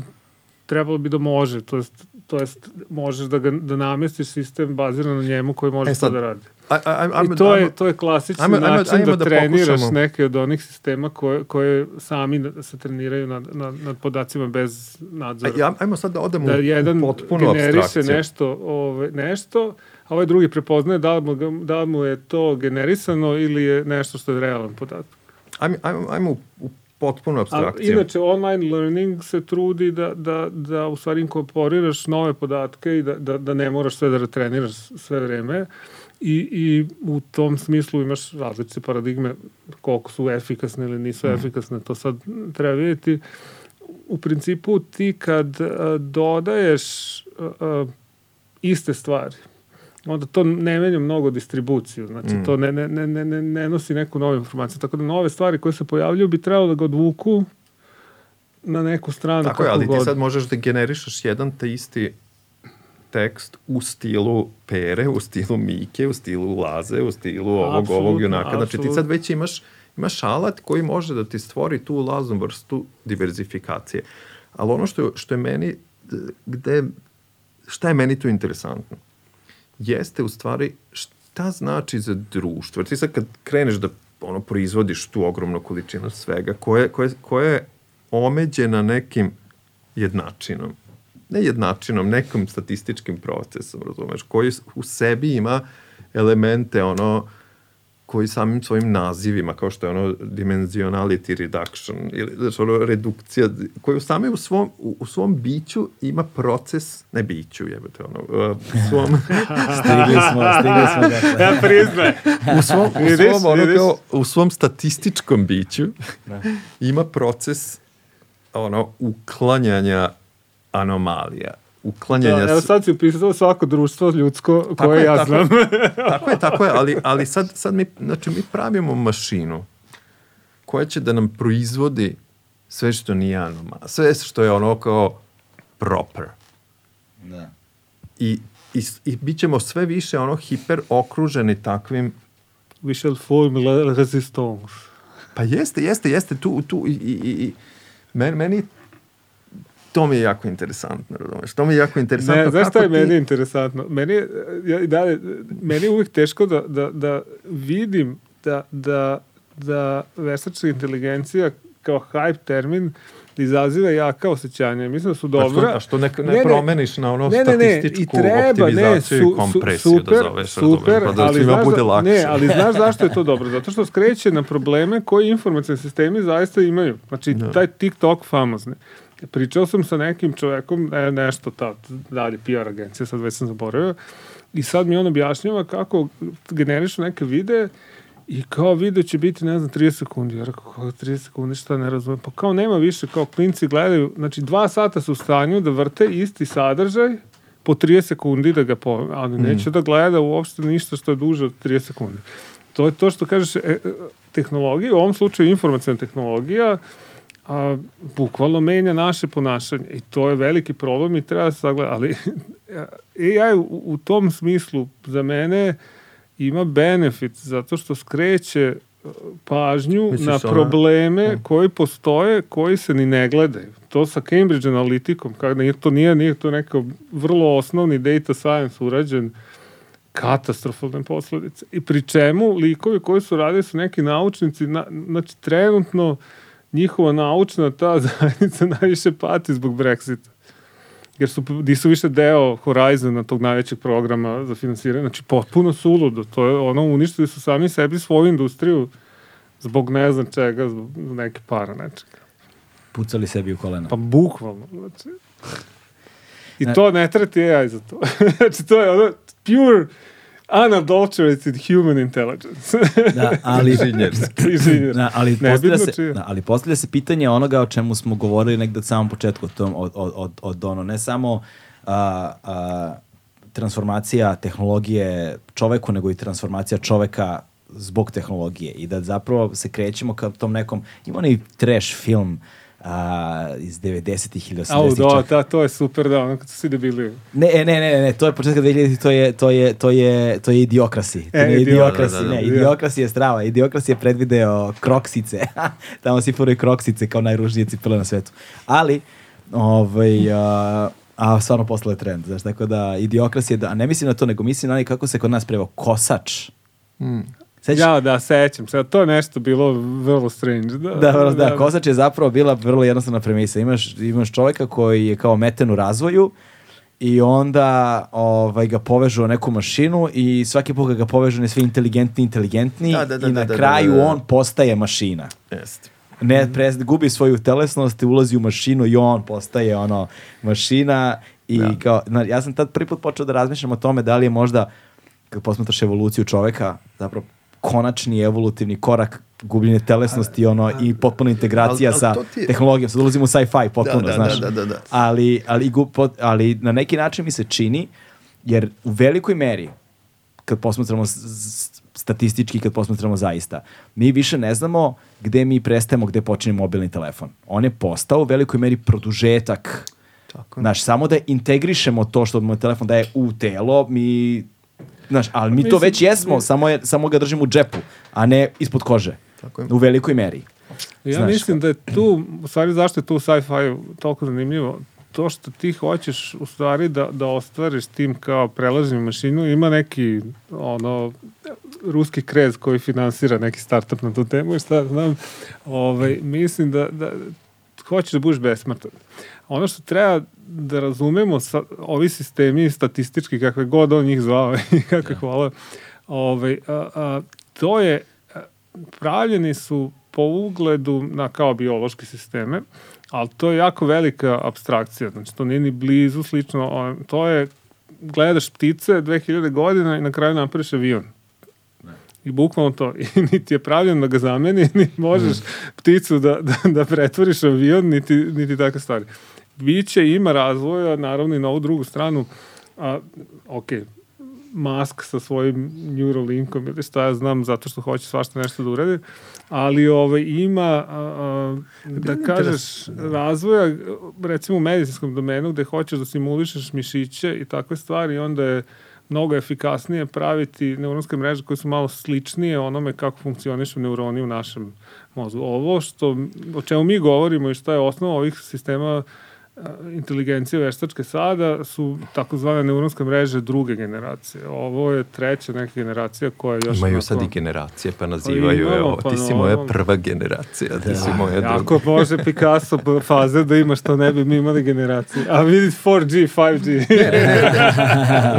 C: trebalo bi da može, to jest, to jest možeš da, ga, da namestiš sistem baziran na njemu koji može
B: E
C: to
B: sad,
C: da radi.
B: A, a, a, ajmo-
C: I to je,
B: ajmo-
C: to je klasični
B: ajmo- ajmo-
C: način
B: ajmo
C: da,
B: da
C: treniraš
B: pokušamo.
C: neke od onih sistema koje, koje sami se treniraju nad, nad, nad podacima bez nadzora.
B: Ja, ajmo sad da odemo
C: da
B: u
C: jedan
B: potpuno
C: generiše nešto, ove, nešto, a ovaj drugi prepoznaje da li, mu, da li mu je to generisano ili je nešto što je realan podatak.
B: Ajmo, ajmo, ajmo u, u potpunu
C: A,
B: abstrakciju.
C: inače, online learning se trudi da, da, da u stvari inkorporiraš nove podatke i da, da, da ne moraš sve da retreniraš sve vreme. I, I u tom smislu imaš različite paradigme koliko su efikasne ili nisu
B: Mm.
C: efikasne, to sad treba vidjeti. U principu ti kad a, dodaješ a, a, iste stvari, onda to ne menja mnogo distribuciju, znači
B: Mm.
C: to ne, ne, ne, ne, ne, nosi neku novu informaciju. Tako da nove stvari koje se pojavljuju bi trebalo da ga odvuku na neku stranu.
B: Tako je, ali ti
C: god.
B: sad možeš da generišeš jedan te isti tekst u stilu Pere, u stilu Mike, u stilu Laze, u stilu ovog, ovog junaka. Znači ti
C: apsolutno.
B: sad već imaš, imaš alat koji može da ti stvori tu laznu vrstu diverzifikacije. Ali ono što, je- što je meni, gde, šta je meni tu interesantno? Jeste u stvari šta znači za društvo. Ti sad kad kreneš da ono, proizvodiš tu ogromnu količinu svega, koje, koje, koje je omeđena nekim jednačinom. Ne jednačinom, nekim statističkim procesom, razumeš, koji u sebi ima elemente, ono, koji samim svojim nazivima, kao što je ono dimensionality reduction, ili znači, ono redukcija, koji u same u svom, u, u svom biću ima proces, ne biću, jebate, ono, uh, u svom...
A: Stigli smo, stigli smo. Dakle.
C: Ja priznaj.
B: u svom, u
C: Vidiš,
B: svom, ono,
C: vidiš.
B: kao, u svom statističkom biću ima proces ono, uklanjanja anomalija. Uklanjanja...
C: Da, evo sad si upisao svako društvo ljudsko
B: Tako
C: koje
B: je,
C: ja
B: tako
C: znam.
B: tako je, tako je, ali, ali sad, sad mi, znači, mi pravimo mašinu koja će da nam proizvodi sve što nije anoma, sve što je ono kao proper.
A: Da.
B: I, i, i bit ćemo sve više ono hiper okruženi takvim
C: We shall form la resistance.
B: Pa jeste, jeste, jeste, tu, tu i, i, i, i meni, meni to mi je jako interesantno, razumeš? To mi je jako interesantno.
C: Ne, znaš šta je
B: ti-
C: meni interesantno? Meni je, ja, dalje, meni je uvijek teško da, da, da vidim da, da, da veštačka inteligencija kao hype termin izaziva jaka osjećanja. Mislim da su
B: Pa što,
C: dobra.
B: a što ne, ne,
C: Ne, ne.
B: promeniš na ono
C: Ne, ne, ne, i treba, ne, su,
B: i kompresiju
C: su, super,
B: da zoveš,
C: super,
B: pa da
C: ali znaš,
B: bude
C: da-
B: lakše.
C: ne, ali znaš zašto je to dobro? Zato što skreće na probleme koji informacijni sistemi zaista imaju. Znači,
B: Da.
C: taj TikTok famozni. Pričao sam sa nekim čovekom, ne, nešto ta, dalje, PR agencija, sad već sam zaboravio, i sad mi on objašnjava kako generišu neke videe i kao video će biti, ne znam, 30 sekundi. Ja rekao, kako 30 sekundi, šta ne razumijem? Pa kao nema više, kao klinci gledaju, znači dva sata su u stanju da vrte isti sadržaj po 30 sekundi da ga po, ali neće da gleda uopšte ništa što je duže od 30 sekundi. To je to što kažeš, e, e, tehnologija, u ovom slučaju informacijna tehnologija, a, bukvalno menja naše ponašanje i to je veliki problem i treba se sagledati, ali AI u, u tom smislu za mene ima benefit zato što skreće e, pažnju
B: Misliš
C: na
B: ona-
C: probleme
B: Da.
C: koji postoje, koji se ni ne gledaju. To sa Cambridge analitikom, kada nije, to nije, nije to neko vrlo osnovni data science urađen, katastrofalne posledice. I pri čemu likovi koji su radili su neki naučnici, na, znači trenutno njihova naučna ta zajednica najviše pati zbog Brexita. Jer su, nisu više deo Horizona, tog najvećeg programa za finansiranje. Znači, potpuno suludo. To je ono, uništili su sami sebi svoju industriju zbog ne znam čega, zbog neke para nečega.
A: Pucali sebi u kolena.
C: Pa bukvalno. Znači. I
A: Ne.
C: to ne treti AI za to. znači, to je ono pure unadulterated human intelligence.
A: Da, ali,
B: Inženjerski.
C: Inženjer.
A: da, ali, postavlja se, da, ali postavlja se pitanje onoga o čemu smo govorili negde od samom početku, tom, od, od, od, od ono, ne samo a, a, transformacija tehnologije čoveku, nego i transformacija čoveka zbog tehnologije i da zapravo se krećemo ka tom nekom, ima onaj trash film a, iz 90-ih ili 80-ih
C: Au, da, ta, to je super, da, ono kad su svi debili.
A: Ne, ne, ne, ne, ne, to je početka 2000, to je, to je, to je, to je idiokrasi. To
C: E,
A: ne
C: Idiokrasi,
B: da, da, da.
A: ne, idiokrasi je strava. Idiokrasi je predvideo kroksice. Tamo si furaju kroksice kao najružnije cipele na svetu. Ali, ovaj, a, a stvarno postale trend, znaš, tako da idiokrasi je, da, a ne mislim na to, nego mislim na onaj kako se kod nas prevao, kosač.
B: Mm.
A: Sećaš?
C: Ja, da, sećam se. To je nešto bilo vrlo strange. Da,
A: Da, da, da, kosač je zapravo bila vrlo jednostavna premisa. Imaš, imaš čoveka koji je kao meten u razvoju i onda ovaj, ga povežu na neku mašinu i svaki put ga povežu on je sve inteligentni, inteligentni
B: Da, da, da,
A: i na
B: da, da,
A: kraju
B: da, da.
A: on postaje mašina.
B: Jeste.
A: Ne, pre, gubi svoju telesnost i ulazi u mašinu i on postaje ono mašina i
B: Da.
A: kao, na, ja sam tad prvi put počeo da razmišljam o tome da li je možda kad posmatraš evoluciju čoveka zapravo konačni evolutivni korak gubljenje telesnosti ono i potpuna integracija
B: ali- ali
A: sa
B: je-
A: tehnologijom. Sad ulazimo u sci-fi potpuno,
B: Da, da,
A: znaš.
B: da, da, da.
A: Ali, ali, pot- ali na neki način mi se čini, jer u velikoj meri, kad posmatramo statistički, kad posmatramo zaista, mi više ne znamo gde mi prestajemo, gde počinje mobilni telefon. On je postao u velikoj meri produžetak
B: Tako.
A: Znaš, samo da integrišemo to što moj telefon daje u telo, mi... Znaš, ali mi to
C: Mislim,
A: već jesmo,
C: mi-
A: samo, je, samo ga držimo u džepu, a ne ispod kože.
B: Tako je.
A: U velikoj meri.
C: Ja
A: Znaš,
C: mislim da je tu, u stvari zašto je tu sci-fi toliko zanimljivo, to što ti hoćeš u stvari da, da ostvariš tim kao prelažnim mašinu, ima neki ono, ruski krez koji finansira neki startup na tu temu i šta znam, ovaj, mislim da, da hoćeš da budeš besmrtan. Ono što treba da razumemo, sa, ovi sistemi statistički, kakve god on njih zvao i kakve ja. hvala, ovaj, a, a, to je, pravljeni su po ugledu na kao biološke sisteme, ali to je jako velika abstrakcija, znači to nije ni blizu slično, to je, gledaš ptice 2000 godina i na kraju napraviš avion. I bukvalno to. I niti je pravljen da ga zameni, niti možeš mm. pticu da, da, da pretvoriš avion, niti, niti takve stvari. Biće ima razvoja, naravno i na ovu drugu stranu, a, ok, Musk sa svojim Neuralinkom ili šta ja znam, zato što hoće svašta nešto da uradi, ali ovaj, ima, a, a, da kažeš, razvoja, recimo u medicinskom domenu, gde hoćeš da simulišeš mišiće i takve stvari, onda je mnogo efikasnije praviti neuronske mreže koje su malo sličnije onome kako funkcionišu neuroni u našem mozgu. Ovo što, o čemu mi govorimo i šta je osnova ovih sistema inteligencije veštačke sada su takozvane neuronske mreže druge generacije. Ovo je treća neka generacija koja je još...
B: Imaju onako... sad i generacije, pa nazivaju je ovo. Pa ti si moja prva generacija, ti da, si moja druga.
C: Ako može Picasso faze da ima što ne bi mi imali generacije. A vidi 4G, 5G.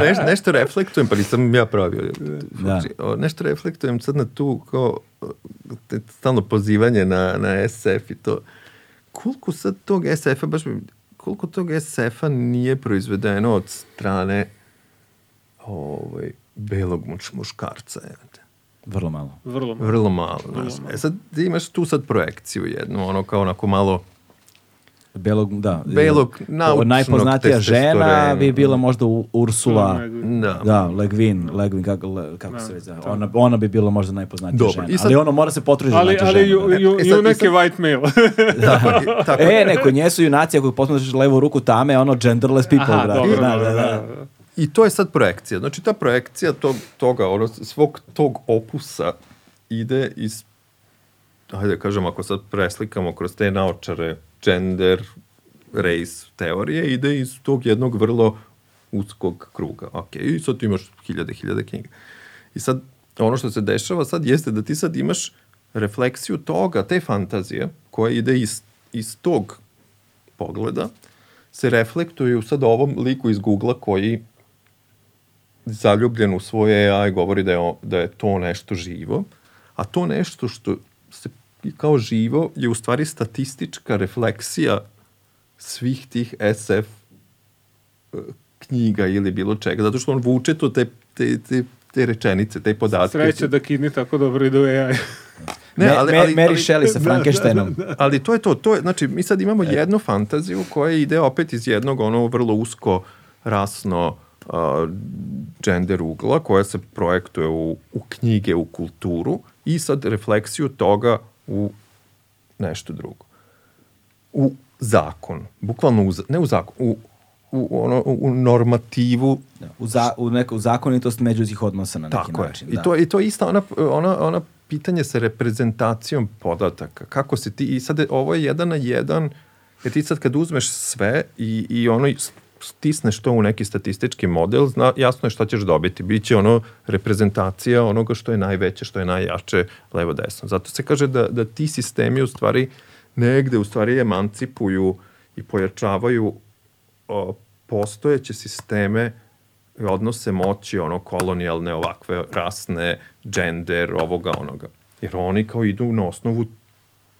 B: Neš, nešto reflektujem, pa nisam ja pravio. Da. Nešto reflektujem sad na tu kao stalno pozivanje na, na SF i to koliko sad tog SF-a, baš mi koliko tog SF-a nije proizvedeno od strane ovaj, belog muš, muškarca. Jevate.
A: Vrlo malo.
C: Vrlo malo.
B: Vrlo malo. Vrlo malo. E sad, imaš tu sad projekciju jednu, ono kao onako malo
A: belog, da.
B: Belog naučnog
A: Najpoznatija žena bi bila možda Ursula,
B: da,
A: da Legvin, Legvin kako, le, kako da, se već zove. Ona, ona bi bila možda najpoznatija Dobar. žena. Sad, ali ono mora se potruditi
C: ali, ali žena. Ali ju, ju, ju neke white male.
A: da, tako. E, neko, nje su junaci, ako posmatraš levu ruku tame, ono genderless people, Aha, brate.
C: Dobro, da, da, da, da.
B: I to je sad projekcija. Znači, ta projekcija tog, toga, ono, svog tog opusa ide iz, hajde da kažem, ako sad preslikamo kroz te naočare gender race teorije ide iz tog jednog vrlo uskog kruga. Ok, i sad tu imaš hiljade, hiljade knjiga. I sad, ono što se dešava sad jeste da ti sad imaš refleksiju toga, te fantazije, koja ide iz, iz tog pogleda, se reflektuju sad ovom liku iz Google-a koji zaljubljen u svoje AI govori da je, da je to nešto živo, a to nešto što se kao živo je u stvari statistička refleksija svih tih SF e, knjiga ili bilo čega, zato što on vuče to te, te, te, te rečenice, te podatke.
C: Sreće da kidni tako dobro ide u AI.
A: Ne, ali, ali, Mary Shelley sa Frankensteinom.
B: Da, da, da. Ali to je to, to je, znači mi sad imamo jednu fantaziju koja ide opet iz jednog ono vrlo usko rasno uh, gender ugla koja se projektuje u, u knjige, u kulturu i sad refleksiju toga u nešto drugo. U zakon, bukvalno u, ne u zakon, u, u, ono, u normativu.
A: Da, u, za, u neku zakonitost međuđih odnosa na neki
B: Tako
A: način.
B: Je. Da. I, to, I to je isto ona, ona, ona pitanje sa reprezentacijom podataka. Kako se ti, i sad ovo je jedan na jedan, jer ti sad kad uzmeš sve i, i ono stisneš to u neki statistički model, zna, jasno je šta ćeš dobiti. Biće ono reprezentacija onoga što je najveće, što je najjače, levo desno. Zato se kaže da, da ti sistemi u stvari negde u stvari emancipuju i pojačavaju o, postojeće sisteme i odnose moći, ono, kolonijalne, ovakve, rasne, gender, ovoga, onoga. Jer oni kao idu na osnovu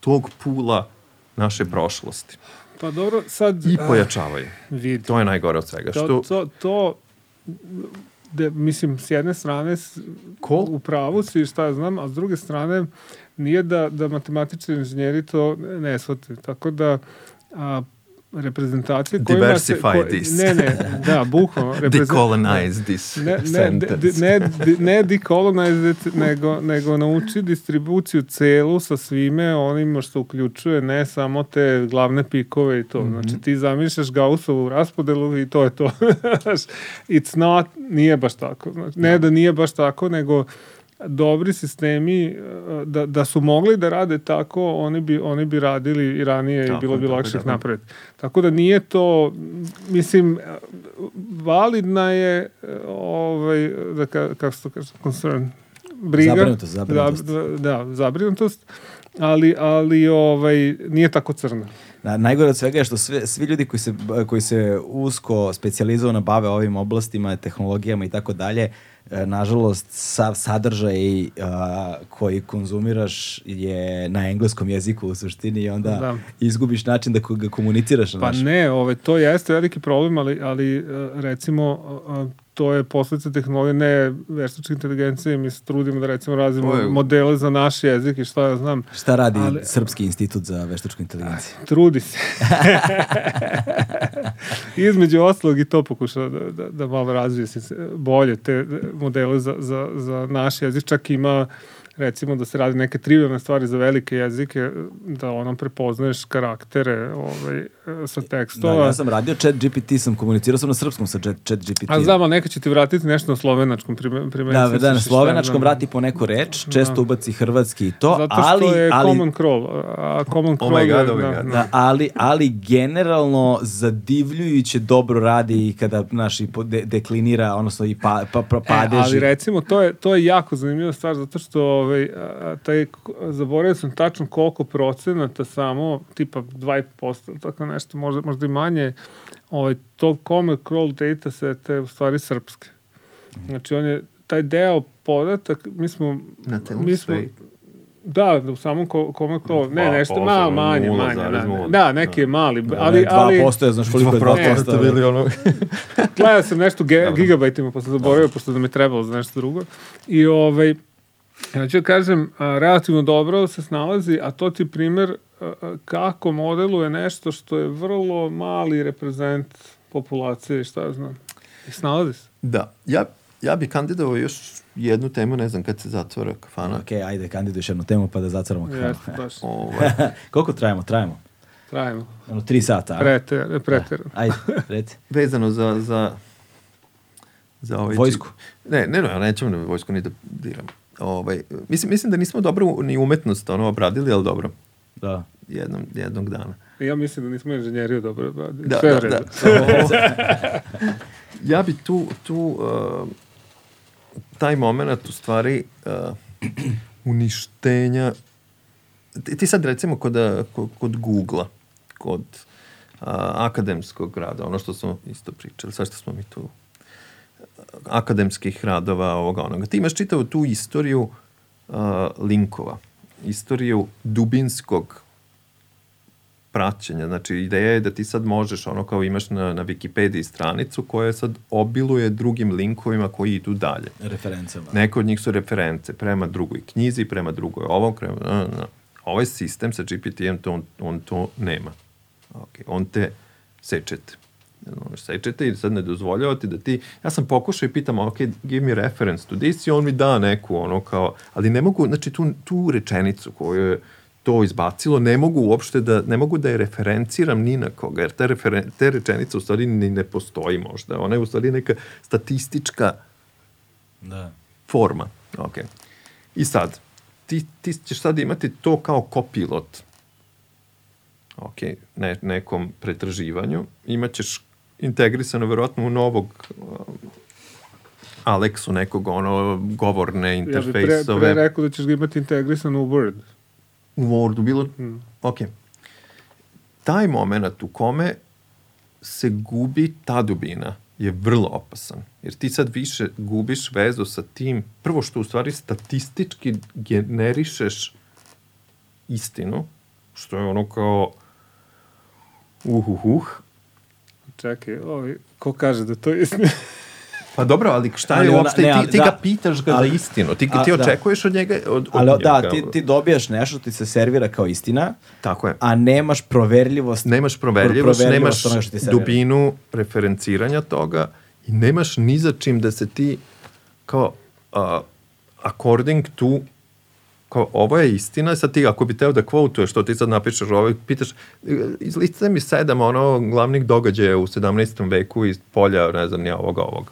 B: tog pula naše prošlosti.
C: Pa dobro, sad...
B: I pojačavaju. Vidi. To je najgore od svega.
C: To, što... to, to de, mislim, s jedne strane Ko? u pravu si, šta ja znam, a s druge strane nije da, da matematični inženjeri to ne shvate. Tako da a, reprezentacije
B: kojima Diversify se... Ko,
C: this. Ne, ne, da, bukvalno.
B: Decolonize this
C: ne, ne, sentence. Ne, ne, decolonize it, nego, nego nauči distribuciju celu sa svime onima što uključuje ne samo te glavne pikove i to. Mm -hmm. Znači ti zamišljaš Gaussovu raspodelu i to je to. It's not, nije baš tako. Znači, ne da nije baš tako, nego dobri sistemi e, da, da su mogli da rade tako, oni bi, oni bi radili i ranije
B: Tako
C: i bilo bi
B: tako
C: lakše
B: tako
C: napraviti. Tako da nije to, mislim, validna je, e, ovaj, da ka, kako se to kaže, concern, briga.
A: Zabrinutost, zabrinutost.
C: Da, da, zabrinutost, ali, ali ovaj, nije tako crna.
A: Na, najgore od svega je što sve, svi ljudi koji se, koji se usko specijalizovano bave ovim oblastima, tehnologijama i tako dalje, nažalost, sav sadržaj a, koji konzumiraš je na engleskom jeziku u suštini i onda
C: Da.
A: izgubiš način da ga komuniciraš.
C: Pa
A: znaš.
C: ne, ovaj, to jeste veliki problem, ali, ali e, recimo e, to je posljedica tehnologije, ne veštačke inteligencije, mi se trudimo da recimo razvijemo modele za naš jezik i šta ja znam,
A: Šta radi
C: Ali-
A: Srpski institut za veštačku inteligenciju?
C: trudi se. Između ostalog i to pokušava da, da, da malo razvije se bolje te modele za, za, za naš jezik, čak ima recimo da se radi neke trivialne stvari za velike jezike, da onom prepoznaješ karaktere ovaj, sa
A: Da,
C: tekstova.
A: ja sam radio chat GPT, sam komunicirao sam na srpskom sa chat, chat GPT.
C: A znam, ali neka će ti vratiti nešto na slovenačkom prime,
A: Da, da, na slovenačkom vrati po neku reč, često ubaci hrvatski i to,
C: Zato što
A: ali,
C: je
A: ali,
C: common crawl. A common
B: Oh
C: crawl
B: my
C: je,
B: God, oh my
C: da,
B: God.
C: da.
A: Da, ali, ali generalno zadivljujuće dobro radi i kada naši de, deklinira, odnosno i pa, pa, pa,
C: E,
A: padeži.
C: ali recimo, to je, to je jako zanimljiva stvar, zato što ovaj, a, taj, zaboravio sam tačno koliko procenata samo, tipa 2,5%, tako nešto, možda, možda i manje, ovaj, to common crawl data sete je u stvari srpske. Znači, on je, taj deo podatak, mi smo...
B: Na temu
C: mi smo. Da, u samom ko, common crawl, ne, nešto malo, manje, manje. Da,
B: nula.
C: da, neki je mali,
A: Ne,
C: ali, ali
A: 2% je, znaš koliko je 2%.
B: ste bili ono...
C: Gledao sam nešto gigabajtima, pa sam zaboravio, pošto da mi je trebalo za nešto drugo. I ovaj, ja ću da kažem, a, relativno dobro se snalazi, a to ti primer a, kako modeluje nešto što je vrlo mali reprezent populacije, šta ja znam. I snalazi se.
B: Da, ja, ja bi kandidovao još jednu temu, ne znam kad se zatvora kafana.
A: Ok, ajde, kandiduješ jednu temu pa da zatvoramo kafanu.
C: Jeste, baš.
B: Ovaj,
A: Koliko trajamo? Trajamo.
C: Trajimo.
A: Ono, tri sata?
C: Preter, preter.
A: Ajde, reci.
B: vezano za, za, za ovaj
A: Vojsku.
B: Ne, ne, ne, nećemo na vojsku ni da diram. Ovaj, mislim, mislim da nismo dobro ni umetnost ono obradili, ali dobro,
A: Da.
B: jednom, jednog dana.
C: Ja mislim da nismo inženjeriju dobro obradili.
B: Da,
C: Sve
B: da, da. ja bi tu, tu uh, taj moment u stvari uh, uništenja ti, ti sad recimo kod, kod, kod Google-a, kod uh, akademskog rada, ono što smo isto pričali, sad što smo mi tu akademskih radova, ovoga onoga. Ti imaš čitavu tu istoriju uh, linkova, istoriju dubinskog praćenja. Znači, ideja je da ti sad možeš, ono kao imaš na, na Wikipediji stranicu koja sad obiluje drugim linkovima koji idu dalje.
A: Referencama.
B: Neko od njih su reference prema drugoj knjizi, prema drugoj ovom, prema... Na, na. Ovaj sistem sa GPT-em, to, on, on to nema. Okay. On te sečete. Sečete i sad ne dozvoljava ti da ti... Ja sam pokušao i pitam, ok, give me reference to this i on mi da neku, ono kao... Ali ne mogu, znači tu, tu rečenicu koju je to izbacilo, ne mogu uopšte da, ne mogu da je referenciram ni na koga, jer te, referen, te rečenice u stvari ni ne postoji možda. Ona je u stvari neka statistička
A: Da.
B: forma. Ok. I sad, ti, ti ćeš sad imati to kao kopilot ok, ne, nekom pretraživanju. Imaćeš integrisano verovatno u novog um, Alexu nekog ono govorne
C: Ja bih pre, pre
B: interfejsove
C: rekao da ćeš ga imati integrisano u Word.
B: u Wordu bilo
C: Mm.
B: ok taj moment u kome se gubi ta dubina je vrlo opasan. Jer ti sad više gubiš vezu sa tim, prvo što u stvari statistički generišeš istinu, što je ono kao uh, uh, uh.
C: Čekaj, ovi, ko kaže da to je istina?
B: Pa dobro, ali šta
A: Ali
B: je
A: ona-
B: uopšte,
A: ne, ali
B: ti, ti
A: da.
B: ga pitaš ga
A: Ali-
B: za istinu, ti,
A: a,
B: ti
A: da.
B: očekuješ od njega, od, od
A: Ali da,
B: njega.
A: ti, ti dobijaš nešto što ti se servira kao istina,
B: Tako je.
A: a nemaš proverljivost.
B: Nemaš proverljivost,
A: proverljivost
B: nemaš dubinu referenciranja toga i nemaš ni za čim da se ti kao uh, according to kao ovo je istina, sad ti ako bi teo da kvotuješ što ti sad napišeš ovo, pitaš, izliste mi sedam ono glavnih događaja u 17. veku iz polja, ne znam, ja ovoga, ovoga.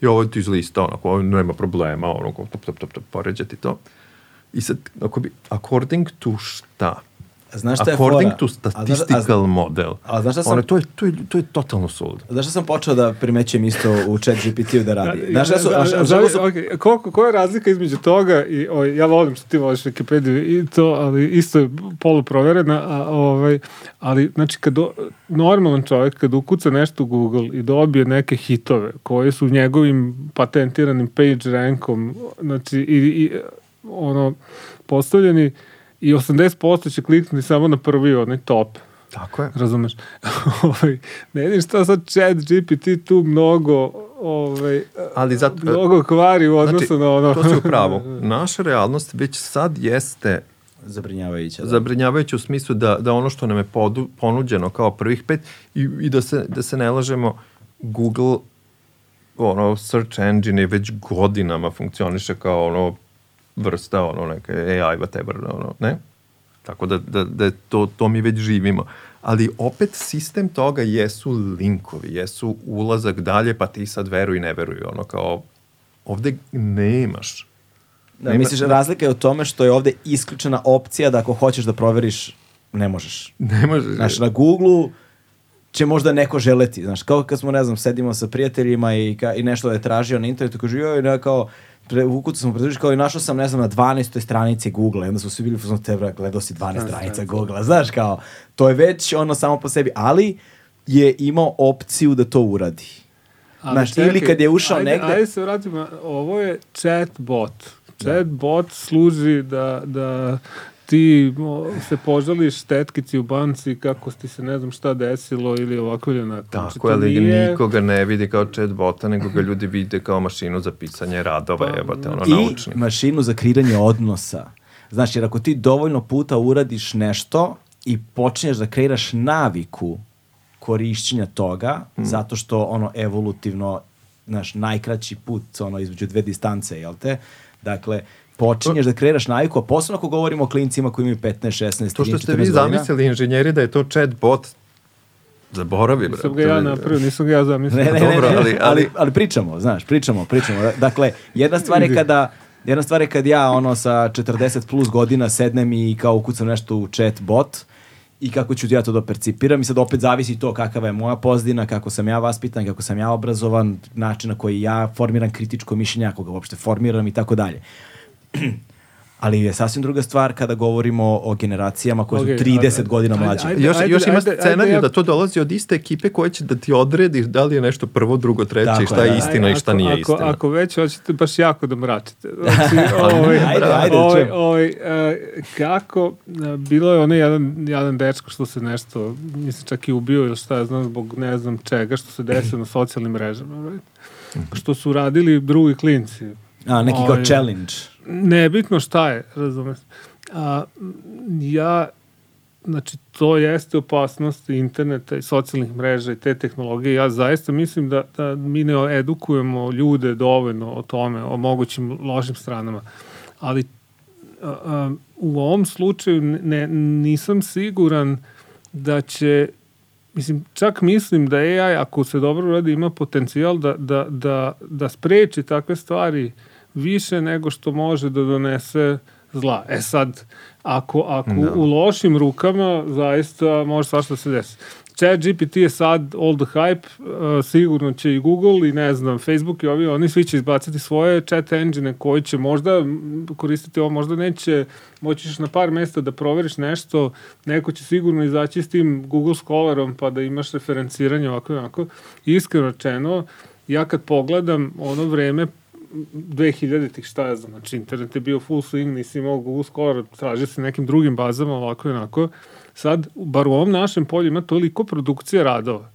B: i ovo ti izlista, onako, nema problema, onako, top, top, top, top, poređati to. I sad, ako bi, according to šta?
A: Znaš šta je
B: according
A: fora?
B: to
A: A znaš- a-
B: statistical model.
A: a znaš šta sam-
B: Ono, to, je, to, je, to je totalno suludo.
A: Znaš šta sam počeo da primećujem isto u chat GPT-u da radi?
C: Ja,
A: Znaš šta su...
C: da,
A: znaš-
C: da,
A: znaš kako su-
C: okay, koliko, koja je razlika između toga i o, ja volim što ti voliš Wikipediju i to, ali isto je poluproverena, a, ovaj, ali znači kad do, normalan čovjek kad ukuca nešto u Google i dobije neke hitove koji su njegovim patentiranim page rankom, znači i, i ono postavljeni i 80% će kliknuti samo na prvi onaj top.
B: Tako je.
C: Razumeš? ovaj, ne vidim šta sad chat GPT tu mnogo ovaj,
B: Ali zato,
C: mnogo kvari u odnosu
B: znači,
C: na ono...
B: to si u pravu. Naša realnost već sad jeste
A: Zabrinjavajuća. Da.
B: zabrinjavajuće u smislu da, da ono što nam je podu, ponuđeno kao prvih pet i, i da, se, da se ne lažemo, Google ono, search engine je već godinama funkcioniše kao ono vrsta, ono, neke AI, whatever, ono, ne? Tako da, da, da to, to mi već živimo. Ali opet sistem toga jesu linkovi, jesu ulazak dalje, pa ti sad veruj ne veruj, ono kao, ovde nemaš.
A: Da,
B: Nema-
A: misliš, razlika je u tome što je ovde isključena opcija da ako hoćeš da proveriš, ne možeš.
B: Ne možeš.
A: Znaš, na Google-u će možda neko želeti, znaš, kao kad smo, ne znam, sedimo sa prijateljima i, ka, i nešto da je tražio na internetu, kaže, joj, ne, kao, pre, ukucu sam predužiš, kao i našao sam, ne znam, na 12. stranici Google, onda su svi bili, fuzon, tebra, gledao si 12 stranica Google, znaš, kao, to je već ono samo po sebi, ali je imao opciju da to uradi.
C: Ali
A: Znaš,
C: čekaj,
A: ili kad je ušao
C: ajde,
A: negde-
C: Ajde se vratimo, ovo je chatbot. Chatbot služi da, da ti se požališ tetkici u banci kako ti se ne znam šta desilo ili ovako ili onako. Znači,
B: Tako ali
C: nije-
B: nikoga ne vidi kao chatbota, nego ga ljudi vide kao mašinu za pisanje radova,
C: Pa,
B: jebate, ono,
A: I
B: naučni.
A: mašinu za kreiranje odnosa. Znaš, jer ako ti dovoljno puta uradiš nešto i počinješ da kreiraš naviku korišćenja toga,
B: Hmm.
A: zato što ono evolutivno, znaš, najkraći put ono između dve distance, jel te? Dakle, počinješ da kreiraš naviku, a posebno ako govorimo o klincima koji imaju 15, 16,
B: To što
A: 14,
B: ste vi
A: 14 godina.
B: zamislili inženjeri da je to chatbot, zaboravi, brate.
C: Nisam ga ja napravio, nisam ga ja zamislio.
A: Ne, ne, ne,
B: Dobro,
A: ne,
B: ali-
A: ali,
B: ali-
A: ali, pričamo, znaš, pričamo, pričamo. Dakle, jedna stvar je kada Jedna stvar je kad ja ono sa 40 plus godina sednem i kao ukucam nešto u chat bot i kako ću ja to da percipiram i sad opet zavisi to kakava je moja pozdina, kako sam ja vaspitan, kako sam ja obrazovan, način na koji ja formiram kritičko mišljenje, ako ga uopšte formiram i tako dalje. Ali je sasvim druga stvar kada govorimo o generacijama koje
C: Okej,
A: su 30
C: ajde,
A: godina
C: ajde,
A: mlađe.
C: ajde.
B: Još, još ima
C: ajde,
B: scenariju
C: ajde,
B: da to dolazi od iste ekipe koja će da ti odredi da li je nešto prvo, drugo, treće i
A: je,
B: šta je istina i šta
C: ako,
B: nije
C: ako,
B: istina.
C: Ako već hoćete baš jako da mračite. Znači, ovaj,
A: Ajde, ajde,
C: ovaj,
A: čujem.
C: ovaj, e, kako, e, bilo je onaj jedan, jedan dečko što se nešto, mislim čak i ubio ili šta ja znam, zbog ne znam čega, što se desilo na socijalnim mrežama. right? Što su radili drugi klinci.
A: A, neki kao
C: Ovaj,
A: challenge.
C: Nebitno šta je, razumeš. A, ja, znači, to jeste opasnost interneta i socijalnih mreža i te tehnologije. Ja zaista mislim da, da mi ne edukujemo ljude dovoljno o tome, o mogućim lošim stranama. Ali a, a, u ovom slučaju ne, nisam siguran da će Mislim, čak mislim da AI, ako se dobro radi, ima potencijal da, da, da, da spreči takve stvari više nego što može da donese zla. E sad, ako, ako
B: Da.
C: u lošim rukama, zaista može svašta da se desi. Chat GPT je sad all the hype, uh, sigurno će i Google i ne znam, Facebook i ovi, oni svi će izbaciti svoje chat engine koji će možda koristiti ovo, možda neće, moći ćeš na par mesta da proveriš nešto, neko će sigurno izaći s tim Google Scholarom pa da imaš referenciranje ovako i onako. Iskreno rečeno, ja kad pogledam ono vreme 2000-ih, šta ja znam, znači internet je bio full swing, nisi Google Scholar, traži se nekim drugim bazama, ovako i onako. Sad, bar u ovom našem polju ima toliko produkcije radova.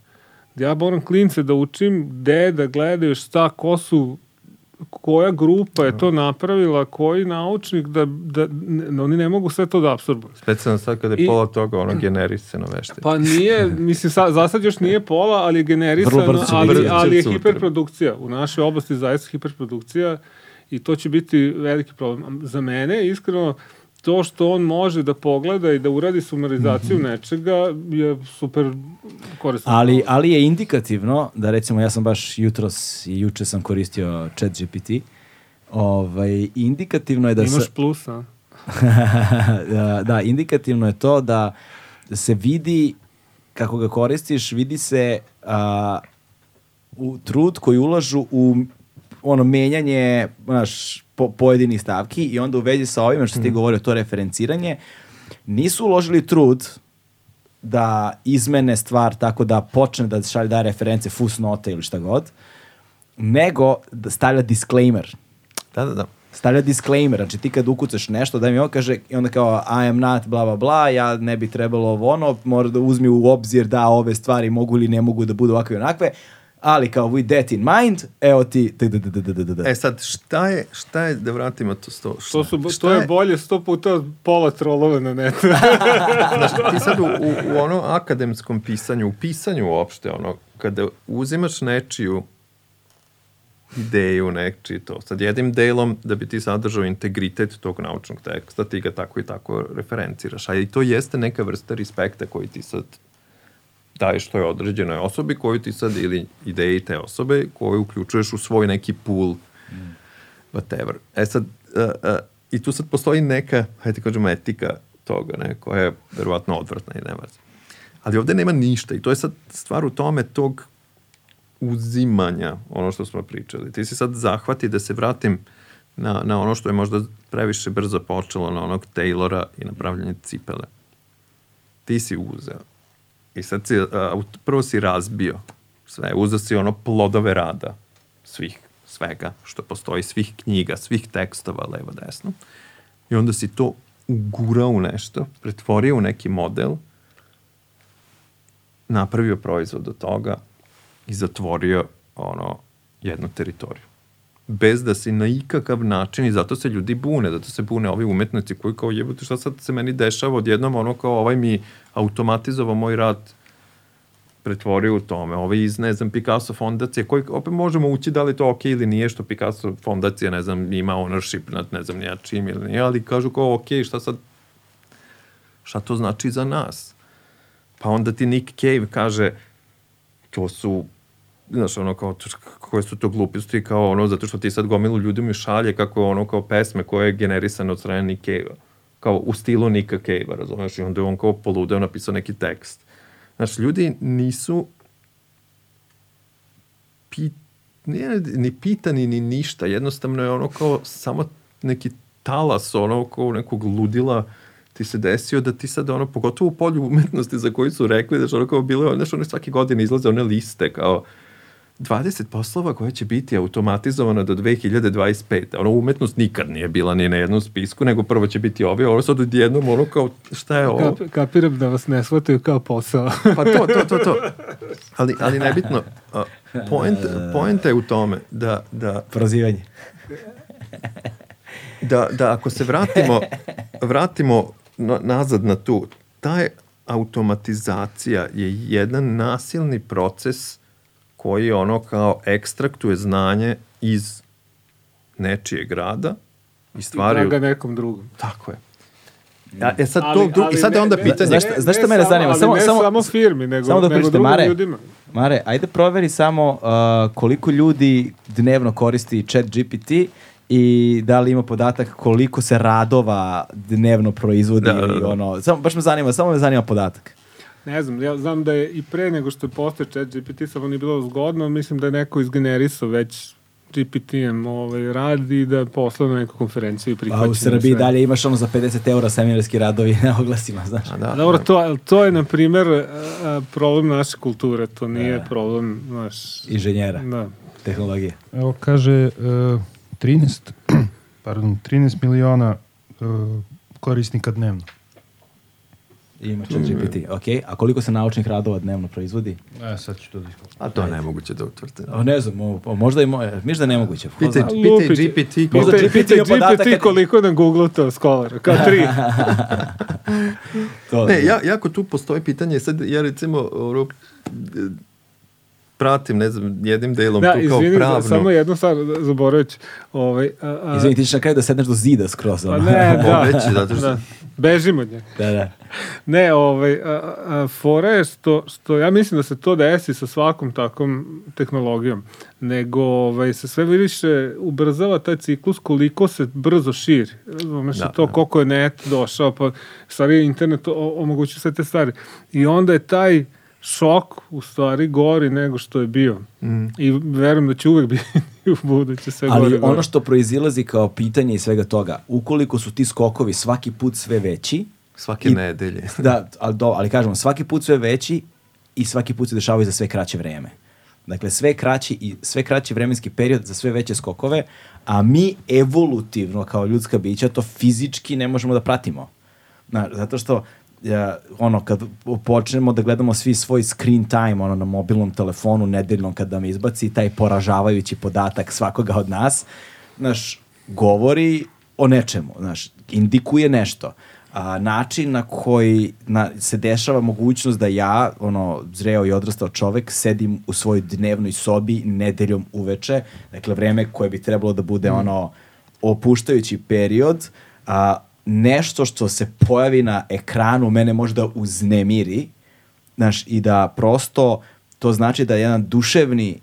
C: Ja moram klince da učim gde da gledaju šta, ko su koja grupa je to napravila, koji naučnik, da, da ne, oni ne mogu sve to da absorbuju.
B: Specijalno sad kada je
C: I-
B: pola toga ono generisano vešte.
C: Pa nije, mislim, sa, za sad još nije pola, ali je generisano,
A: brzo
C: ali,
B: biti.
C: ali je
B: Sutra.
C: hiperprodukcija. U našoj oblasti zaista hiperprodukcija i to će biti veliki problem. Za mene, iskreno, to što on može da pogleda i da uradi sumarizaciju nečega je super korisno.
A: Ali, ali je indikativno da recimo ja sam baš jutros i juče sam koristio chat GPT. Ovaj, indikativno je da
C: Imaš
A: se...
C: plusa.
A: da, da, indikativno je to da se vidi kako ga koristiš, vidi se a, u trud koji ulažu u ono menjanje znaš, po, pojedinih stavki i onda u vezi sa ovime što ti govorio, to referenciranje, nisu uložili trud da izmene stvar tako da počne da šalje da reference fusnote ili šta god, nego da stavlja disclaimer
B: Da, da, da.
A: stavlja disclaimer, znači ti kad ukucaš nešto, da mi on kaže, i onda kao I am not bla bla bla, ja ne bi trebalo ovo ono, mora da uzmi u obzir da ove stvari mogu ili ne mogu da budu ovakve i onakve, ali kao with that in mind, evo ti
B: E sad, šta je, šta je, da vratimo to sto, šta,
C: To, su,
B: šta
C: to je bolje sto puta od pola trolova na netu.
B: Znaš, ti sad u, u, u ono akademskom pisanju, u pisanju uopšte, ono, kada uzimaš nečiju ideju, nečiji to, sad jednim delom da bi ti sadržao integritet tog naučnog teksta, ti ga tako i tako referenciraš, a i to jeste neka vrsta respekta koji ti sad daješ toj određenoj osobi koju ti sad, ili ideji te osobe, koju uključuješ u svoj neki pool, whatever. E sad, uh, uh, i tu sad postoji neka, hajde kažemo, etika toga, ne, koja je verovatno odvratna i nema veze. Ali ovde nema ništa i to je sad stvar u tome tog uzimanja, ono što smo pričali. Ti si sad zahvati da se vratim na, na ono što je možda previše brzo počelo, na onog Taylora i napravljanje cipele. Ti si uzeo. I sad si, a, prvo si razbio sve. Uzeo si ono plodove rada svih, svega što postoji, svih knjiga, svih tekstova, levo, desno. I onda si to ugurao u nešto, pretvorio u neki model, napravio proizvod od toga i zatvorio ono, jednu teritoriju. Bez da si na ikakav način, i zato se ljudi bune, zato se bune ovi umetnici koji kao jebote šta sad se meni dešava odjednom, ono kao ovaj mi automatizovao moj rad, pretvorio u tome. Ovaj iz, ne znam, Picasso fondacije, koji opet možemo ući da li to ok ili nije, što Picasso fondacija, ne znam, ima ownership nad ne znam nija čim ili nije, ali kažu kao ok, šta sad, šta to znači za nas? Pa onda ti Nick Cave kaže, to su znaš, ono kao, koje su to gluposti, kao ono, zato što ti sad gomilu ljudi mi šalje kako ono kao pesme koje je generisane od strane Nick Cave-a. Kao u stilu Nika Cave-a, razumeš? I onda je on kao poludeo napisao neki tekst. Znaš, ljudi nisu pit, nije ni pitani ni ništa, jednostavno je ono kao samo neki talas ono kao nekog ludila ti se desio da ti sad ono, pogotovo u polju umetnosti za koji su rekli što ono kao bilo, znaš, one svake godine izlaze one liste kao 20 poslova koje će biti automatizovano do 2025. Ono, umetnost nikad nije bila ni na jednom spisku, nego prvo će biti ovi, ovo sad odjednom, ono kao, šta je ovo?
C: Kap, kapiram da vas ne shvataju kao posao.
B: Pa to, to, to, to. Ali, ali nebitno, point, point je u tome da, da,
A: Prozivanje.
B: da, da ako se vratimo, vratimo na, nazad na tu, ta automatizacija je jedan nasilni proces koji ono kao ekstraktuje znanje iz nečijeg rada i stvari...
C: Da ga nekom drugom.
B: Tako je. A, e sad,
C: Ali-
B: to, dru, I
C: ali
B: sad je
C: ne-
B: onda
C: ne-
B: pitanje...
A: Znaš šta- znaš šta mene zanima?
C: ali
A: Samo-
C: ne
A: samo-
C: samo firmi, nego,
A: samo da
C: nego drugim
A: Mare.
C: ljudima.
A: Mare, ajde proveri samo uh, koliko ljudi dnevno koristi chat GPT i da li ima podatak koliko se radova dnevno proizvodi
B: Da, da,
A: ili
B: da.
A: ono, samo, baš me zanima, samo me zanima podatak.
C: Ne znam, ja znam da je i pre nego što je postao chat GPT, samo nije bilo zgodno, mislim da je neko izgenerisao već GPT-em ovaj, rad i da je poslao na neku konferenciju i
A: A
C: prihvaćeno.
A: u Srbiji
C: sve.
A: dalje imaš ono za 50 eura seminarski radovi na oglasima, znaš.
B: A da,
C: A Dobro,
B: da.
C: to, to je, na primer, a, a, problem naše kulture, to nije problem, znaš...
A: Inženjera,
C: Da.
A: tehnologije.
D: Evo kaže uh, 13, pardon, 13 miliona uh, korisnika dnevno.
A: Ima chat GPT, ok. A koliko se naučnih radova dnevno proizvodi?
D: E, sad ću to da iskupim.
B: A to je nemoguće da utvrde.
A: O, ne znam, o, o, možda i moje, misliš da je nemoguće.
B: Pitaj, pitaj. GPT
A: Možda GPT podatak
C: GPT
A: kad-
C: koliko je na Google to skolara, kao tri.
A: To,
B: Ne, ja, jako tu postoji pitanje, sad ja recimo, pratim, ne znam, jednim delom
C: Da,
B: tu kao
C: izvini,
B: pravno.
C: samo jednu stvar, zaboravit ću. Ovaj, a, a,
A: Izvini, ti ćeš na kraju da sedneš do zida skroz.
C: Pa ne, da.
B: Pobeći, zato što-
C: da. Bežim od njega.
A: Da, da.
C: Ne, ovaj, a, a, fora je što, što ja mislim da se to desi sa svakom takvom tehnologijom, nego ovaj, se sve više ubrzava taj ciklus koliko se brzo širi. Razumeš,
B: Da,
C: to
B: da.
C: koliko je net došao, pa stvari internet omogućuje sve te stvari. I onda je taj šok u stvari gori nego što je bio.
B: Mm.
C: I verujem da će uvek biti u buduće sve
A: Ali
C: gori.
A: ono što proizilazi kao pitanje iz svega toga, ukoliko su ti skokovi svaki put sve veći,
B: Svake
A: I-
B: nedelje.
A: da, ali, do, ali kažemo, svaki put sve veći i svaki put se dešavaju za sve kraće vreme. Dakle, sve kraći i sve kraći vremenski period za sve veće skokove, a mi evolutivno kao ljudska bića to fizički ne možemo da pratimo. Znaš, zato što ja, ono, kad počnemo da gledamo svi svoj screen time ono, na mobilnom telefonu nedeljnom kad nam izbaci taj poražavajući podatak svakoga od nas, znaš, govori o nečemu, znaš, indikuje nešto. A, način na koji na, se dešava mogućnost da ja, ono, zreo i odrastao čovek, sedim u svojoj dnevnoj sobi nedeljom uveče, dakle, vreme koje bi trebalo da bude, ono, opuštajući period, a, nešto što se pojavi na ekranu mene možda uznemiri, znaš, i da prosto to znači da jedan duševni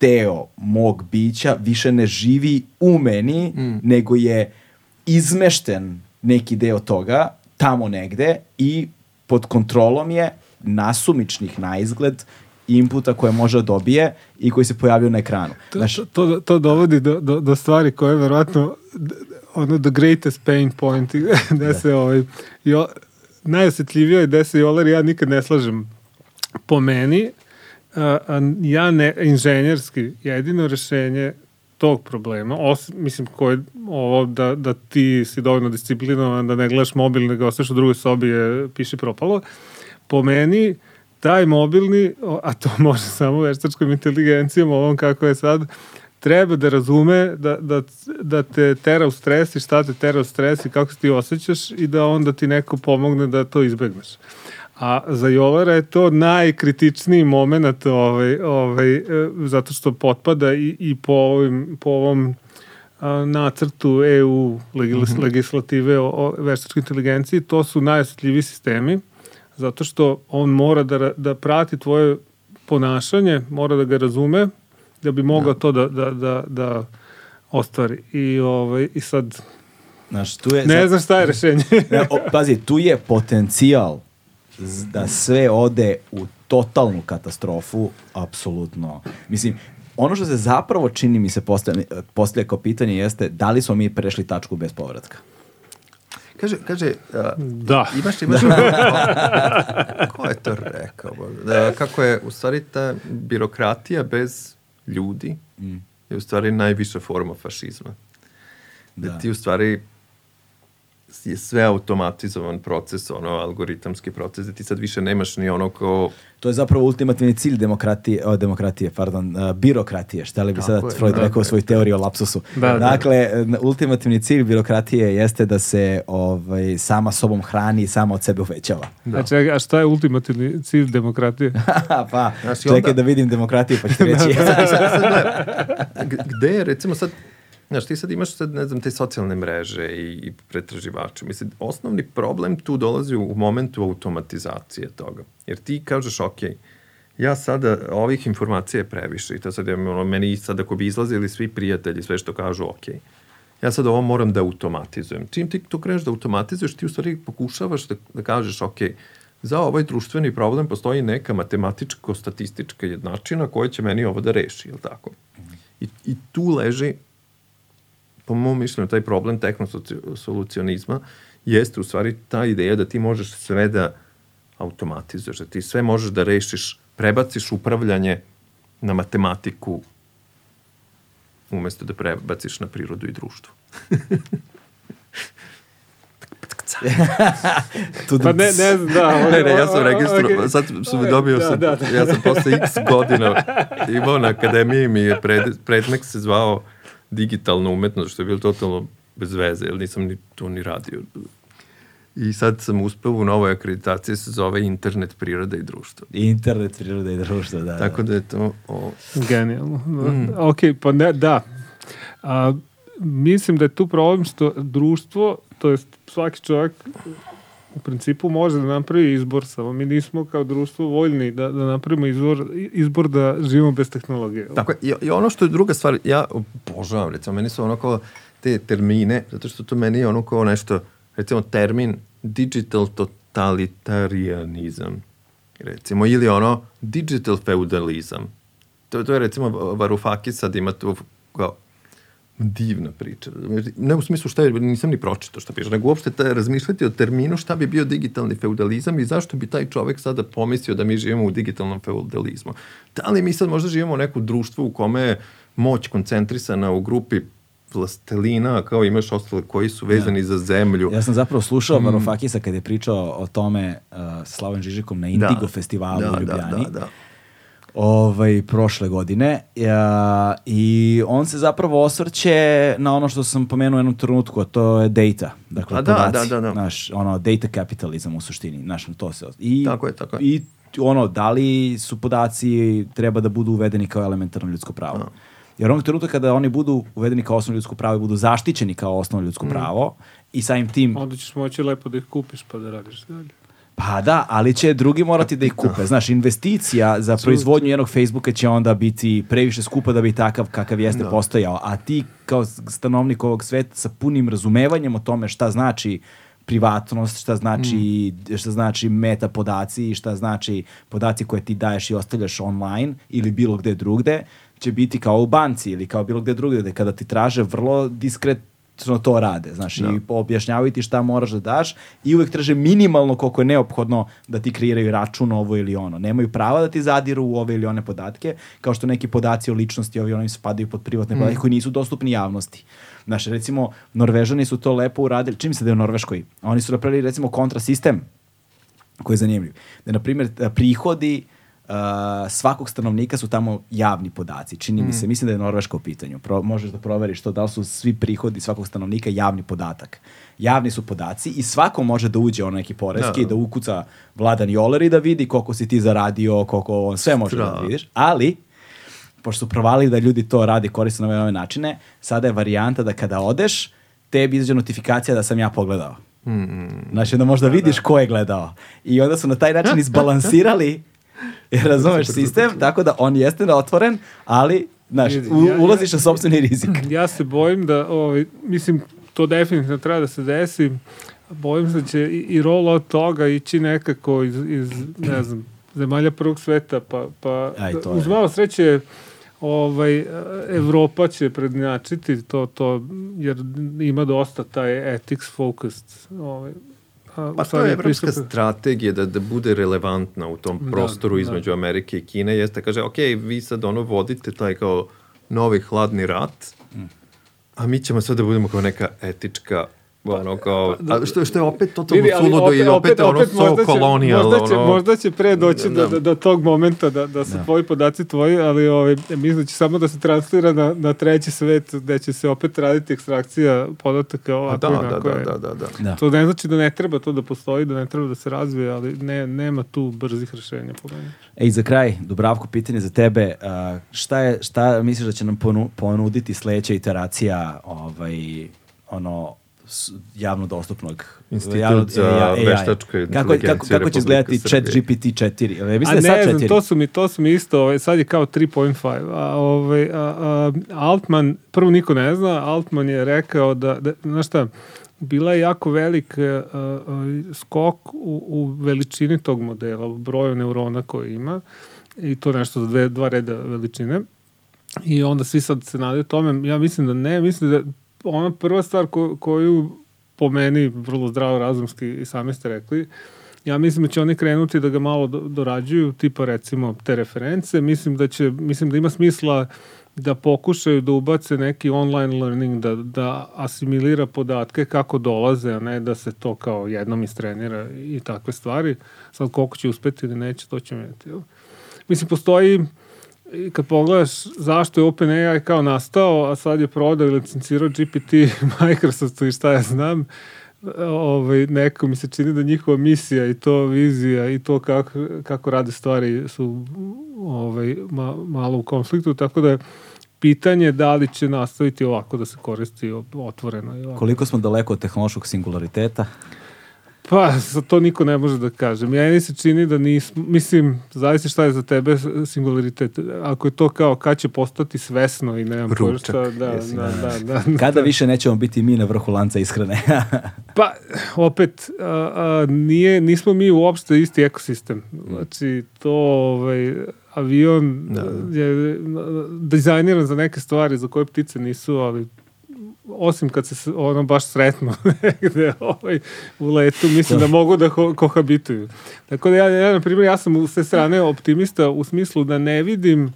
A: deo mog bića više ne živi u meni, nego je izmešten neki deo toga tamo negde i pod kontrolom je nasumičnih na izgled inputa koje može da dobije i koji se pojavljaju na ekranu.
C: To,
A: Znaš,
C: to, to, to dovodi do, do, do stvari koje je verovatno ono the greatest pain point gde se ovaj, jo, najosjetljivije je gde se Jolar ja nikad ne slažem po meni a, a, ja ne, inženjerski jedino rešenje tog problema, os, mislim koje ovo da, da ti si dovoljno disciplinovan da ne gledaš mobil nego ostaješ u drugoj sobi je piše propalo. Po meni taj mobilni, a to može samo veštačkom inteligencijom, ovom kako je sad, treba da razume da, da, da te tera u stres i šta te tera u stres i kako se ti osjećaš i da onda ti neko pomogne da to izbegneš. A za Jovara je to najkritičniji moment ovaj, ovaj, zato što potpada i, i po, ovim, po ovom a, nacrtu EU legis, legislative o, o veštačkoj inteligenciji, to su najosjetljiviji sistemi, zato što on mora da, da prati tvoje ponašanje, mora da ga razume, da bi mogao to da, da, da, da ostvari. I, ovaj, I sad,
A: znaš, tu je...
C: ne znam šta je rešenje.
A: Ne, o, pazi, tu je potencijal da sve ode u totalnu katastrofu, apsolutno. Mislim, ono što se zapravo čini mi se postavlja, postavlja kao pitanje jeste da li smo mi prešli tačku bez povratka.
B: Kaže, kaže, a,
C: da.
B: imaš, imaš, ko je to rekao? Da, kako je, u stvari, ta birokratija bez ljudi je u stvari najviša forma fašizma. Da,
A: Da.
B: ti u stvari je sve automatizovan proces, ono, algoritamski proces, da ti sad više nemaš ni ono ko...
A: To je zapravo ultimativni cilj demokratije, o, demokratije, pardon, uh, birokratije, šta li bi
B: Tako
A: sada
B: je,
A: Freud
B: da,
A: rekao u
B: da.
A: svojoj teoriji o lapsusu.
C: Da, da.
A: dakle, n- ultimativni cilj birokratije jeste da se ovaj, sama sobom hrani i sama od sebe uvećava.
C: Da. A, čekaj, a šta je ultimativni cilj demokratije?
A: pa,
B: Znaš, i
A: čekaj
B: onda-
A: da vidim demokratiju pa ću ti reći.
B: sad, sad, sad, gledaj, g- gde je, recimo sad, znaš, ti sad imaš sad, ne znam, te socijalne mreže i, i pretraživače. Mislim, osnovni problem tu dolazi u, momentu automatizacije toga. Jer ti kažeš, ok, ja sada, ovih informacija je previše i to sad je, ono, meni sad ako bi izlazili svi prijatelji, sve što kažu, ok, ja sad ovo moram da automatizujem. Čim ti to kreneš da automatizuješ, ti u stvari pokušavaš da, da kažeš, ok, za ovaj društveni problem postoji neka matematičko-statistička jednačina koja će meni ovo da reši, jel tako? I, I tu leži, po mom mišljenju, taj problem tehnosolucionizma jeste u stvari ta ideja da ti možeš sve da automatizuješ, da ti sve možeš da rešiš, prebaciš upravljanje na matematiku umesto da prebaciš na prirodu i društvo.
A: Tu
C: Pa ne, ne znam, da.
B: Ne, ne, ja sam registrovao,
C: okay.
B: sad sam dobio,
C: Da,
B: sam,
C: da, da.
B: ja sam posle x godina imao na akademiji mi je pred, predmek se zvao digitalna umetnost, što je bilo totalno bez veze, jer nisam ni to ni radio. I sad sam uspeo u novoj akreditaciji se zove Internet, priroda i društvo.
A: Internet, priroda i društvo, da.
B: Tako
A: da.
B: da je to... O,
C: Genijalno. Da. Ok, pa ne, da. A, mislim da je tu problem što društvo, to jest svaki čovjek u principu može da napravi izbor, samo mi nismo kao društvo voljni da, da napravimo izbor, izbor da živimo bez tehnologije.
B: Tako je. I, ono što je druga stvar, ja obožavam, recimo, meni su ono kao te termine, zato što to meni je ono kao nešto, recimo termin digital totalitarianizam, recimo, ili ono digital feudalizam. To, to je recimo Varoufakis sad ima tu kao divna priča. Ne u smislu šta je, nisam ni pročito šta piše, nego uopšte ta, razmišljati o terminu šta bi bio digitalni feudalizam i zašto bi taj čovek sada pomislio da mi živimo u digitalnom feudalizmu. Da li mi sad možda živimo u neku društvu u kome je moć koncentrisana u grupi vlastelina, kao imaš ostale koji su vezani ja. za zemlju.
A: Ja sam zapravo slušao mm. Varoufakisa kad je pričao o tome uh, s Slavom Žižikom na Indigo da. festivalu da, u Ljubljani. Da, da, da ovaj, prošle godine ja, i on se zapravo osvrće na ono što sam pomenuo u jednom trenutku, a to je data. Dakle,
B: a da, podaci, da, da, da.
A: Naš, ono, data capitalism u suštini. Naš, to se,
B: i, tako je, tako je.
A: I ono, da li su podaci treba da budu uvedeni kao elementarno ljudsko pravo. Da. Jer onog trenutka kada oni budu uvedeni kao osnovno ljudsko pravo i budu zaštićeni kao osnovno ljudsko mm. pravo i samim tim...
C: Onda ćeš moći lepo da ih kupiš pa da radiš dalje.
A: Pa da, ali će drugi morati da ih kupe. Znaš, investicija za proizvodnju jednog Facebooka će onda biti previše skupa da bi takav kakav jeste da. postojao. A ti kao stanovnik ovog sveta sa punim razumevanjem o tome šta znači privatnost, šta znači, mm. šta znači meta podaci i šta znači podaci koje ti daješ i ostavljaš online ili bilo gde drugde, će biti kao u banci ili kao bilo gde drugde, gde kada ti traže vrlo diskret to rade, znaš, da. i objašnjavaju ti šta moraš da daš i uvek traže minimalno koliko je neophodno da ti kreiraju račun ovo ili ono. Nemaju prava da ti zadiru u ove ili one podatke, kao što neki podaci o ličnosti ovi oni spadaju pod privatne mm. podatke koji nisu dostupni javnosti. Znaš, recimo, Norvežani su to lepo uradili, čim se da je u Norveškoj? Oni su napravili, recimo, kontrasistem koji je zanimljiv. Da, na primjer, prihodi uh, Uh, svakog stanovnika su tamo javni podaci. Čini mm. mi se, mislim da je Norveška u pitanju. Pro, možeš da proveriš to, da li su svi prihodi svakog stanovnika javni podatak. Javni su podaci i svako može da uđe ono neki poreski, da, da ukuca Vladan Joler i da vidi koliko si ti zaradio, koliko on, sve može Stra. da vidiš. Ali, pošto su provalili da ljudi to radi, koriste na ove načine, sada je varijanta da kada odeš, tebi izađe notifikacija da sam ja pogledao. Mm. Znači, da možda da, vidiš da. ko je gledao. I onda su na taj način izbalansirali Jer razumeš sistem, tako da on jeste na otvoren, ali znaš, u, ulaziš na sobstveni rizik.
C: Ja se bojim da, ovaj, mislim, to definitivno treba da se desi, bojim se da će i, i rollout toga ići nekako iz, iz ne znam, zemalja prvog sveta, pa, pa Aj, to uz malo sreće ovaj, Evropa će prednjačiti to, to, jer ima dosta taj ethics focused ovaj,
B: Pa to je evropska pristup... strategija da, da bude relevantna u tom da, prostoru da, između da. Amerike i Kine, jeste kaže, ok, vi sad ono vodite taj kao novi hladni rat, mm. a mi ćemo sad da budemo kao neka etička ono kao, a što, što je opet totalno suludo i opet, opet, ono so kolonijal.
C: Možda će, ono, možda će pre doći da, do, do tog momenta da, da su da. tvoji podaci tvoji, ali ovaj, mislim da će samo da se transfera na, na treći svet gde će se opet raditi ekstrakcija podataka ovako
B: da, da, da, da, da, da,
C: da. To ne znači da ne treba to da postoji, da ne treba da se razvije, ali ne, nema tu brzih rešenja po meni.
A: Ej, za kraj, Dubravko, pitanje za tebe. Uh, šta, je, šta misliš da će nam ponu, ponuditi sledeća iteracija ovaj, ono, javno dostupnog
B: Institut javno, za AI. veštačka
A: kako, kako, kako će izgledati chat GPT 4?
C: Ja mislim a ne znam, to su mi, to su mi isto, ovaj, sad je kao 3.5. A, ovaj, a, a, Altman, prvo niko ne zna, Altman je rekao da, da znaš šta, bila je jako velik uh, uh, skok u, u veličini tog modela, u broju neurona koje ima i to nešto za dve, dva reda veličine. I onda svi sad se nadaju tome. Ja mislim da ne, mislim da ona prva stvar ko, koju po meni vrlo zdravo razumski i sami ste rekli, ja mislim da će oni krenuti da ga malo dorađuju, tipa recimo te reference, mislim da će, mislim da ima smisla da pokušaju da ubace neki online learning, da, da asimilira podatke kako dolaze, a ne da se to kao jednom istrenira i takve stvari. Sad koliko će uspeti ili neće, to će vidjeti. Mislim, postoji I kad pogledaš zašto je OpenAI kao nastao, a sad je prodao i licencirao GPT Microsoftu i šta ja znam, ovaj, neko mi se čini da njihova misija i to vizija i to kako, kako rade stvari su ovaj, ma, malo u konfliktu, tako da je pitanje da li će nastaviti ovako da se koristi otvoreno.
A: Koliko smo daleko od tehnološkog singulariteta?
C: Pa, za to niko ne može da kaže. Meni se čini da nismo, mislim, zavisi šta je za tebe singularitet. Ako je to kao kad će postati svesno i nemam pojma šta, da, da, da, da, da.
A: Kada više nećemo biti mi na vrhu lanca ishrane?
C: pa, opet, a, a, nije, nismo mi uopšte isti ekosistem. Znači, to, ovaj, avion da. je dizajniran za neke stvari za koje ptice nisu, ali osim kad se ono baš sretno negde ovaj, u letu, mislim da mogu da ho kohabituju. Tako da ja, ja, na primjer, ja sam u sve strane optimista u smislu da ne vidim,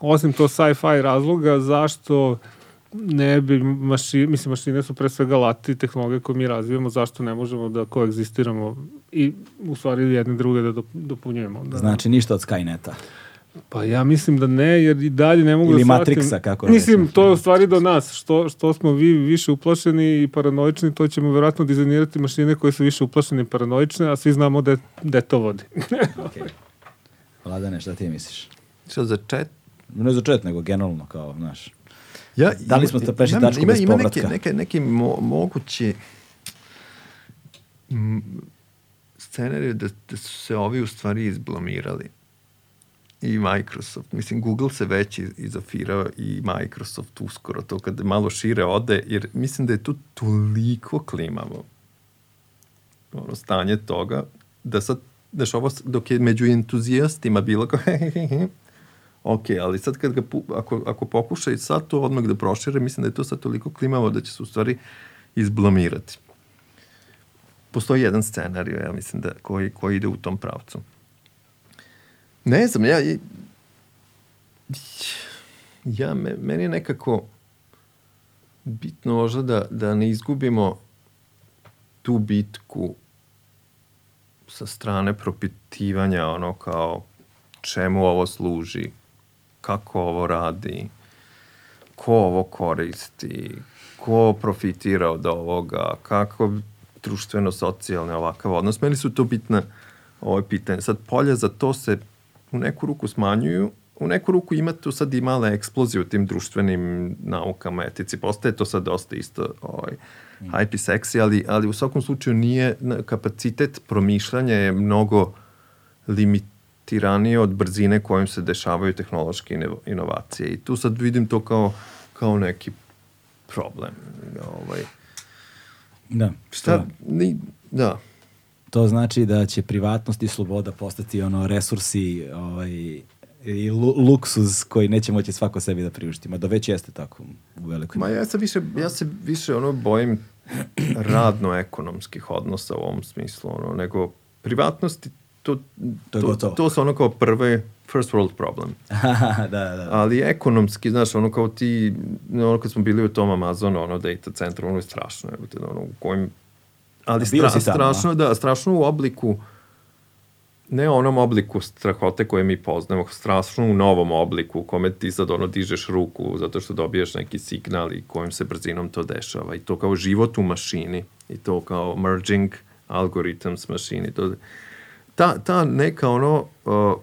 C: osim to sci-fi razloga, zašto ne bi mašine, mislim mašine su pre svega lati tehnologije koje mi razvijamo, zašto ne možemo da koegzistiramo i u stvari jedne druge da dopunjujemo. Da,
A: znači ništa od Skyneta.
C: Pa ja mislim da ne, jer i dalje ne mogu
A: Ili
C: da
A: shvatim. Matrixa, kako
C: Mislim, to je u stvari do nas. Što, što smo vi više uplašeni i paranoični, to ćemo verovatno dizajnirati mašine koje su više uplašene i paranoične, a svi znamo da, da to vodi.
A: okay. Vladane, šta ti misliš?
B: Što za chat?
A: Ne za chat, nego generalno, kao, znaš. Ja, da li smo te prešli tačku
B: ima,
A: bez
B: ima
A: povratka?
B: Ima neke, neke, neki mo, mogući scenariju da, da su se ovi u stvari izblamirali i Microsoft. Mislim, Google se već izofirao i Microsoft uskoro to kad malo šire ode, jer mislim da je tu toliko klimavo ono, stanje toga, da sad, znaš, ovo, dok je među entuzijastima bilo kao, ok, ali sad kad ga, ako, ako pokuša i sad to odmah da prošire, mislim da je to sad toliko klimavo da će se u stvari izblamirati. Postoji jedan scenarij, ja mislim, da, koji, koji ide u tom pravcu. Ne znam, ja... Ja, meni je nekako bitno možda da, da ne izgubimo tu bitku sa strane propitivanja ono kao čemu ovo služi, kako ovo radi, ko ovo koristi, ko profitira od ovoga, kako društveno-socijalni ovakav odnos. Meni su to bitne ove pitanje. Sad, polja za to se u neku ruku smanjuju, u neku ruku ima tu sad i male eksplozije u tim društvenim naukama, etici. Postaje to sad dosta isto ovaj, mm. hype i seksi, ali, ali u svakom slučaju nije, kapacitet promišljanja je mnogo limitiranije od brzine kojom se dešavaju tehnološke inovacije. I tu sad vidim to kao, kao neki problem. Ovaj.
A: Da.
B: Šta? Ni, da.
A: To znači da će privatnost i sloboda postati ono resursi ovaj, i luksuz koji neće moći svako sebi da priušti. Ma da već jeste tako u velikoj.
B: Ma ja se više, ja se više ono bojim radno-ekonomskih odnosa u ovom smislu, ono, nego privatnosti to,
A: to, to, to,
B: to su ono kao prve first world problem.
A: da, da.
B: Ali ekonomski, znaš, ono kao ti, ono kad smo bili u tom Amazonu, ono data centru, ono je strašno, ono, u kojim ali stra, tamo, strašno, da, strašno u obliku ne onom obliku strahote koje mi poznamo, strašno u novom obliku u kome ti sad ono dižeš ruku zato što dobiješ neki signal i kojim se brzinom to dešava. I to kao život u mašini. I to kao merging algorithms mašini. To, ta, ta neka ono uh,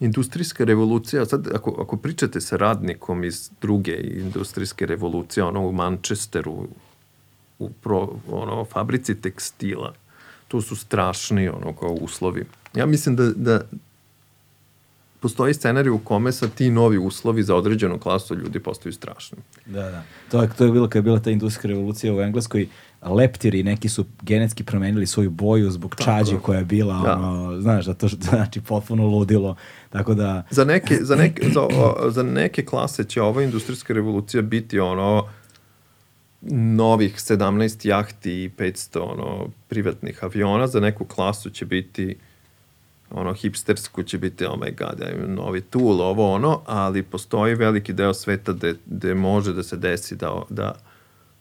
B: industrijska revolucija, sad ako, ako pričate sa radnikom iz druge industrijske revolucije, ono u Manchesteru u pro, ono, fabrici tekstila. To su strašni ono, kao uslovi. Ja mislim da, da postoji scenarij u kome sa ti novi uslovi za određenu klasu ljudi postaju strašni.
A: Da, da. To je, to je bilo kad je bila ta industrijska revolucija u Engleskoj. Leptiri neki su genetski promenili svoju boju zbog Tako. čađe koja je bila, da. ono, znaš, da to znači potpuno ludilo. Tako da...
B: Za neke, za neke, za, za neke klase će ova industrijska revolucija biti ono novih 17 jahti i 500 ono, privatnih aviona, za neku klasu će biti ono hipstersku će biti oh my god, imam novi tool, ovo ono, ali postoji veliki deo sveta gde, može da se desi da, da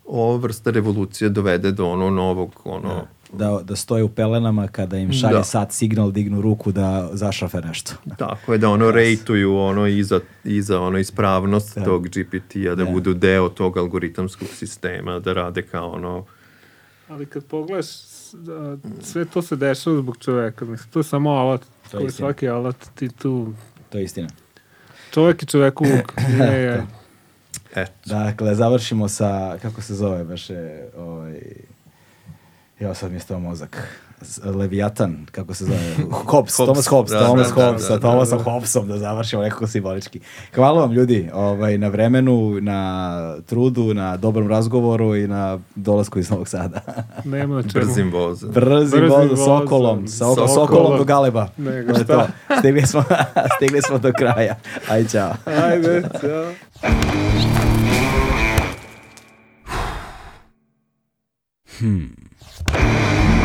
B: ova vrsta revolucije dovede do ono novog ono,
A: da da, da stoje u pelenama kada im šalje da. sat signal, dignu ruku da zašrafe nešto.
B: Tako je, da ono yes. rejtuju ono iza, iza ono ispravnost da. tog GPT-a, da, da budu deo tog algoritamskog sistema, da rade kao ono
C: Ali kad pogledaš, da, sve to se dešava zbog čoveka. Mislim, to je samo alat.
A: To je
C: svaki alat ti tu...
A: To je istina.
C: Čovek i čoveku uvuk. Je, je.
B: Eto.
A: Dakle, završimo sa, kako se zove, beše, ovaj, evo sad mi je stao mozak. Leviatan, kako se zove? Hobbes,
B: Hobbes.
A: Thomas Hobbes,
B: Da,
A: Thomas
B: da, da,
A: Hobbes,
B: da,
A: sa
B: da,
A: Thomasom
C: da.
A: Hobbesom da završimo nekako simbolički. Hvala vam ljudi ovaj, na vremenu, na trudu, na dobrom razgovoru i na dolasku iz Novog Sada.
C: Nema čemu.
B: Brzim vozom.
A: Brzi
C: Brzi
A: voz
C: voz,
A: sokolom, sa oko,
B: Sokolom.
A: sokolom do Galeba.
C: Nego šta.
A: to. Stigli smo, stigli smo do kraja. Aj, čao.
C: Ajde, ćao.
A: Hmm. Thank you.